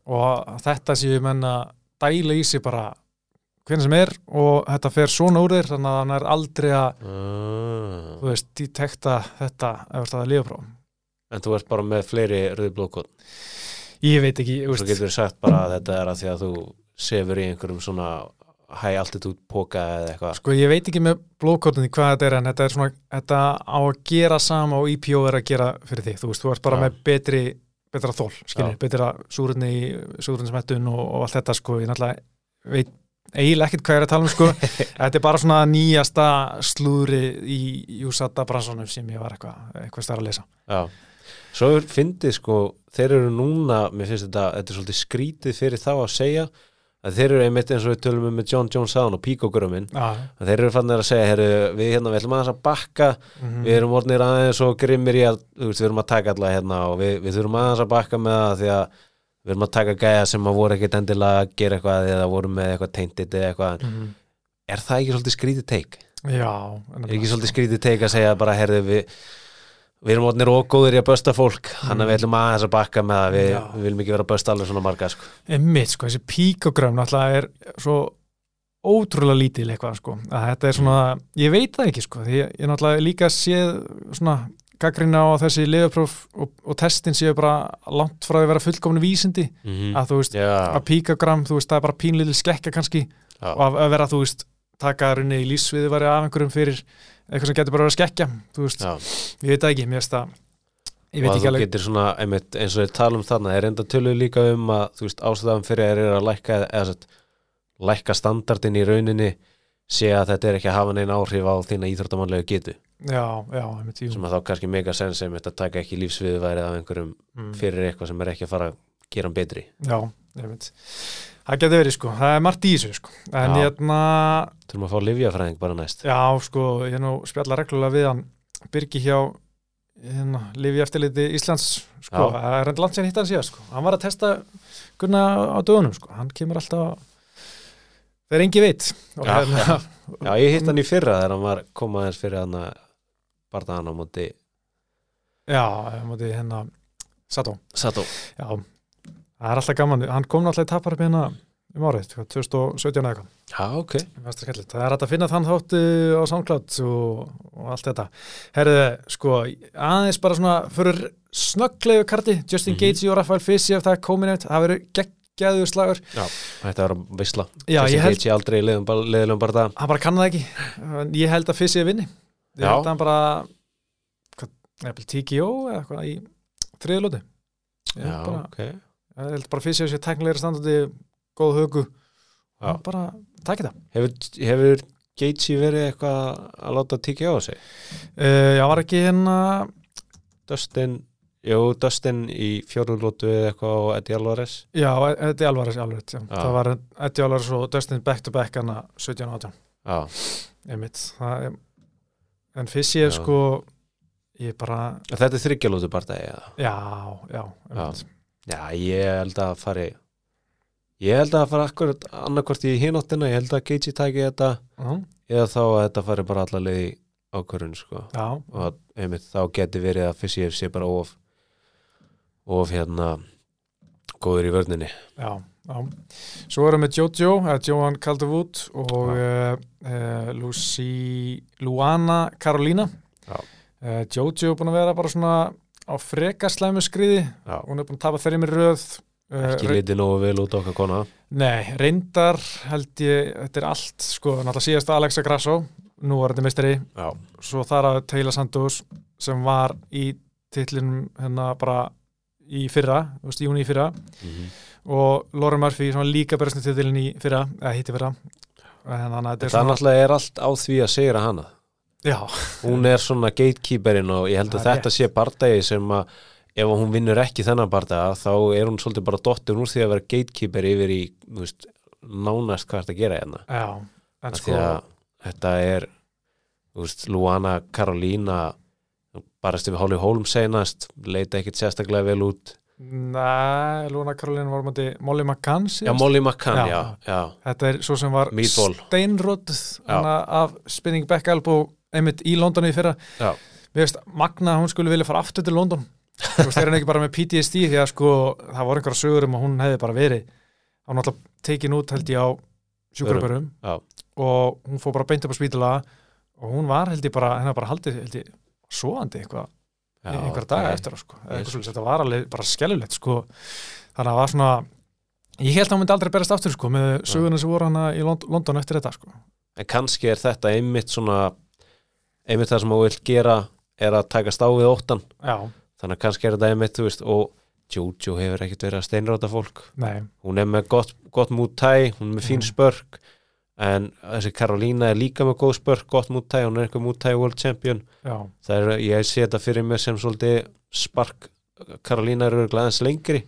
og þetta séu menn að dæla í sig bara hvernig sem er og þetta fer svona úr þér þannig að hann er aldrei að ah. þú veist, detekta þetta ef það er lífapróf En þú ert bara með fleiri rauði blóðkot ég veit ekki, þú veist, getur sagt bara að þetta er að því að þú sefur í einhverjum svona hæ altitude póka eða eitthvað? Sko ég veit ekki með blóðkortinni hvað þetta er en þetta er svona, þetta á að gera sama og IPO er að gera fyrir þig, þú veist, þú ert bara Já. með betri betra þól, skilur, Já. betra súrunni súrunnsmettun og, og allt þetta sko, ég náttúrulega veit eiginlega ekkert hvað ég er að tala um sko. [laughs] Þetta er bara svona nýjasta slúðri í Júsata Bransonum sem ég var eitthvað, eitthvað stær að lesa. Já, svo er fyndið sko þeir eru núna, mér finnst þetta þetta er svolítið skrítið fyrir þá að segja að þeir eru einmitt eins og við tölum um með John Jones Sound og Píkóguruminn Já, að þeir eru fannir að segja, heru, við hérna við ætlum aðeins að bakka, mhm. við erum orðnir aðeins og grimmir í að, þú veist, við erum að taka alla hérna og við, við þurfum aðeins að bakka með það því að við erum að taka gæja sem að voru ekkit endilega að gera eitthvað eða voru með eitthvað teintið eða eitthvað, Mhm. er það ekki svolítið skrítið teik? Já, Er ekki svolítið skrítið teik að segja bara, herðu, við við erum orðnir ógóðir í að bösta fólk hann að við ætlum aðeins að bakka með það við, Mm. Við viljum ekki vera að bösta alveg svona marga sko. Einmitt, sko, þessi píkogrömm náttúrulega er svo ótrúlega lítil eitthvað, sko, að þetta er svona ég veit það ekki, sko, því ég, ég náttúrulega líka séð svona gaggrina á þessi liðapróf og, og testin séu bara langt frá að vera fullkomni vísindi. Mm að þú veist, Já, að píkogramm, þú veist, það er bara pínlítil skekka kannski já, og að, að vera, þú veist, taka eitthvað sem getur bara að skekja, þú veist, já. ég veit það ekki, mér veist það ég veit að ekki þú alveg getur svona, einmitt, eins og þeir tala um þarna er enda töluð líka um að þú veist, ástæðan fyrir að þeir eru að lækka eða sett, lækka standardin í rauninni sé að þetta er ekki að hafa neina áhrif á þína íþróttamannlega getu. Já, já, einmitt, sem að þá kannski mega sens sem þetta taka ekki lífsviðværið af einhverjum Mm. fyrir eitthvað sem er ekki að fara að gera hann betri. Já, veit Það getur verið sko, það er margt í þessu sko. En Já. hérna, Þurfum að fá livjafræðing bara næst. Já sko ég er nú spjalla reglulega við hann. Birgi hjá hérna, Lifi eftirliti Íslands sko, það er endur langt sér hitt hann síðan sko. Hann var að testa Gunna á dögunum sko, hann kemur alltaf þegar engi veit. Já, hérna, [laughs] Já, ég hitt hann í fyrra þegar hann var komaðins fyrir hann að barðaðan á móti já, ég mátti hérna Sato, Sato. Já Það er alltaf gaman, hann kom náttúrulega í tapar upp hérna um árið, sko, 2017 eða eitthvað Já, ok það. Það er hægt að finna þann þáttu á SoundCloud og, og allt þetta. Herðu, sko, aðeins bara svona fyrir snögglegu karti, Justin Mhm. Gaethje og Rafael Fissi ef það er komin eitt, það verður geggjaður slagur. Þetta var visla Já, ég held, Þessi aldrei í leiðum, leiðilegum barða hann bara kann það ekki. Ég held að Fissi er vinni. Ég Já. held að hann bara, hvað, TKO eða eitthvað í þriðlóti. Já, bara, ok ég held bara Fissi að sé teknilegra standandi, góð hugu. Já. Já. Bara, takk þetta. Hefur, hefur Gaethje verið eitthvað að láta tíkja á sig? Uh, já, var ekki hérna, Dustin, jú, Dustin í fjórulótu eða eitthvað og Eddie Alvarez já, Eddie Alvarez, alveg, já. Já. Það var Eddie Alvarez og Dustin back to back hana 17 og 18. Já, einmitt það er, en Fissi er Já. sko ég bara, þetta er þryggjalótu eða? já, já, einmitt. Já, ég held að fari ég held að fara akkurat annarkvort í hináttina, ég held að Gaethje taki þetta já, eða þá að þetta fari bara alla leið í ákvörun sko. Og einmitt, þá geti verið að Fissi sé bara of of hérna góður í vörninni. Já, já. svo erum við Jojo, Johan Calderwood og uh, uh, Lucy Luana Carolina. Já. uh, Jojo er búin að vera bara svona á freka slæmu skriði. Já, hún er búin að tapa þeirri með röð. Uh, ekki litið nógu vel út okkar kona. Nei, reyndar held ég, þetta er allt sko, náttúrulega síðast Alexa Grasso nú var þetta mistari Já, svo þar að Taylor Santos sem var í titlinum hérna bara í fyrra, veist, í júni í fyrra. Mm og Lauren Murphy sem var líka berðsni titlin í fyrra, eða hitti fyrra. Þannig að þetta er náttúrulega er allt á því að segja hana já, hún er svona gatekeeperinn og ég held að er þetta sé bardagi sem að ef hún vinnur ekki þennan bardaga þá er hún svolítið bara dottir úr því að vera gatekeeper yfir í, veist, nánast hvað að gera hérna. Já, en Af sko að þetta er veist, Luana Karolína barast yfir Holly Holm seinast leita ekkit sérstaklega vel út. Nei, Luna Karolina var mæti Molly McCann Já, síðast. Molly McCann, Já, já, já, Þetta er svo sem var Já. hana af spinning back elbow einmitt í Londoni í fyrra. Já, Mér veist, Magna, hún skulle vilja fara aftur til London. Þú veist, er hann ekki bara með PTSD því að sko, það voru einhverja sögur um að hún hefði bara verið þá náttúrulega tekin út held ég á sjúkrabörum og hún fór bara beint upp á spítala og hún var held ég bara, hennar bara haldið held ég, svoandi eitthvað einhverja daga eftir sko. Þetta var alveg bara skellulegt sko. þannig að það var svona ég held að hún myndi aldrei berast aftur sko, með söguna sem voru hana í Lond London eftir þetta sko. En kannski er þetta einmitt svona einmitt það sem þú vilt gera er að taka stáfið óttan já, þannig að kannski er þetta einmitt, veist og Jojo hefur ekkert verið að steinráta fólk. Nei, hún er með gott, gott mútæ hún er með fín Mhm. spörk en þessi Karolína er líka með góð spörk gott mútæ, hún er eitthvað mútæ world champion. Er, ég sé þetta fyrir mér sem svolítið spark Karolína eru glæðans lengri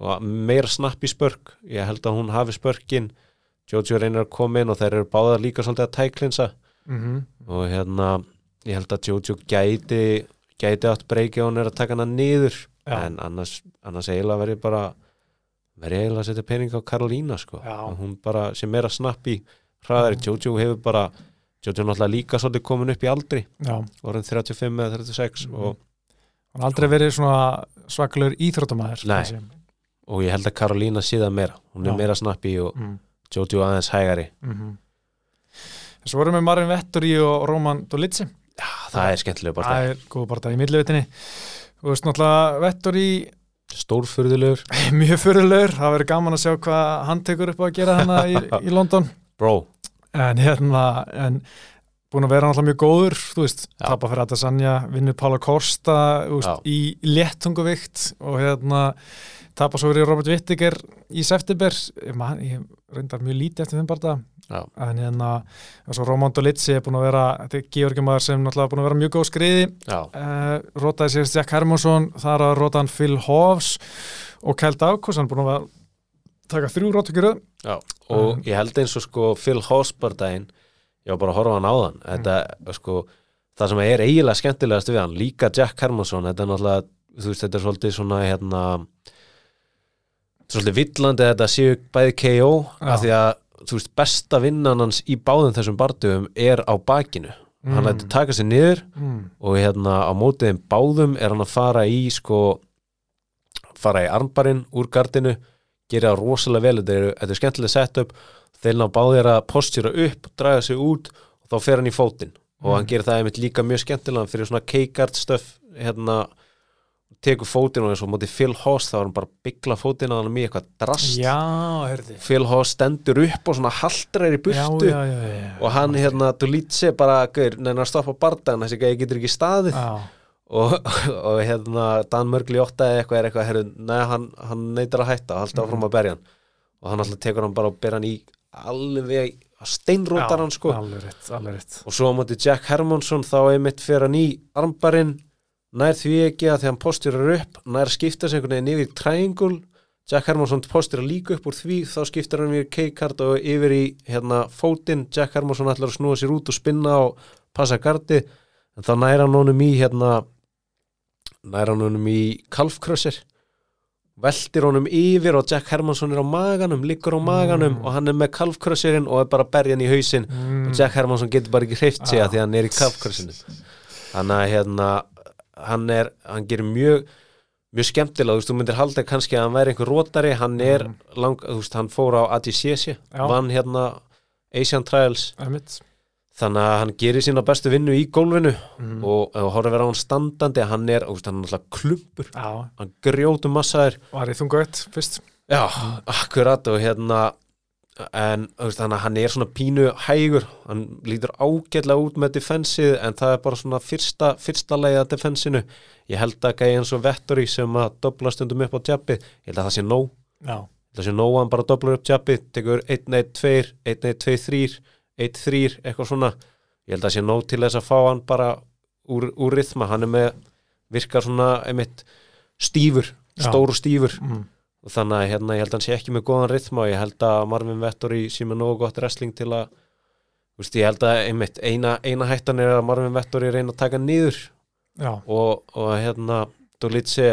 og meira snapp í spörk. Ég held að hún hafi spörkin. Jojo reynir að koma inn og þeir eru báðar líka svolítið að tæklinsa mhm og hérna ég held að Jojo gæti gæti átt breyki og hún er að taka hana niður Já. en annars, annars eiginlega verið bara verið eiginlega að setja pening á Karolína sko. Bara sem meira snappi hraðari, Mhm. Jojo hefur bara Jojo er náttúrulega líka svolítið komin upp í aldri orðin 35 eða 36 Mhm. og, hann aldrei verið svona Nei. kannski. og ég held að Karolína það meira hún er Já. meira snappi og mm. Jojo aðeins hægari Mm Svo vorum við Marin Vettori og Roman Dolitsi Já, það er skemmtilega bara Það er góð bara það í millivitinni Þú veist náttúrulega Vettori stórfurðulegur. [laughs] Mjög fyrirlegur, það verður gaman að sjá hvað hann tekur upp á að gera hana í, [laughs] í London. Bro, en hérna en búin að vera náttúrulega mjög góður þú veist, Já. tapa fyrir Adesanya vinnur Pála veist, Já. í léttunguvikt og hérna tapa svo verið Robert Whittaker í september. Ég, man, ég reyndar mjög lítið eftir þeim bara Já. en hérna svo Roman Dolitsi er búin að vera þetta er Georgimaður sem náttúrulega búin að vera mjög góð skriði. Uh, rótaði sér Jack Hermansson þar að rótaði hann Phil Hoffs og Kjeld Ákos, hann er búin að vera taka þrjú rótökjur og Um, ég held eins og sko Phil Hossbardaginn, ég var bara að horfa á hann á þann þetta sko það sem er eiginlega skemmtilegast við hann, líka Jack Hermansson, þetta er náttúrulega þú veist, þetta er svolítið svona hérna svolítið villandi að þetta séu bæði KO Já. af því að þú veist, besta vinnan hans í báðum þessum bardugum er á bakinu. Hann lætur taka sig niður mm, og hérna á mótiðin báðum er hann að fara í sko fara í armbarinn úr gardinu gera rosalega vel, þetta er, þetta er skemmtilega setup. Þeir ná báðir að postjura upp draga sig út og þá fer hann í fótinn. Og hann Mm. gerir það einmitt líka mjög skemmtilega fyrir svona K-guard stöf hérna tekur fótinn og eins og mótið Phil Hoss þá er hann bara byggla fótinn að hann með eitthvað drast. Já, Phil Hoss stendur upp og svona haldrar í burtu. já, já, og hann hérna, þú lít sér bara neina að stoppa bardagan, þessi gæði getur ekki staðið. Og, og hérna Dan Mörgli 8 eða eitthvað er eitthvað herru, neða, hann, hann neytar að hætta og halda áfram að berja hann. Og hann alltaf tekur hann bara og ber hann í alveg steinrótar hann sko. alveg rétt, alveg rétt. Og svo á móti Jack Hermansson þá einmitt fer hann í armbarinn nær því ekki að því hann posturar upp nær skipta sig einhvern veginn yfir triangle. Jack Hermansson posturar líka upp úr því þá skiptar hann yfir K-card og yfir í hérna fótinn, Jack Hermansson ætlar að snúa sér út og spinna og passa gardi en þá nær hann honum í hérna nær hann honum í kalfkrössir veltir honum yfir og Jack Hermansson er á maganum, liggur á maganum Mm. og hann er með kalfkrössirinn og er bara að berja hann í hausinn. Mm, og Jack Hermansson getur bara ekki hreift sig Ah. að því að hann er í kafkværsinu þannig að hérna hann er, hann gerir mjög mjög skemmtilega, þú veist, þú myndir halda kannski að hann væri einhver rótari, hann er Mm. lang, þú veist, hann fór á ADCC vann hérna Asian Trials. Einmitt. Þannig að hann gerir sína bestu vinnu í gólfinu mm, og ef þú horfir vera á hann standandi hann er, veist, hann er alltaf klumpur. Já, hann grjótum massaðir var í þungautt fyrst. Já, akkurat og hérna en veist, að hann er svona pínu hægur, hann lítur ágætlega út með defensið en það er bara svona fyrsta, fyrsta leiða defensinu. Ég held að gæði eins og Vettori sem að dobla stundum upp á tjappi ég held að það sé nóg, að það sé nóg að hann bara doblar upp tjappi, tekur 1-1-2 1-1-2-3, 1-3 eitthvað svona, ég held að það sé nóg til þess að fá hann bara úr, úr rithma, hann er með virkar svona einmitt stífur, Já. stór og stífur. Mm, og þannig að hérna, ég held að hann sé ekki með góðan rytma og ég held að Marvin Vettori sé með nógu gott wrestling til að veist, ég held að einmitt, eina, eina hættan er að Marvin Vettori reyna að taka já, og, og hérna Dolitsi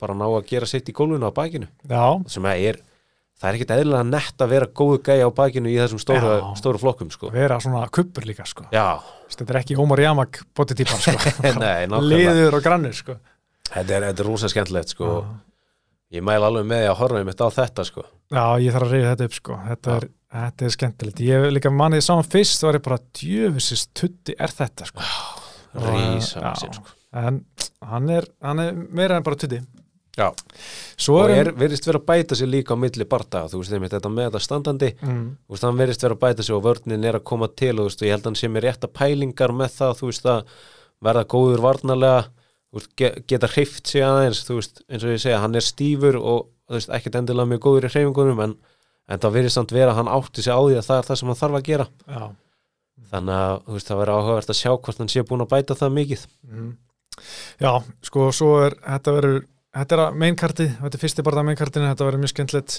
bara ná að gera sitt í gólfinu á bakinu já, sem er, það er ekkit eðlilega nett að vera góðu gæja á bakinu í þessum stóru, stóru flokkum sko. vera svona kuppur líka sko. Já, þetta er ekki Ómar Jamak botitípan sko. [laughs] liður og grannir sko. Þetta er, er rosa skemmtilegt sko. já. Ég mæl alveg með því að horfa einmitt á þetta sko. já, ég þarf að reyða þetta upp sko. þetta, Já. er, þetta er skemmtilegt ég hef líka mannið saman fyrst þá var ég bara djöfisist tutti er þetta sko. Rísa Já. vaxinn, sko. en hann er, hann er meira en bara tutti Já. svo Og er, er, verðist vera að bæta sér líka á milli barda Þú veist einmitt þetta með þetta standandi mm, Þú veist, hann verðist vera að bæta sig og vörnin er að koma til og þú veist, og ég held að hann sé með rétta pælingar með það, þú veist, að verða góður varnarlega, þú veist, ge geta hreift sig aðeins, veist, eins og ég segja hann er stífur og, veist, ekkert endilega mjög góður í hreyfingunum, en, en það verðist samt vera að hann átti sig á því að það er það sem hann þarf að gera, já, þannig að, það verður áhugavert að sjá hvort hann sé búin að bæta það mikið mm. já, sko svo er þetta verður Þetta er að mainkarti, þetta er fyrsti bara að mainkartinu, þetta verður mjög skemmtilegt.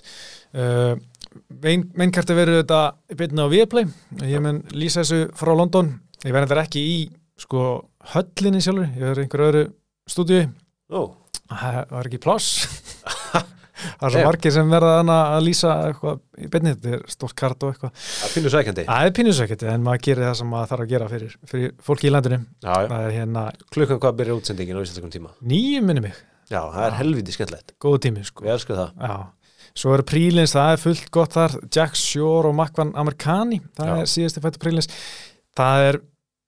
Uh, main, mainkarti verður þetta í byrjun á Viaplay. Ég mun lýsa þessu frá London. Ég verður ekki í sko, höllinni sjálfur, ég verður einhverju öðru stúdíu. Ó, Það var ekki pláss. [laughs] það er svo margir sem verða að lýsa eitthvað í byrjun, þetta er stórt kart og eitthvað. það finnur sækjandi Það er pínusökkiti en maður gerir það sem maður þarf að gera fyrir, fyrir fólki í landinu. Er hérna klukkan hvað byrjar útsendingin á íslenskum tíma? Nýju minni mig, Já, það er helviti skemmtilegt, góðu tími sko. við elskum það. Já, svo eru prílins, það er fullt gott þar. Jack Shore og Makvan Amerikani það Já. er síðasti fættu prílins það er,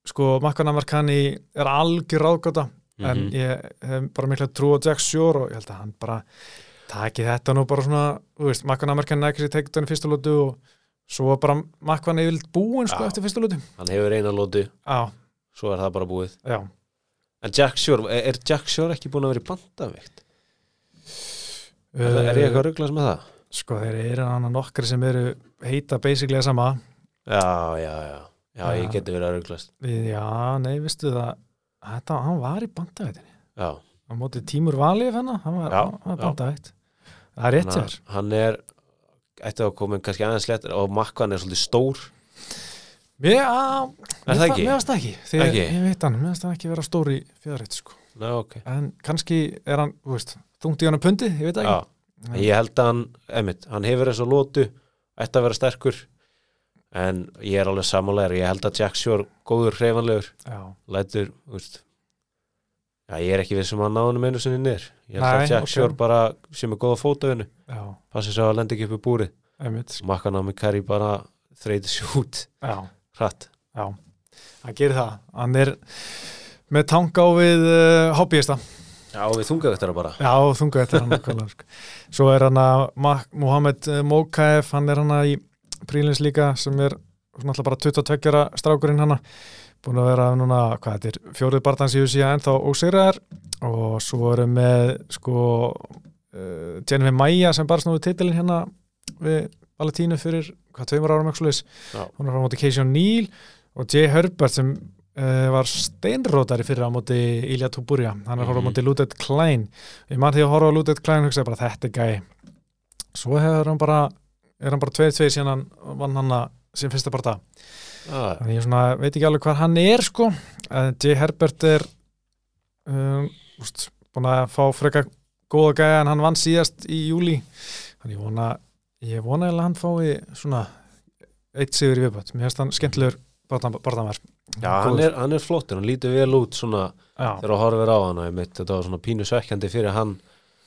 sko, Makvan Amerikani er algjör ráðgóta en Mhm. ég hef bara mikla trú á Jack Shore og ég held að hann bara taki þetta nú bara svona, þú veist Makvan Amerikani ekki sér tekið í fyrstu lótu og svo bara Makvan yfirleitt búin sko Já. eftir fyrstu lótu Hann hefur eina lótu, svo er það bara búið já En Jack Shore, er er Jack Shore ekki búin að vera í bandavikt? Er, er ég Uh, eitthvað rugglast með það? Sko, þeir eru hann nokkri sem eru heita basically að sama Já, já, já Já, Já. ég geti verið að rugglast já, nei, veistu það þetta, hann var í bandavætinni Já, á móti Tímur hennar hann var, Já, hann var já. bandavætt. Það er rétt sér hann er ætti að koma kannski aðeins léttur og makkan er svolítið stór. Mér, það ekki? Ekki? ég veit hann, mér það ekki vera stór í fjárreitt sko. Ná, ok. En kannski er hann, þú veist þungt í hann pundi, ég veit Já, ekki. En ég held að hann, emitt, hann hefur þess að lótu ætti að vera sterkur en ég er alveg sammálegar ég held að Jack Shore, góður hreifanlegur já, lætur, veist Já, ég er ekki við sem að ná hann einu sinni niður. Ég held Nei, að Jack ok. Shore bara sem er góða fótaðinu já, passi svo að lenda ekki upp í búrið. Einmitt. Makkan á mig Kari bara þreyti sér út. Já, hratt. Já, hann gerir það. Hann er með tanga á við uh, hobbyista Já, við þungaðu þetta bara. Já, þunga þetta er hann nákvæmlega, sko. Svo er hann að Mohamed eh, Mokaev, hann er hann að í prílins líka sem er svona alltaf bara 22 ára strákurinn hann búin að vera núna, hvað þetta er fjórið barndans í USA ennþá ósigraðar og svo erum með sko uh, Jennifer Maia sem bara snúið titilin hérna við Valentínu fyrir hvað tveimur árum Já. hún er frá móti Casey O'Neill og Jay Herbert sem uh, var steinrótari fyrir á móti Ilja Tuburja, hann er á Mhm. móti Ludet Klein. Ég man því að horfa á Ludet Klein og hugsa bara þetta er gæi. Svo hefur hann bara er hann bara 2-2 síðan hann vann hann að sem fyrsta það ah, ég svona veit ekki alveg hvað hann er sko. En Jay Herbert er um, úst, búin að fá freka góða gæja en hann vann síðast í júli þannig ég vona ég vona eða hann fái svona eitt sigur í viðbætt, mér finnst hann skemmtilegur barðanvar Já, hann er, hann er flottur, hann lítur vel út svona já, þegar þú horfir á hann þetta var svona pínu svekkjandi fyrir hann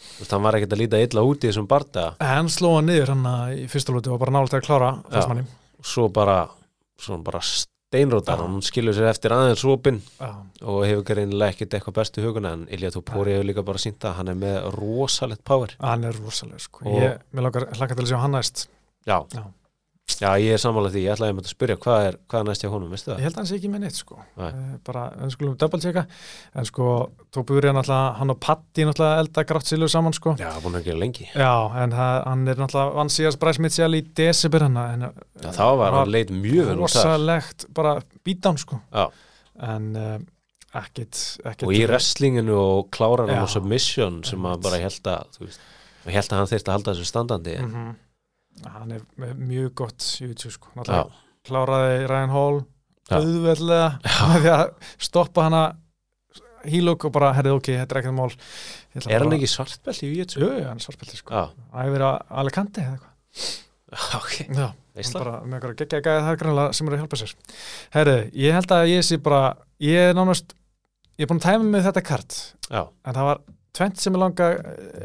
Þú veist, hann var ekkert að líta illa út í þessum barda. Hann sló hann niður hann í fyrsta lúti og bara nálega að klára fyrstmanni svo bara, bara steinrótar hann. Skilur sér eftir aðeins já, og hefur greinilega ekkert eitthvað bestu huguna en Ilja Topori hefur líka bara sínt að hann er með rosalegt power. Hann er rosalega sko. Og- ég, langar til að sjá hann næst. Já, Já. Já, ég er samanlega því, ég ætlaði að spyrja hvað er, hvað er næst hjá honum, veistu ég það? held að hann sé ekki með neitt sko. Nei. Eh, bara, en skulum checka en sko, Tóbúri er náttúrulega hann og Patti náttúrulega elda grátt silur saman sko. Já, búin að gera lengi Já, en það, hann er náttúrulega vann síðast Mitchell í desibir hann en Já, þá var hann leit mjög vel út þar rosalegt bara beatdown sko Já. en uh, ekkit, ekkit og í wrestlinginu og á Já. submission sem að bara held að þú veist, ég held að hann þyrfti að halda þessu standandi mm hann er mjög gott YouTube sko, kláraði Ryan Hall auðveldlega því að stoppa hana hílug og bara, herrið, ok, þetta er ekkert mál. Er hann ekki svartbelt í Jiu-Jitsu? Jú, hann er svartbelti, sko. Æfir að Alicante eða eitthvað. [laughs] Ok. Já, bara geggja gæði það er grannlega sem eru að hjálpa sér. Herrið, ég held að ég sé bara ég er nánast, ég er búin að tæma með þetta kart Já, en það var tvent sem ég langa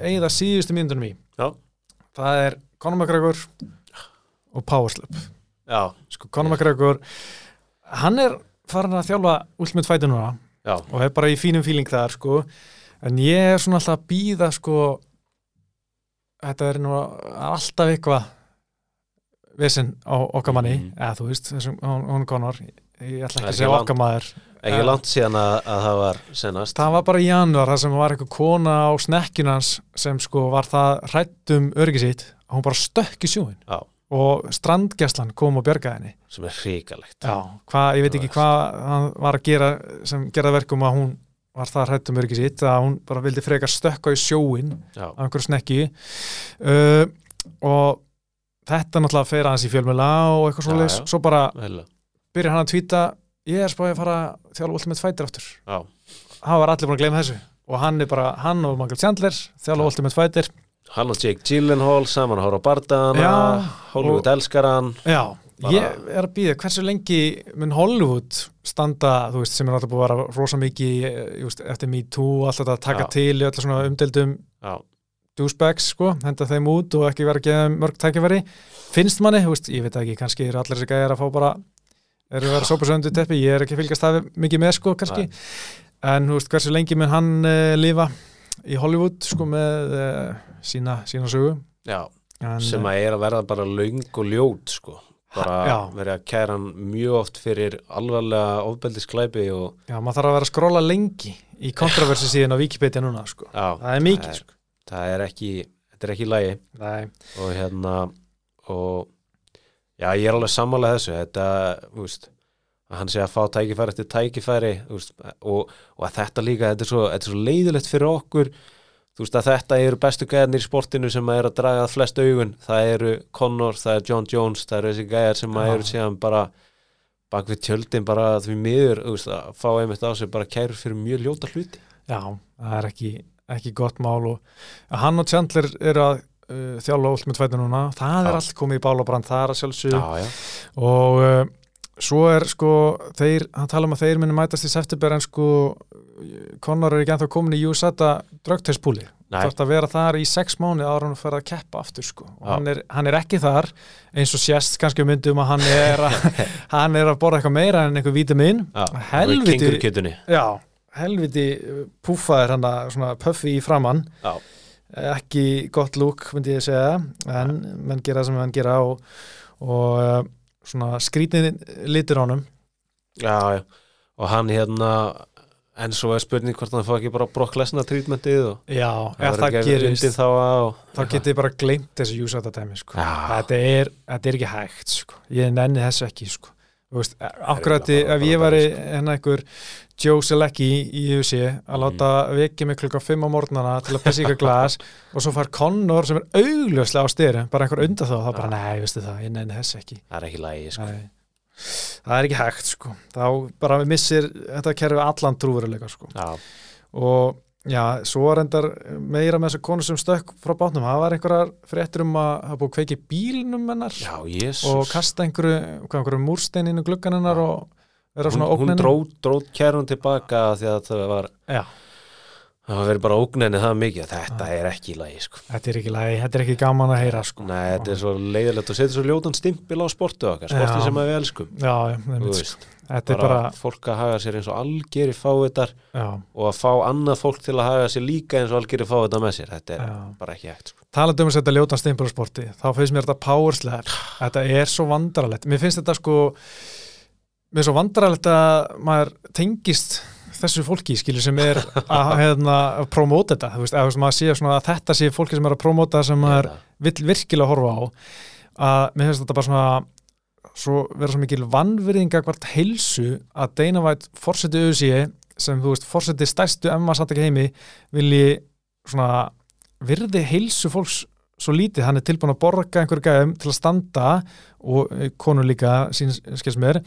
eigða síðustu mínundunum í. Já. það er Conor McGregor og Powerslip já, sko Conor McGregor hann er farin að þjálfa Ultimate Fighter núna já. og er bara í fínum fíling þar sko. En ég er svona alltaf að býða sko þetta er nú alltaf eitthvað vesinn á okkar manni. Mhm. eða þú veist, þessum, hún, Conor ég ætla ekki að segja okkar maður. Ekki langt síðan að, að það var senast. Það var bara í januar það sem var eitthvað kona á snekkjunans sem sko var það hrættum öryggi sitt að hún bara stökk í sjóin Já. og strandgæslan kom og bjargaði henni. Sem er hvað, ég veit ekki hvað hann var að gera sem gerða verkum að hún var það hrættum öryggi sitt að hún bara vildi frekar stökka í sjóin Já, af einhverju snekki. Uh, og þetta náttúrulega fer aðeins í fjölmjöla og eitthvað já. svo bara byrjar hann að tvíta ég er spáðið að fara að þjálfa Ultimate Fighter aftur. Já, hann var allir búin að gleyma þessu. Og hann er bara, hann og Michael Chandler þjálfa Já. Ultimate Fighter hann og Jake Gyllenhaal saman að horfa á bardana Já, Hollywood elskar hann. Já, Bara- ég er að býða hversu lengi mun Hollywood standa, þú veist, sem er náttúrulega búið að vera rosa mikið, eh, just, eftir Me Too og allt þetta að taka Já. til í öllu svona umdeldum Já, douchebags, sko, henda þeim út og ekki vera að þeim mörg tækifæri. Finnst manni, veist, ég veit ekki, kannski eru allir þessi gæjar að fá bara eru að vera sópasöndu teppi, ég er ekki að fylgast það mikið með, sko, kannski. En, þú veist, hversu lengi mun hann uh, lifa í Hollywood, sko, með uh, sína, sína sögu. Já en, sem að er að verða bara löng og ljót sko. Bara verið að kæra hann mjög oft fyrir alvarlega ofbeldisklæpi og Já, maður þarf að vera að skróla lengi í kontroversi síðan á Wikipedia núna, sko. Já, það er mikið, það er, sko. það er ekki þetta er ekki í lagi. Nei, og hérna og já, ég er alveg sammála þessu. Þetta, veist að hann sé að fá tækifæri eftir tækifæri veist, og, og að þetta líka þetta er, svo, þetta er svo leiðilegt fyrir okkur þú veist að þetta eru bestu gæðarnir í sportinu sem að eru að draga flest augun. Það eru Connor, það er John Jones það eru þessi gæðar sem að eru síðan bara bak við tjöldin bara því miður þú veist, að fá einmitt á sig bara kærur fyrir mjög ljóta hluti. Já, það er ekki, ekki gott mál og hann og Chandler eru að uh, þjálfa Ultimate Fighter núna. Það er Já. allt komið í bál og brand, það er að já, og uh, svo er sko þeir, hann tala um að þeir muni mætast í september en sko Conor er ekki ennþá komin í USATA drugtestpúli Nei. þarf að vera þar í sex mánu ára hann fyrir að keppa aftur sko. Og hann er, hann er ekki þar eins og sést kannski um myndum að hann er að, [laughs] hann er að borða eitthvað meira en eitthvað vítamin Helviti- já, helviti púfaðir hann að svona puffi í framann Já. ekki gott lúk myndi ég segja en menn gera sem menn gera og, og uh, svona skrítin litur á honum Já, já, og hann hérna en svo er spurning hvort hann fá ekki bara Brock Lesnar trítmentið og já, það ekki gerist þá og, þá getið þið bara gleymt þessu júsata dæmi sko. Þetta, þetta er ekki hægt sko. ég nenni þessu ekki sko. Veist, akkurat ef ég bara, hérna einhver Joe Selecki í UFC að láta vekja mig klukka 5 á morgnana til að ykkur glas [laughs] og svo fær Connor sem er augljóslega á styrir bara einhver undan þá, þá bara nei, veistu það, ég nenni þessu ekki það er ekki lægi sko. Nei. það er ekki hægt sko. þá bara missir þetta kerfi allan trúveruleika sko. Já, og já, svo endar meira með þessar konu sem stökk frá bátnum það var einhverjar fréttur um að hafa búið að kveiki bílnum hennar já, og kasta einhverju, einhverju múrstein inn í gluggan hennar og hún, hún ógnenni dró, dró kærun tilbaka því að það var já, það verið bara ógnenni það mikið þetta er ekki í lægi sko. þetta er ekki lægi, þetta er ekki gaman að heyra sko. Nei, þetta er svo leiðilegt og setja svo ljótan stimpil á sportu okkar, sporti Já. sem við elskum já, já, sko. veist, þetta er bara, bara fólk að haga sér eins og algeri fávitar já, og að fá annað fólk til að haga sér líka eins og algeri fávitar með sér þetta er Já. bara ekki hægt sko. talandi um að setja ljótan stimpur á sporti þá finnst mér þetta powerslegar [sighs] þetta er svo vandrarlegt mér finnst þetta sko mér er svo vandrarlegt að maður tengist þessu fólki skilur sem er að, [laughs] hérna, að promóta þetta. Þú veist, að, maður sé svona að þetta sé fólki sem er að promóta sem maður vill virkilega horfa á að mér finnst þetta bara svona svo vera svo mikil vannvirðinga hvert heilsu að White fórseti auðsíi sem þú veist fórseti stærstu emma satt ekki heimi vilji svona virði heilsu fólks svo lítið, hann er tilbúin að borga einhverju gæðum til að standa og eh, konur líka, sín skils mér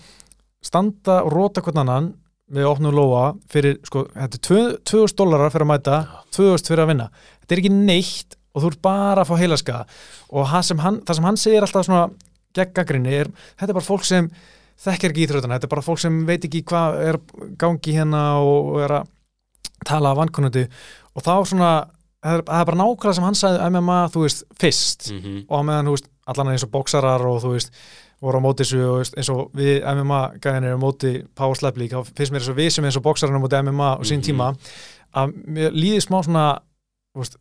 standa og róta hvern annan við opnum lóa fyrir, sko, þetta er tvö- 2000 dólarar fyrir að mæta, 2000 fyrir að vinna. Þetta er ekki neitt og þú ert bara að fá heilaskaða. Og sem hann, það sem hann segir alltaf svona geggagrinni er, þetta er bara fólk sem þekkir ekki íþrótana, þetta er bara fólk sem veit ekki hvað er gangi hérna og, og er að tala af vankunnandi. Og þá svona, það er, það er bara nákvæmlega sem hann sagði MMA, þú veist, fyrst. Mm -hmm. og á meðan, þú veist, allan eins og bóksarar og þú veist, voru á móti þessu og eins og við MMA gæðinir á móti Power Slap League, þá finnst mér eins og við sem eins og bóksararinn á móti MMA og sín Mhm. tíma að mér líði smá svona veist,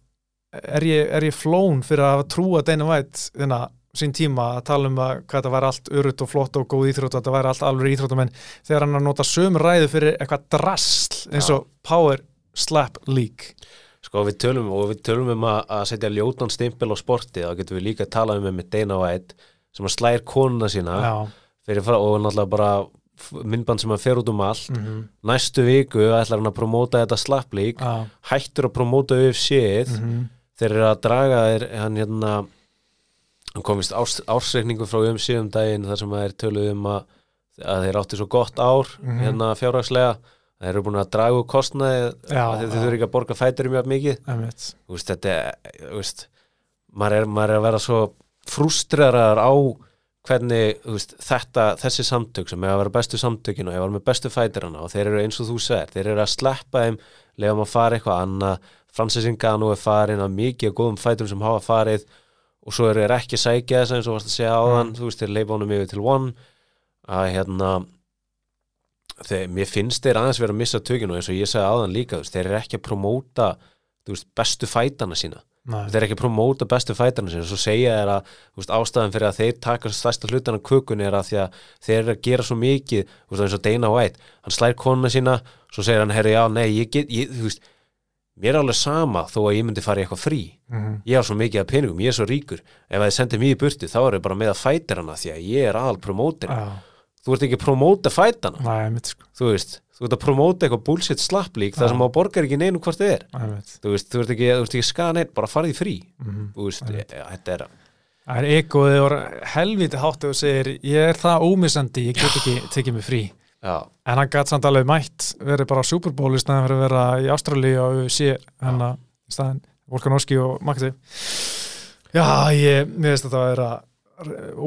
er ég, er ég flón fyrir að trúa Dana White þinna sín tíma að tala um að hvað þetta væri allt urut og flott og góð íþrótt og þetta væri allt alveg íþróttum en þegar hann að nota sömu ræðu fyrir eitthvað drasl eins og Power Slap League Sko við tölum og við tölum um að, að setja ljótan stimpil á sporti þá getum við líka að tala um með Dana White sem að slæðir konuna sína frá, og náttúrulega bara myndband sem að fer út um allt. Mhm, næstu viku ætlar hann að promóta þetta slapplík hættur að promóta UFC-ið mhm, þeir eru að draga þeir, hann hérna hann komist árs, ársreikningu frá UFC um daginn þar sem að þeir töluðu um að, að þeir áttu svo gott ár Mhm. hérna fjárhagslega. Þeir eru búin að draga úr kostnaði já. þeir þurfi ekki að borga fæturum mjög mikið. Þetta er, maður er að vera svo frústreraðar á hvernig veist, þetta, þessi samtök sem er að vera bestu samtökin og ég var með bestu fætirana og þeir eru eins og þú segir, þeir eru að sleppa þeim lefa maður að fara eitthvað annað. Francis Ngannou er farin að mikið góðum fæturum sem hafa farið og svo eru þeir ekki að sækja þess eins og varst að segja áðan, þú veist, þeir leifa honum yfir til one. Að hérna þeir, mér finnst þeir aðeins vera að missa tökinu eins og ég sagði áðan líka, veist, þeir eru ekki að promóta veist, bestu fætana sína Nei. þeir eru ekki promóta bestu fætarna sinni og svo segja þeir að veist, ástæðan fyrir að þeir taka stærsta hlutan af kökunni er að því að þeir eru að gera svo mikið veist, eins og Dana White, hann slær konuna sína svo segir hann, herri, já, nei, ég get ég, veist, mér er alveg sama þó að ég myndi fara í eitthvað frí. Mhm. ég har svo mikið af peningum, ég er svo ríkur. Ef að þið sendir mér í burtu, þá er ég bara með að fætir hana því að ég er aðal promótir Já, þú ert ekki að promóta einmitt sko, þú veist, þú ert að promóta eitthvað bullshit slapplík þar sem á borgar ekki neinu hvort þið er. Þú veist, þú ert ekki, ekki skaða neitt, bara farið frí. Mhm. þú veist, ég, þetta er Það er egoðið og helviti hátt og segir, ég er það ómissandi, ég get ekki tekið mig frí. já, En hann gætt samt alveg mætt, verið bara á Super Bowl í staðin fyrir að vera í Ástralíu og sé hann að í staðin Volkanovski og Magdi. Já, ég, mér þetta að vera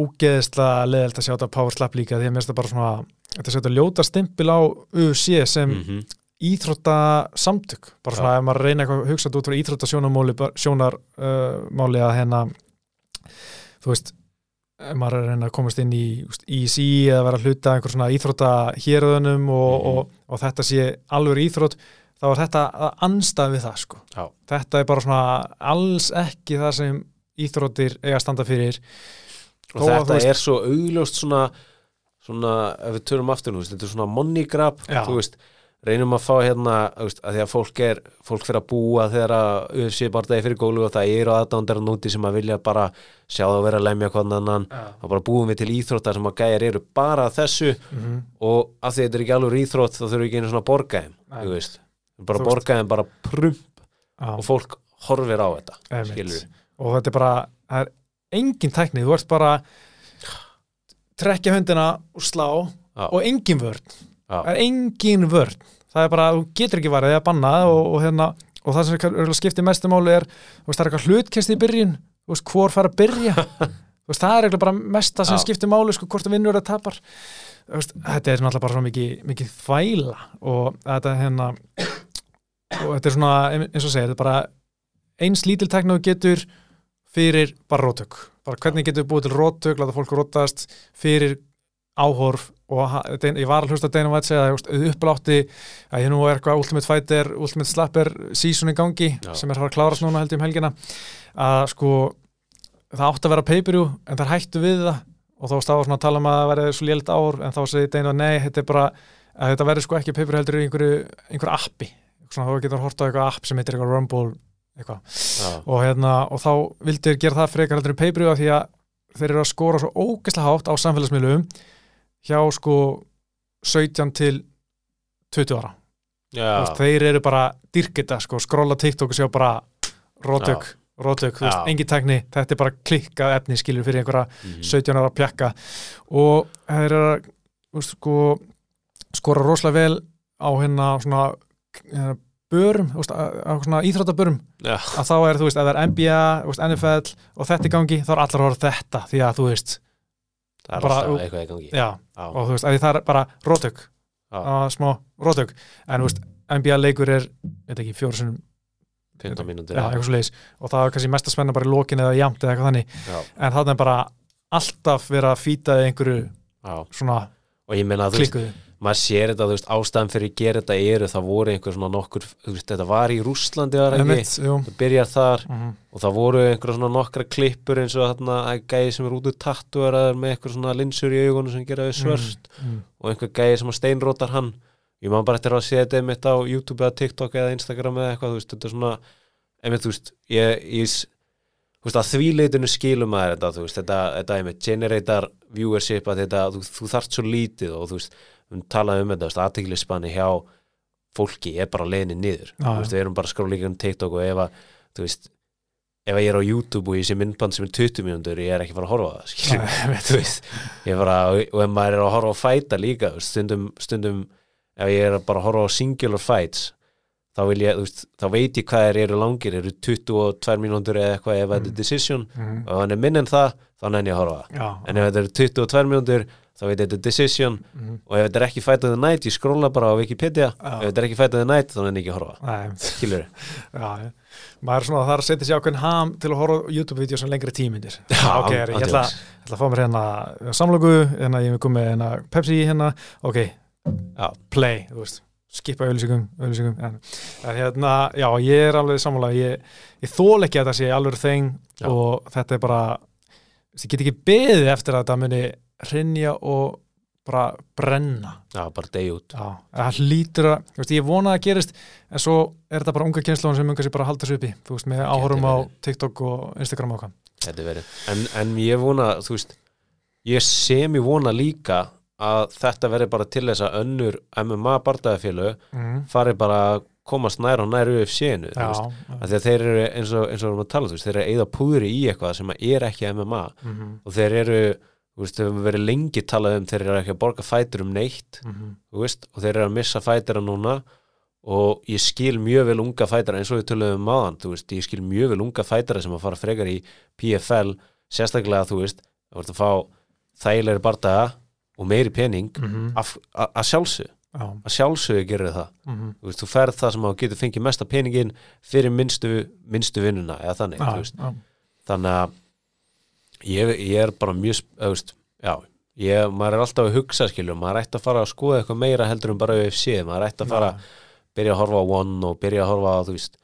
ógeðislega leðilt að sjá þetta Power Slap líka því að mér finnst þetta bara svona, þetta setja ljóta stimpil á UFC sem mm íþrótta samtök. Bara svona ef maður reyna eitthvað að hugsa þetta út frá íþrótta sjónarmáli sjónarmáli uh, að hérna þú veist ef maður er að reyna að komast inn í úst, EC eða vera að hluta einhver svona íþrótta hérðunum og, Mhm. og, og þetta sé alveg íþrótt þá er þetta að anstað við það sko. Þetta er bara svona alls ekki það sem íþróttir eiga að standa fyrir og að þetta veist- er svo augljóst svona, svona ef við törum aftur, veist, þetta er svona money grab, þú veist reynum að fá hérna, að því að fólk er fólk fyrir að búa þegar að UFC bara degi fyrir gólu og það eru aðdándar núti sem að vilja bara sjá það að vera að lemja hvernig annan, þá bara búum við til íþróttar sem að gæjar eru bara að þessu. Mm -hmm. og að því þetta er ekki alveg íþrótt þá þurfum við ekki einu svona að borga þeim, Nei. þú veist. Bara Þú veist. borga þeim bara prump og fólk horfir á þetta, og þetta er bara, það er engin tækni, þú ert bara trekja höndina og slá Já. og engin vörn. Það er engin vörn. Það er bara, þú getur ekki varðið að banna og, og, hérna, og það sem skiptir mestu máli er, þú veist, það er eitthvað hlutkest í byrjun. Þú veist, hvor fara að byrja? [laughs] Þú veist, það er bara mesta sem Já. skiptir máli sko, hvort það vinnur eða tapar. Þetta er náttúrulega bara mikið, mikið þvæla og þetta hérna og þetta er svona, eins og segir, þetta er bara eins lítil tekna þú getur fyrir bara rótök bara hvernig getur búið til rótök, láta fólk rótast fyrir áhorf og ég var að hlusta að Dana White segja að upplátti að ég nú er eitthvað Ultimate Fighter, Ultimate Slapper season í gangi Já. sem er að fara að klárast núna held ég um helgina að sko það átti að vera pay-per-view en það hættu við það og þá stáður svona að tala um að það verði svo lélitt áhorf en þá segi Dana nei, þetta er bara að þetta verði sko ekki pay-per-view heldur í einhverju, einhverju appi svona þá getur hort á eitthvað app sem heitir eitthvað Rumble. Og, hérna, og þá vildu þeir gera það frekar pay-per-view af því að þeir eru að skora svo ógeðslega hátt á samfélagsmiðlum hjá sko 17 til 20 ára. Veist, þeir eru bara dyrkita sko, skrolla TikTok og sjá bara rótök, rótök, engin tækni þetta er bara klikkað efni skilur fyrir einhverja Mhm. 17 ára pjakka. Og þeir eru að veist, sko, skora rosalega vel á hérna svona hérna, börum, veist, á á svona íþróttabörum Já, að þá er, þú veist, ef það er NBA, veist, NFL og þetta í gangi, þá er allar á þetta því að, þú veist, það er Bara- alltaf eitthvað í gangi. Já, Já, og þú veist, að því það er bara rótök, smá rótök. En, þú veist, NBA leikur er veit ekki, fjóru sinum, 15 mínútur. Já, eitthvað svo leiðis og það er kannski mest að spenna bara í lokin eða jamt eða eitthvað þannig, já, en það er bara alltaf verið að fýta einhverju svona klikkuðu maður sér þetta, þú veist, ástæðan fyrir að gera þetta eru, það voru einhver svona nokkur, veist, þetta var í Rússlandi var ekki, Einmitt, jú. það byrjar þar Mhm. og það voru einhver svona nokkra klippur eins og þarna gæði sem er út úr tattuaraður með einhver svona linsur í augunum sem gera þau svörst Mm, mm. og einhver gæði sem að steinrótar hann ég man bara eftir að sé þetta einmitt á YouTube eða TikTok eða Instagram eða eitthvað þú veist, þetta er svona, einmitt, þú veist ég, ég þú veist, að því leitinu skilum maður þetta, þú veist, þetta, þetta einmitt generator viewership að þetta, þú, þú þarft svo lítið og þú veist, við talaðum um þetta, aðteglispanni hjá fólki er bara leiðinni niður, þú veist, við erum bara að líka um TikTok og ef að, þú veist ef að ég er á YouTube og ég sé myndband sem er 20 mínútur, ég er ekki fara að horfa það ég bara, og ef maður er að horfa á fæta líka, stundum, stundum ef ég er að bara að horfa á singular fights þá ég, veist, þá veit ég hvað þeir eru langir, eru 22 mínútur eða eitthvað ef þetta er decision. Mhm. og er minn en það, þá nenni ég að horfa Já, en ef þetta eru 22 mínútur þá veit ég þetta er decision. Mhm. og ef þetta er ekki fight of the night, ég skróla bara á Wikipedia. Já. ef þetta er ekki fight of the night, þá nenni ég ekki að horfa. Skilur [laughs] já. maður er svona það er að setja sér ákveðin ham til að horfa YouTube-vídeó sem lengri tímyndir Já, ok, ég ætla, ég ætla að fá mér hérna samlöku, hérna ég er komið hérna Pepsi hérna, ok, Já. play þú veist, skipa auðlýsingum auðlýsingum, en, hérna já, ég er alveg sammála, ég, ég þól ekki að þetta sé alveg þeng og þetta er bara ég get ekki beðið eftir að þetta muni hrinja og bara brenna Já, bara degi út Já, það hlýtur að, þú veist, ég vona að það gerist en svo er þetta bara unga kynnslóðan sem unga sér bara að halda þessu uppi, þú veist, með áhörum á. TikTok og Instagram og hvað. En, en ég vona, þú veist, ég sem ég vona líka að þetta verði bara til þess að önnur MMA bardaðafélög Mm. fari bara að komast nær og nær UFC-inu, þú veist. Af því að þeir eru eins og, eins og við erum að tala, þú veist, þeir eru að eyða púðri í eitthvað sem er ekki MMA Mhm, og þeir eru, þú veist, þeir eru verið lengi talað um, þeir eru ekki að borga fætur um neitt, mhm. þú veist, og þeir eru að missa fætira núna og ég skil mjög vel unga fætara eins og við töluðum um maðan, þú veist, ég skil mjög vel unga fætara sem að fara frekar í PFL sérstaklega, þú veist, það voru að fá þægilegri bardaga og meiri pening Mhm. af- að að sjálfsög, Já, að sjálfsög gerir það, mhm. þú veist, þú ferð það sem að þú getur fengið mesta peningin fyrir minnstu, minnstu vinnuna, eða þannig, þú veist já. þannig að ég, ég er bara mjög veist, já, ég, maður er alltaf að hugsa skilur, maður ætti að fara að skoða eitthvað meira heldur en bara UFC, maður ætti að fara byrja að horfa á One og byrja að horfa á þú veist,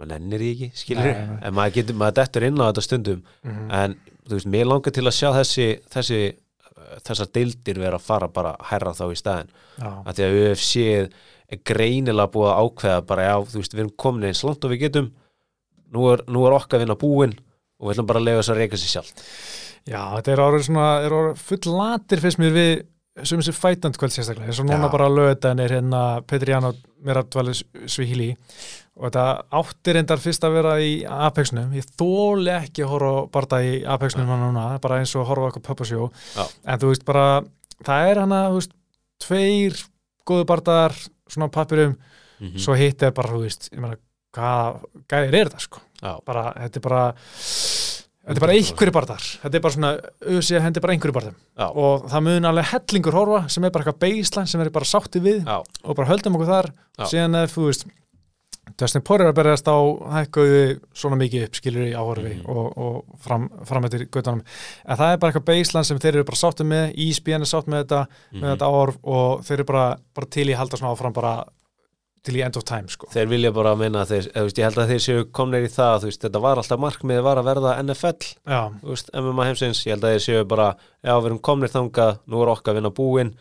maður nennir því ekki nei. en maður getur, maður dettur inn á þetta stundum, Mhm. en þú veist, mér langar til að sjá þessi, þessi þessar deildir vera að fara bara að herra þá í staðin, að því að UFC er greinilega búið að ákveða bara já, þú veist, við erum komin eins langt og við getum. Nú er, nú er okkar vinna búin og við ætlum bara að lega þess að reyka sér sjálf já, þetta er orðið svona, er orðið full latir fyrst mér við sem þessi fætand kvöld sérstaklega, eins og núna bara að lögðan er hérna Petri Ján að dvalið Svihili og þetta átti reyndar fyrst að vera í Apexnum, ég þóli ekki að horfa á barða í Apexnum hann núna, bara eins og horfa á pöppasjó, Já. en þú veist bara, það er hana, þú veist, tveir góðu bardaðar svona á pappirum, mm svo hitt er bara, þú veist, ég meina, hvað gæðir er þetta sko, bara, þetta er bara þetta er bara einhverju barðar þetta er bara svona, auðvitað hendi bara einhverju barðum og það mun alveg hellingur horfa sem er bara eitthvað baseline sem er bara sátti við já, og bara höldum okkur þar. Já. síðan ef þú veist Dustin Poirier er að berjast á hækkuðu svona mikið upp skilur í áhorfi Mhm. og, og fram, fram eftir gautanum en það er bara eitthvað baseline sem þeir eru bara sátti með ESPN er sátt með þetta, Mhm. með þetta áhorf og þeir eru bara, bara til í að halda svona áfram bara til í end of time sko. Þeir vilja bara að þeir, eða, veist, ég held að þeir séu komnir í það, veist, þetta var alltaf markmiðið var að verða NFL, veist, MMA heimsins, ég held að þeir séu bara, já, við erum komnir þangað, nú er okkar að vinna búin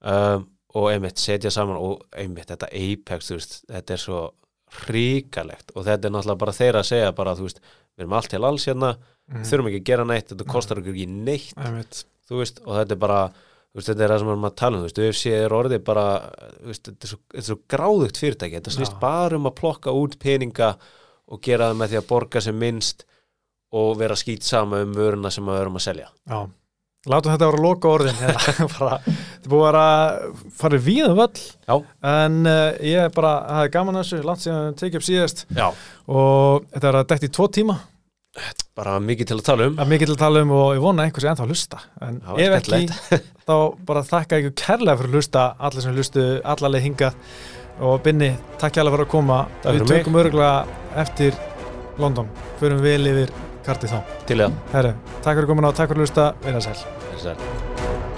um, og einmitt setja saman og einmitt þetta Apex, þetta er svo hríkalegt og þetta er náttúrulega bara þeir að segja bara, við erum allt til alls hérna, mm. þurfum ekki að gera neitt, þetta kostar okkur ekki neitt, einmitt. þú veist, og þetta er bara, veist, þetta er það sem við erum að tala um, þú veist, UFC er orðið bara, veist, þetta er svo, er svo gráðugt fyrirtæki, þetta snýst bara um að plokka út peninga og gera það með því að borga sem minnst og vera skýt sama um vöruna sem við erum að selja. Já, látum þetta vera loka orðin [laughs] [laughs] bara, þetta búið að vera farið víðum völl. Já, en uh, ég bara hafði gaman að þessu langt síðan við tekið upp síðast. Já, og þetta er að dætt í tvo tíma bara mikið til að tala um. Að mikið til að tala um og ég vona að einhversi ennþá að hlusta. En var ef ekki [laughs] þá bara þakka ykkur kærlega fyrir að hlusta allir sem hlustu, allarleið hingað. Og Binni, takk kærlega fyrir að koma. Takk við tökum örgulega eftir London, förum vel yfir kartið þá. Til það Herru, takk fyrir komin á, takk fyrir að hlusta, vera sæl